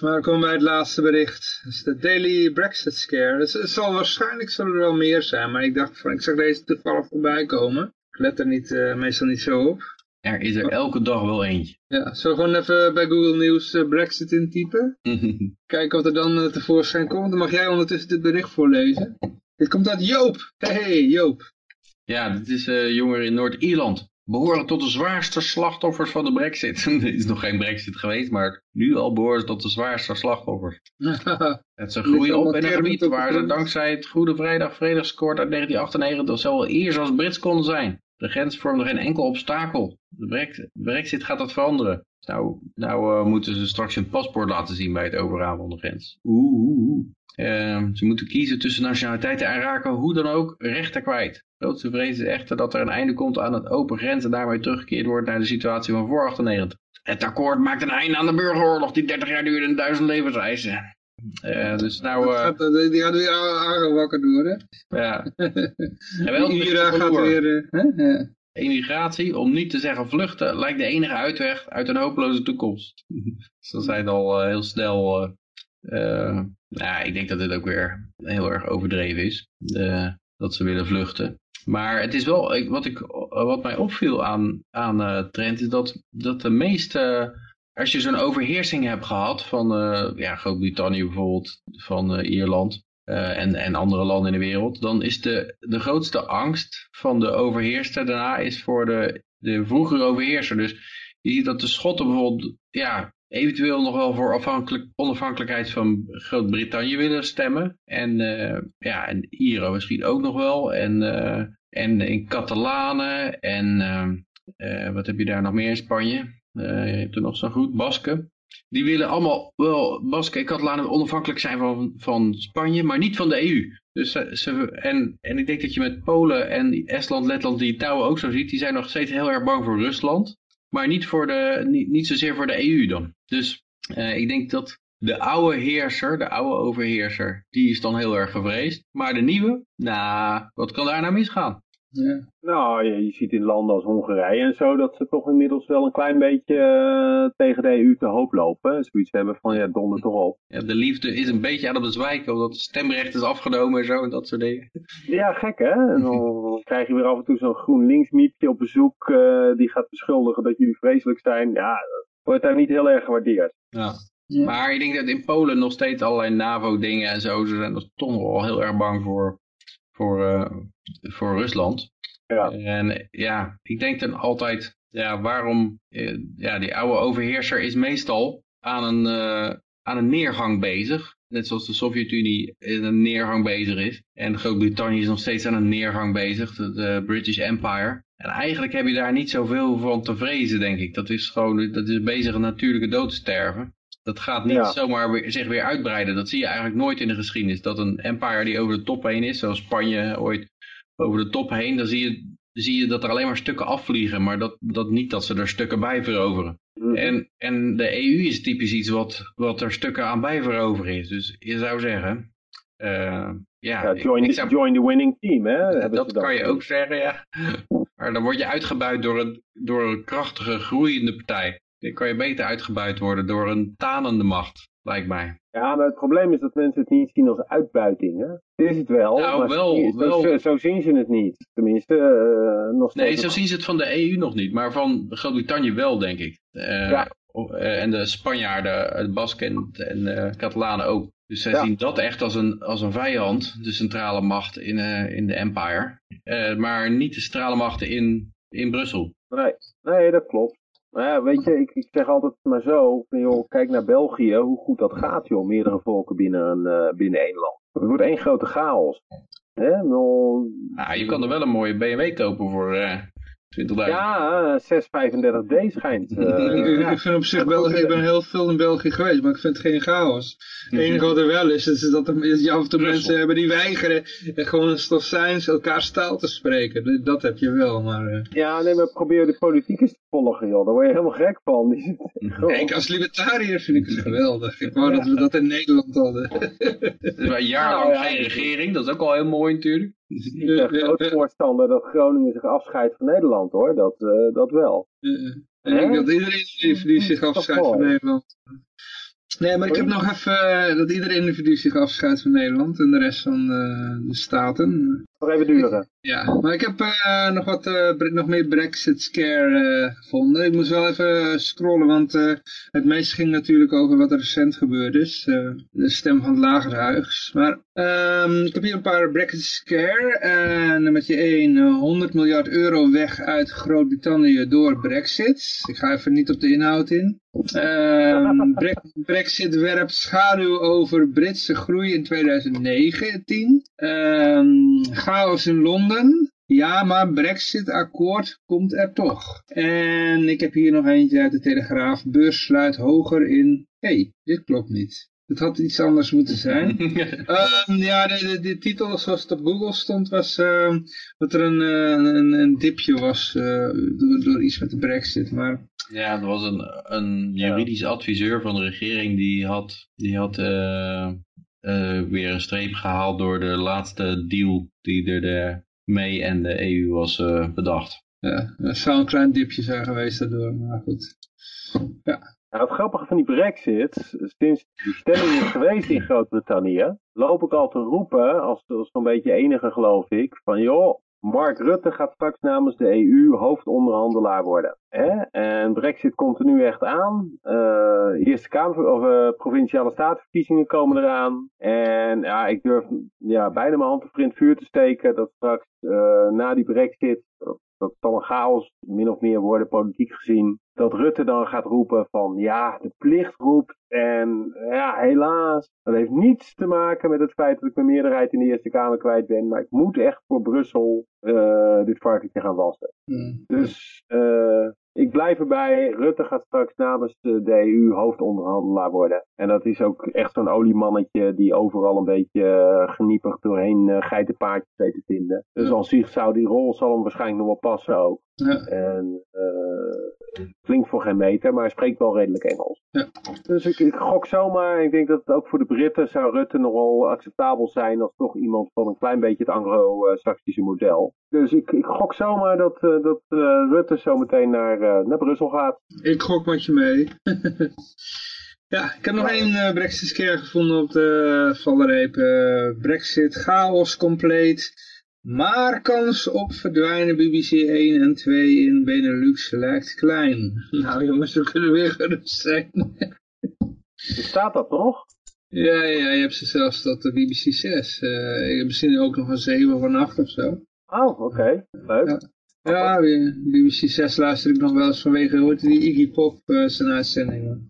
maar dan komen we bij het laatste bericht. Dat is de Daily Brexit Scare. Dus het zal waarschijnlijk zullen er wel meer zijn, maar ik dacht van, ik zag deze toevallig voorbij komen. Ik let er niet, eh, meestal niet zo op. Er is er elke dag wel eentje. Ja, zullen we gewoon even bij Google News eh, Brexit intypen? Kijken wat er dan eh, tevoorschijn komt. Dan mag jij ondertussen dit bericht voorlezen. Dit komt uit Joop. Hey Joop. ja, dit is eh jongeren in Noord-Ierland. Behoren tot de zwaarste slachtoffers van de brexit. Er is nog geen brexit geweest, maar nu al behoren ze tot de zwaarste slachtoffers. Het ze groeien op in een gebied waar ze dankzij het Goede Vrijdag Vredesakkoord uit 1998 zowel Iers als Brits konden zijn. De grens vormde geen enkel obstakel. De Brex- brexit gaat dat veranderen. Nou, nou eh, moeten ze straks hun paspoort laten zien bij het overgaan van de grens. Oeh. Eh, ze moeten kiezen tussen nationaliteiten en raken hoe dan ook rechten kwijt. Grootste vrees is echter dat er een einde komt aan het open grens en daarmee teruggekeerd wordt naar de situatie van voor 98. Het akkoord maakt een einde aan de burgeroorlog die 30 jaar duurde en duizend levens eisen. Uh, dus nou... Uh, gaat, die gaat weer aangewakkerd worden. Ja. en wel Ira gaat weer... Uh, ja. Emigratie, om niet te zeggen vluchten, lijkt de enige uitweg uit een hopeloze toekomst. dus dan zijn al heel snel... nou, ik denk dat dit ook weer heel erg overdreven is. dat ze willen vluchten. Maar het is wel, wat, ik, wat mij opviel aan, aan uh, Trent, is dat, dat de meeste, als je zo'n overheersing hebt gehad van uh, ja, Groot-Brittannië bijvoorbeeld, van uh, Ierland en, en andere landen in de wereld, dan is de, de grootste angst van de overheerster daarna is voor de, de vroegere overheerser. Dus je ziet dat de Schotten bijvoorbeeld, ja, eventueel nog wel voor afhankelijk, onafhankelijkheid van Groot-Brittannië willen stemmen. En, uh, ja, en Iro misschien ook nog wel. En, uh, en in Catalanen. En wat heb je daar nog meer in Spanje? Je hebt er nog zo goed, Basken. Die willen allemaal wel, Basken en Catalanen onafhankelijk zijn van, van Spanje, maar niet van de EU. Dus ze, en, en ik denk dat je met Polen en Estland, Letland, die touwen ook zo ziet, die zijn nog steeds heel erg bang voor Rusland. Maar niet, voor de, niet, niet zozeer voor de EU dan. Dus uh, ik denk dat de oude heerser, de oude overheerser, die is dan heel erg gevreesd. Maar de nieuwe, nou, wat kan daar nou misgaan? Ja. Nou, je, je, ziet in landen als Hongarije en zo dat ze toch inmiddels wel een klein beetje uh, tegen de EU te hoop lopen. Zoiets hebben van, ja, donder toch op. Ja, de liefde is een beetje aan het bezwijken, omdat het stemrecht is afgenomen en zo en dat soort dingen. Ja, gek hè? En dan krijg je weer af en toe zo'n GroenLinks miepje op bezoek uh, die gaat beschuldigen dat jullie vreselijk zijn. Ja, dat wordt daar niet heel erg gewaardeerd. Ja. Ja. Maar ik denk dat in Polen nog steeds allerlei NAVO-dingen en zo, ze zijn er toch nog wel heel erg bang voor voor, uh, voor Rusland. Ja. En ja, ik denk dan altijd, ja, waarom, uh, ja, die oude overheerser is meestal aan een, uh, aan een neergang bezig. Net zoals de Sovjet-Unie in een neergang bezig is. En Groot-Brittannië is nog steeds aan een neergang bezig, de British Empire. En eigenlijk heb je daar niet zoveel van te vrezen, denk ik. Dat is gewoon, dat is bezig een natuurlijke dood te sterven. Dat gaat niet zomaar weer, zich weer uitbreiden. Dat zie je eigenlijk nooit in de geschiedenis. Dat een empire die over de top heen is, zoals Spanje ooit over de top heen, dan zie je, zie je dat er alleen maar stukken afvliegen. Maar dat, dat niet dat ze er stukken bij veroveren. Mhm. En, en de EU is typisch iets wat, wat er stukken aan bij veroveren is. Dus je zou zeggen... Uh, ja, ja join, zou, join the winning team, hè? Dat kan je ook zeggen, ja. Maar dan word je uitgebuit door een, door een krachtige, groeiende partij. Dan kan je beter uitgebuit worden door een tanende macht, lijkt mij. Ja, maar het probleem is dat mensen het niet zien als uitbuiting. Hè? Het is het wel, nou, maar wel, zo, wel. Zo, zo, zien ze het niet. Tenminste, uh, nog Nee, zo zien ze het van de EU nog niet, maar van Groot-Brittannië wel, denk ik. Uh, ja. uh, en de Spanjaarden, de Basken en de Catalanen ook. Dus zij ja. zien dat echt als een, als een vijand, de centrale macht in, in de empire. maar niet de centrale machten in, in Brussel. Nee, nee, dat klopt. Maar ja, weet je, ik, ik zeg altijd maar zo, joh, kijk naar België, hoe goed dat gaat, joh, meerdere volken binnen, een, uh, binnen één land. Het wordt één grote chaos. Hè? Nou, je kan er wel een mooie BMW kopen voor uh, 20.000. Ja, 635D schijnt. Uh, ik vind op zich België, ik ben heel veel in België geweest, maar ik vind het geen chaos. Het enige wat er wel is, is dat er is af en toe mensen hebben die weigeren gewoon een stofzuins elkaar taal te spreken. Dat heb je wel, maar... Uh... Ja, nee, maar probeer de politiek eens te volgen, joh. Daar word je helemaal gek van. ik als libertariër vind ik het geweldig. Ik wou dat we dat in Nederland hadden. dus wij jarenlang nou, ja, geen regering, dat is ook al heel mooi natuurlijk. Ik ben groot voorstander dat Groningen zich afscheidt van Nederland, hoor. Dat, uh, dat wel. Ik denk dat iedereen die zich afscheidt van Nederland. Nee, maar ik heb nog even uh, dat ieder individu zich afscheidt van Nederland en de rest van de staten. Nog even duren. Ja, maar ik heb uh, nog, wat, nog meer Brexit scare gevonden. Ik moest wel even scrollen, want het meeste ging natuurlijk over wat er recent gebeurd is. de stem van het lagerhuis. Maar um, ik heb hier een paar Brexit scare. En met je 1, 100 miljard euro weg uit Groot-Brittannië door Brexit. Ik ga even niet op de inhoud in. Um, Brexit werpt schaduw over Britse groei in 2019. Um, chaos in Londen. Ja, maar Brexit-akkoord komt er toch. En ik heb hier nog eentje uit de Telegraaf. Beurs sluit hoger in... Hé, hey, dit klopt niet. Het had iets anders moeten zijn. Ehm, ja, de, de, de, titel zoals het op Google stond was ehm, dat er een, eh, een, een dipje was uh, door, door iets met de brexit. Maar... Ja, er was een, een juridisch adviseur van de regering die had, die had uh, weer een streep gehaald door de laatste deal die er de mee en de EU was bedacht. Ja, het zou een klein dipje zijn geweest daardoor, maar goed. Ja. Nou, het grappige van die brexit, sinds die stemming is geweest in Groot-Brittannië, loop ik al te roepen, als, als zo'n beetje enige geloof ik, van joh, Mark Rutte gaat straks namens de EU hoofdonderhandelaar worden. Hè? En Brexit komt er nu echt aan. Uh, Eerste Kamer of uh, provinciale statenverkiezingen komen eraan. En ja, ik durf ja, bijna mijn hand voor in vuur te steken dat straks uh, na die Brexit dat zal een chaos min of meer worden, politiek gezien. Dat Rutte dan gaat roepen van ja, de plicht roept. En ja, helaas, dat heeft niets te maken met het feit dat ik mijn meerderheid in de Eerste Kamer kwijt ben. Maar ik moet echt voor Brussel uh, dit varkentje gaan wassen. Mm. Dus uh, ik blijf erbij. Rutte gaat straks namens de EU hoofdonderhandelaar worden. En dat is ook echt zo'n oliemannetje die overal een beetje uh, geniepig doorheen uh, geitenpaardjes weet te vinden. Dus als zich zou die rol zal hem waarschijnlijk nog wel passen ook. Ja. En uh, klinkt voor geen meter, maar hij spreekt wel redelijk Engels. Ja. Dus ik, ik, gok zomaar, ik denk dat het ook voor de Britten zou Rutte nog wel acceptabel zijn als toch iemand van een klein beetje het anglo-saxische model. Dus ik, ik gok zomaar dat, uh, dat uh, Rutte zometeen naar, uh, naar Brussel gaat. Ik gok met je mee. ja, ik heb nog één Brexit-scare gevonden op de valreep. Brexit, chaos compleet. Maar kans op verdwijnen BBC 1 en 2 in Benelux lijkt klein. Nou jongens, we kunnen weer gerust zijn. Staat dat nog? Ja, ja, je hebt ze zelfs tot de BBC 6. Uh, ik heb misschien ook nog een 7 of een 8 of zo. Oh, oké. Okay. Leuk. Ja, ja, BBC 6 luister ik nog wel eens vanwege, hoort die Iggy Pop uh, zijn uitzending.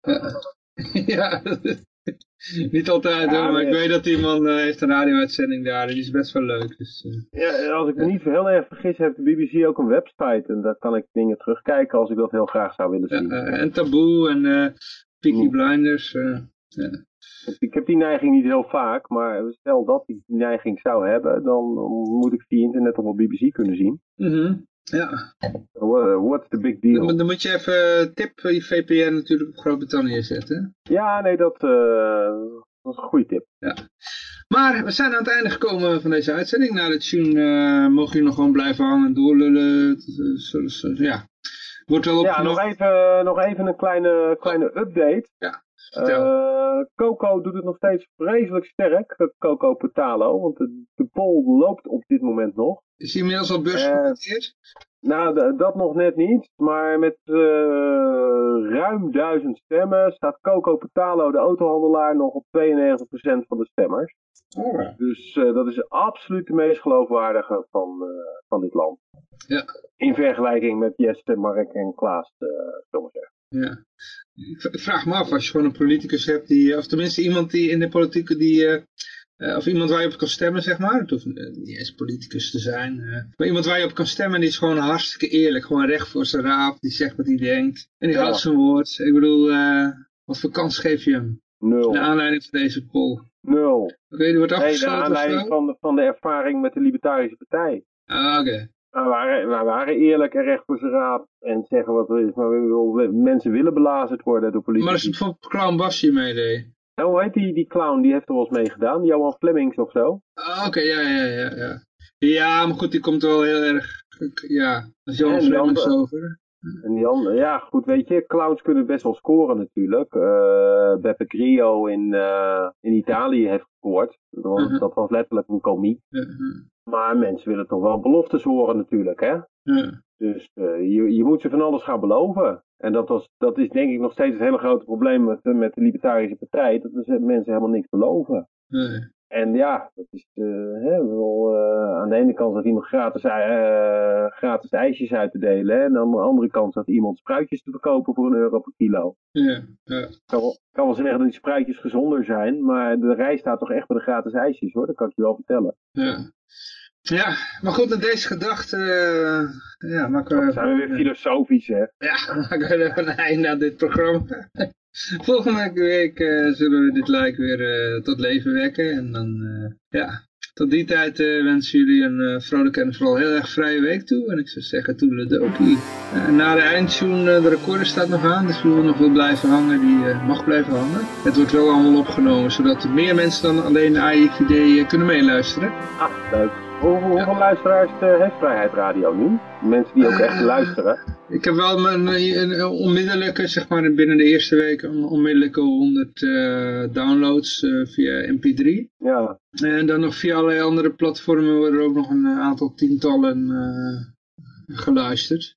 Ja. ja, Niet altijd hoor, maar ik weet dat iemand uh, heeft een radio-uitzending daar en die is best wel leuk. Dus, uh, ja, als ik me niet heel erg vergis, heeft de BBC ook een website en daar kan ik dingen terugkijken als ik dat heel graag zou willen zien. Ja, uh, en Taboe en Peaky Blinders. Ik heb die neiging niet heel vaak, maar stel dat ik die neiging zou hebben, dan moet ik via internet op wel BBC kunnen zien. Mm -hmm. Ja. What's the big deal? Dan, dan moet je even tip je VPN natuurlijk op Groot-Brittannië zetten. Ja, nee, dat, uh, dat is een goede tip. Ja. Maar we zijn aan het einde gekomen van deze uitzending. Na de tune uh, mogen jullie nog gewoon blijven hangen en doorlullen. Ja. Wordt wel ja, nog even, nog even een kleine, kleine update. Ja. Uh, Coco doet het nog steeds vreselijk sterk, Coco Potalo, want de, de poll loopt op dit moment nog. Is hij inmiddels al beursgenoteerd? Uh, nou, dat nog net niet, maar met uh, ruim duizend stemmen staat Coco Potalo, de autohandelaar, nog op 92% van de stemmers. Oh. Dus dat is absoluut de meest geloofwaardige van, van dit land. Ja. In vergelijking met Jesse, Mark en Klaas, zullen we zeggen. Ja. Ik vraag me af, als je gewoon een politicus hebt die, of tenminste iemand die in de politiek, die, uh, of iemand waar je op kan stemmen, zeg maar. Het hoeft niet eens politicus te zijn. Uh, maar iemand waar je op kan stemmen, die is gewoon hartstikke eerlijk. Gewoon recht voor zijn raap, die zegt wat hij denkt. En die ja. houdt zijn woord. Ik bedoel, uh, wat voor kans geef je hem? Nul. Naar aanleiding van deze poll. Nul. Oké, okay, die wordt afgesloten Nee, naar aanleiding van de, van de ervaring met de Libertarische Partij. Ah, oké. Okay. We waren, eerlijk en recht voor zijn raap en zeggen wat er is, maar we mensen willen belazerd worden door politie. Maar als het voor Clown Basje meedeed? Nou, hoe heet die, die clown? Die heeft er wel eens meegedaan, Johan Flemings of zo. Ah, oké, ja, ja, ja, ja. Ja, maar goed, die komt wel heel erg, ja, als Johan Flemings over. En die andere, ja, goed, weet je, clowns kunnen best wel scoren natuurlijk. Uh, Beppe Grillo in, uh, in Italië heeft gescoord. Dat was, uh -huh. dat was letterlijk een komiek. -huh. Maar mensen willen toch wel beloftes horen natuurlijk, hè? Ja. Dus uh, je, je moet ze van alles gaan beloven. En dat, was, dat is denk ik nog steeds het hele grote probleem met, met de Libertarische Partij. Dat is, mensen helemaal niks beloven. Nee. En ja, dat is uh, hè, wel, uh, aan de ene kant dat iemand gratis, uh, gratis ijsjes uit te delen. Hè, en aan de andere kant dat iemand spruitjes te verkopen voor een euro per kilo. Ja, ja. Ik kan wel, kan wel zeggen dat die spruitjes gezonder zijn, maar de rij staat toch echt bij de gratis ijsjes hoor, dat kan ik je wel vertellen. Ja. Ja, maar goed, met deze gedachte ja, maken we... Dan zijn we weer filosofisch, hè? Ja, maken we even een einde aan dit programma. Volgende week eh, zullen we dit like weer eh, tot leven wekken. En dan, eh, ja, tot die tijd wensen jullie een vrolijke en vooral heel erg vrije week toe. En ik zou zeggen, toedeledokie. na de eindtune, de recorder staat nog aan. Dus wie nog wil blijven hangen, die mag blijven hangen. Het wordt wel allemaal opgenomen, zodat meer mensen dan alleen de AIXD kunnen meeluisteren. Ah, leuk. hoeveel luisteraars heeft Vrijheid Radio nu? Mensen die ook echt luisteren. Ik heb wel mijn een onmiddellijke, zeg maar binnen de eerste week, een onmiddellijke 100 uh, eh, downloads uh, via mp3. Ja. En dan nog via allerlei andere platformen worden er ook nog een aantal tientallen uh, geluisterd.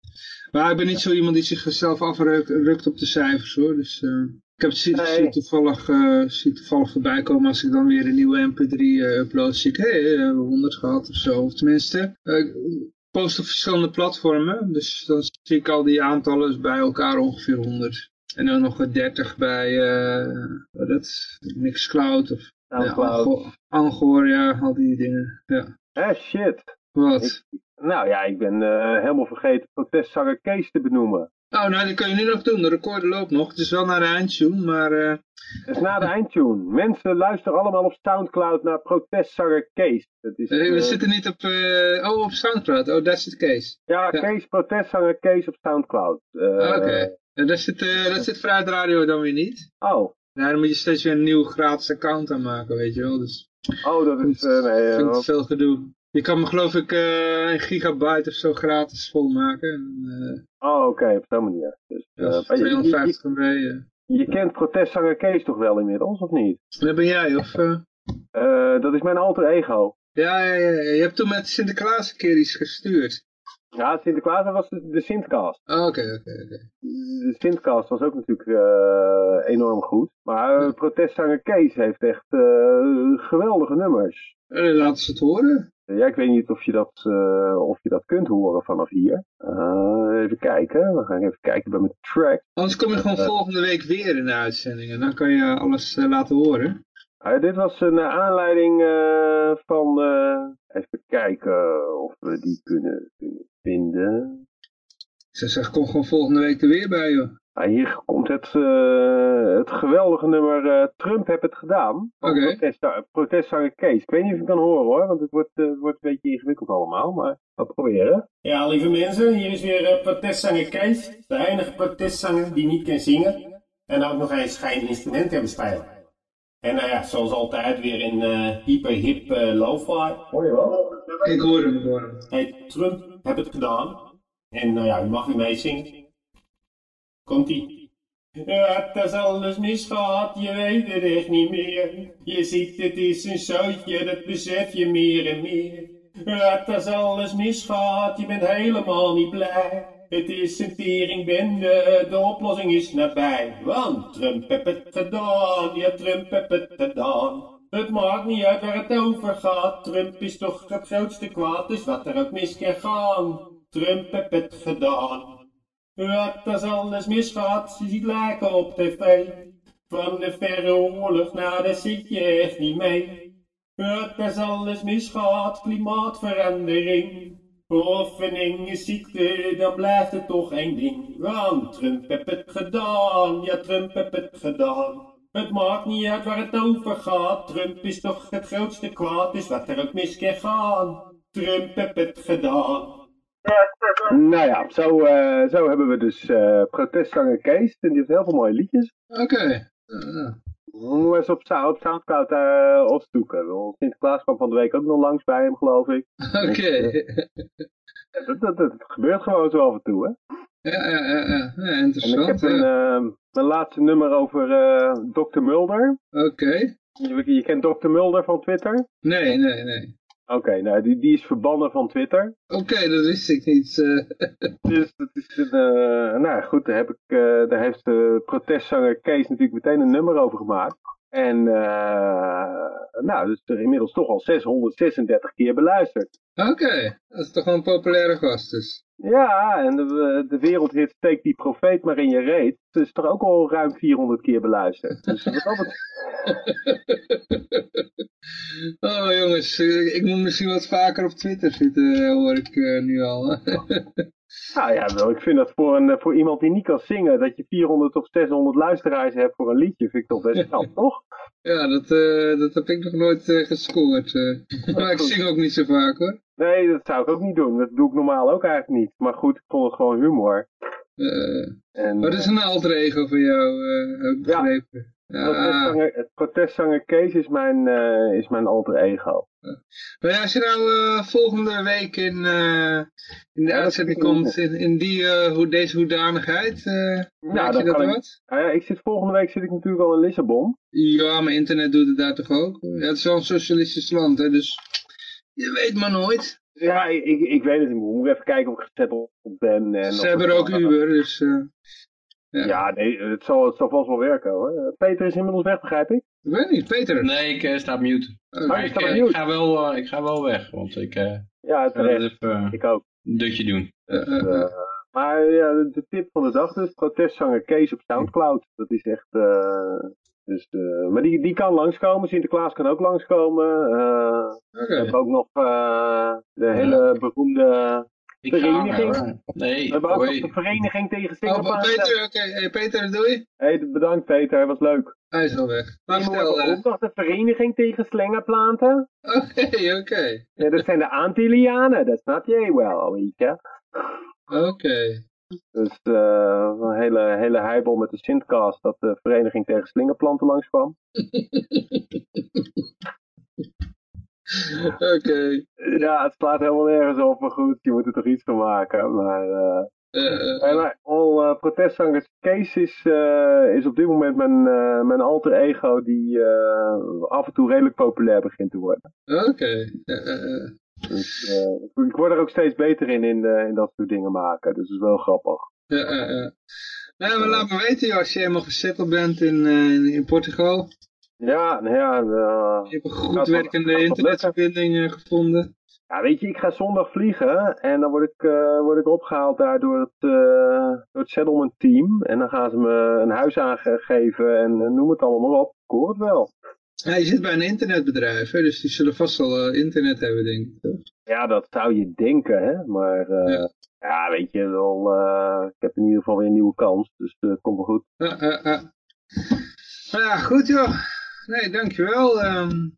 Maar ik ben niet zo iemand die zichzelf afrukt op de cijfers hoor. Dus ik heb het zie, nee. toevallig, zie toevallig voorbij komen als ik dan weer een nieuwe mp3 upload. Zie ik, hé, hey, 100 gehad of zo. Of tenminste, post op verschillende platformen. Dus dan zie ik al die aantallen bij elkaar ongeveer 100. En dan nog 30 bij uh, wat dat, Mixcloud of Soundcloud. Ja, Angor, ja, al die dingen. Ja. Eh, shit. Wat? nou ja, ik ben uh, helemaal vergeten protestzanger Kees te benoemen. Oh, nou, die kan je nu nog doen. De recorder loopt nog. Het is wel naar de eindtune, maar... Uh... Het is na de eindtune. Mensen luisteren allemaal op Soundcloud naar protestzanger Kees. Dat is, uh, we uh... zitten niet op... Oh, op Soundcloud. Oh, daar zit Kees. Ja, ja. Kees, protestzanger Kees op Soundcloud. Oké. Okay. daar zit, daar zit Radio dan weer niet. Oh. Ja, dan moet je steeds weer een nieuw gratis account aanmaken, weet je wel. Dus... Oh, dat is... nee, vind ik veel gedoe. Je kan me geloof ik uh, een gigabyte of zo gratis volmaken. Uh, oh, oké, okay, op zo'n manier. Dus, uh, 250 MB. Je, je, kent protestzanger Kees toch wel inmiddels, of niet? Dat ben jij, of? dat is mijn alter ego. Ja, ja, ja, je hebt toen met Sinterklaas een keer iets gestuurd. Ja, Sinterklaas was de, de Sintcast. Oh, oké, oké, oké. De Sintcast was ook natuurlijk uh, enorm goed. Maar protestzanger Kees heeft echt uh, geweldige nummers. laten ze het horen. Ja, ik weet niet of je dat, uh, of je dat kunt horen vanaf hier. Uh, even kijken. We gaan even kijken bij mijn track. Anders kom je gewoon uh, volgende week weer in de uitzending. En dan kan je alles laten horen. dit was een aanleiding van... even kijken of we die kunnen, kunnen vinden. Ze zegt, kom gewoon volgende week er weer bij, joh. Ah, hier komt het, uh, het geweldige nummer uh, Trump heb het gedaan. Oké. Okay. protestzanger Kees. Ik weet niet of je het kan horen hoor, want het wordt, uh, het wordt een beetje ingewikkeld allemaal, maar we proberen. Ja, lieve mensen, hier is weer protestzanger Kees. De enige protestzanger die niet kan zingen en ook nog eens geen instrument hebben spelen. En nou ja, zoals altijd weer in hyper hip lo-fi. Hoor je wel? Ik hoor hem, ik hoor hem. Hey, Trump heb het gedaan. En nou ja, u mag weer meezingen. Komt-ie. Het is alles misgaat, je weet het echt niet meer. Je ziet het is een zoutje, dat besef je meer en meer. Het is alles misgaat, je bent helemaal niet blij. Het is een teringbende, de oplossing is nabij. Want Trump heeft het gedaan, ja Trump heeft het gedaan. Het maakt niet uit waar het over gaat, Trump is toch het grootste kwaad, dus wat er ook mis kan gaan. Trump heeft het gedaan. Het is alles misgaat, je ziet lijken op tv. Van de verre oorlog, nou daar zit je echt niet mee. Het is alles misgaat, klimaatverandering. Of een enge ziekte, dan blijft het toch één ding. Want Trump heeft het gedaan, ja Trump heeft het gedaan. Het maakt niet uit waar het over gaat, Trump is toch het grootste kwaad, dus wat er ook mis kan. Trump heeft het gedaan. Nou ja, zo, uh, zo hebben we dus uh, protestzanger Kees. En die heeft heel veel mooie liedjes. Oké. Okay. Uh. Moet eens op, op Soundcloud uh, opzoeken. Sinterklaas kwam van de week ook nog langs bij hem, geloof ik. Oké. Okay. Dat, dat, dat, gebeurt gewoon zo af en toe, hè? Ja, ja, ja, ja. interessant. En ik heb een, mijn laatste nummer over Dr. Mulder. Oké. Okay. Je, je, kent Dr. Mulder van Twitter? Nee, nee, nee. Oké, nou die, die is verbannen van Twitter. Oké, dat wist ik niet. Uh. dus dat is een, uh, nou goed, daar, heb ik, uh, daar heeft de protestzanger Kees natuurlijk meteen een nummer over gemaakt. En nou, dus er inmiddels toch al 636 keer beluisterd. Oké, dat is toch wel een populaire gast dus. Ja, en de, de wereldhit Steek die profeet maar in je reet. Dat is toch ook al ruim 400 keer beluisterd. Dus wat Oh jongens, eh, ik moet misschien wat vaker op Twitter zitten, eh, hoor ik eh, nu al. Nou ja, wel, ik vind dat voor, een, voor iemand die niet kan zingen, dat je 400 of 600 luisteraars hebt voor een liedje, vind ik toch best knap, toch? ja, dat, dat heb ik nog nooit gescoord. maar ik zing ook niet zo vaak hoor. Nee, dat zou ik ook niet doen. Dat doe ik normaal ook eigenlijk niet. Maar goed, ik vond het gewoon humor. Eh, En, wat is een alter ego van jou, eh, heb ik Ja. begrepen. eh, Ja, protestzanger, het protestzanger Kees is mijn, eh, is mijn alter ego. Maar ja, als je nou eh, volgende week in, eh, in de Ja, uitzending ik komt, in, in die, eh, hoe, deze hoedanigheid, eh merk dan je dat kan ik- wat? Nou ja, ik zit, volgende week zit ik natuurlijk al in Lissabon. Ja, maar internet doet het daar toch ook? Ja, het is wel een socialistisch land, hè, dus je weet maar nooit. Ja, ik, ik, ik weet het niet. Ik moet even kijken of ik gezetteld ben. En Ze of hebben er ook Uber, dus... eh, ja. Ja, nee, het zal, het zal vast wel werken hoor. Eh, Peter is inmiddels weg, begrijp ik? Ik weet niet, Peter. Nee, ik eh, sta op mute. Oh, Maar je ik, eh, mute. ik, ga wel, eh, ik ga wel weg, want ik eh Ja, ga terecht. even eh, Ik ook. een dutje doen. eh, eh, Eh, maar ja, de, tip van de dag dus, protestzanger Kees op Soundcloud. Dat is echt... eh, dus, eh, maar die, die kan langskomen, Sinterklaas kan ook langskomen. We hebben ook nog eh, de hele beroemde... Ga Vereniging? Nee, We hebben ook nog de vereniging tegen Oh, Sinterklaas. Peter, oké. Hey, Peter, doei. Hey, bedankt Peter, was leuk. Hij is al weg. Maar We vertel. hebben eh, ook nog de vereniging tegen slengerplanten. Oké, oké. Ja, dat zijn de Antillianen, dat snap jij wel, weet je. Oké. Dus eh, een hele, hele heibel met de Sintcast dat de vereniging tegen slingerplanten langskwam. Oké. Ja, het slaat helemaal nergens op, maar goed, je moet er toch iets van maken. Maar, nee, maar al eh, protestzangers Kees is, is op dit moment mijn, mijn alter ego die af en toe redelijk populair begint te worden. Oké. Dus ik word er ook steeds beter in, in, in dat soort dingen maken. Dus dat is wel grappig. Ja, eh, eh. Nee, maar laat me weten, joh, als je helemaal gezetteld bent in, in, in Portugal. Ja, nou ja, eh, Je hebt een goed werkende internetverbinding eh, gevonden. Ja, weet je, ik ga zondag vliegen en dan word ik, eh, word ik opgehaald daar door het, door het settlement team. En dan gaan ze me een huis aangeven en noem het allemaal maar op. Ik hoor het wel. Ja, je zit bij een internetbedrijf, hè, dus die zullen vast wel internet hebben, denk ik. toch? Ja, dat zou je denken, hè. Maar Ja. ja. weet je wel, ik heb in ieder geval weer een nieuwe kans. Dus het komt wel goed. Ja, ja, ja. Nou ja, goed joh. Nee, dankjewel. ehm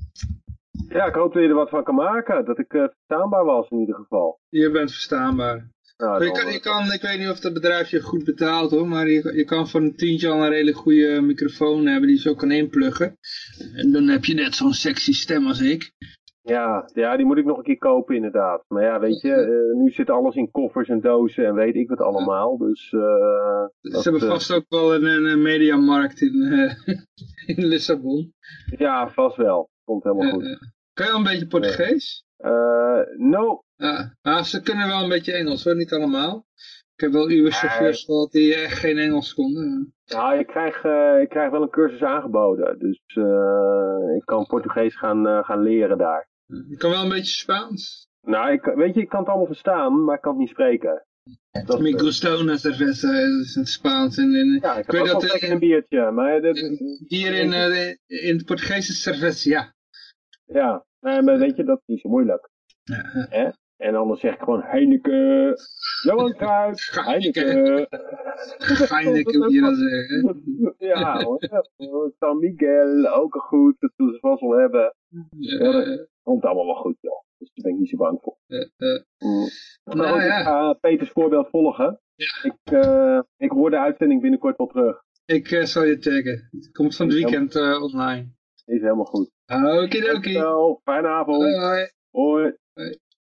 Ja, ik hoop dat je er wat van kan maken. Dat ik eh, verstaanbaar was in ieder geval. je bent verstaanbaar. Nou, je kan, je kan, ik weet niet of het bedrijf je goed betaalt hoor, maar je, je kan voor een tientje al een redelijk goede microfoon hebben die je zo kan inpluggen. En dan heb je net zo'n sexy stem als ik. Ja, ja, die moet ik nog een keer kopen inderdaad. Maar ja, weet je, eh, nu zit alles in koffers en dozen en weet ik wat allemaal. Dus dat, Ze hebben eh, vast ook wel een, een, mediamarkt in, in Lissabon. ja, vast wel. Komt helemaal goed. kan je al een beetje Portugees? No, Ja, ah, ze kunnen wel een beetje Engels hoor, niet allemaal. Ik heb wel uw chauffeurs gehad die echt geen Engels konden. nou, ik krijg, ik krijg wel een cursus aangeboden. Dus ik kan Portugees gaan, gaan leren daar. Je kan wel een beetje Spaans. Nou, ik, weet je, ik kan het allemaal verstaan, maar ik kan het niet spreken. Dat, Mi eh, gusta una cerveza, dat is in het Spaans. En in, ja, ik weet dat, eh, lekker een biertje, maar dat, hier in, eh, in het Portugees is cerveza, ja. ja, nee, maar weet je, dat is niet zo moeilijk. Ja? En anders zeg ik gewoon Heineken, Johan Cruijff, Heineken. Heineken moet je dan zeggen. Ja hoor, San Miguel, ook goed, dat zullen ze vast wel hebben. Ja, dat komt allemaal wel goed joh, dus daar ben ik niet zo bang voor. eh, eh, Mm. Nou, Nou, ja. Ik ga Peters voorbeeld volgen. Ik, eh, ik hoor de uitzending binnenkort wel terug. ik eh, zal je taggen. Het komt van het weekend eh, online. Is helemaal goed. Okidoki. Dankjewel, fijne avond. Hoi. Hoi.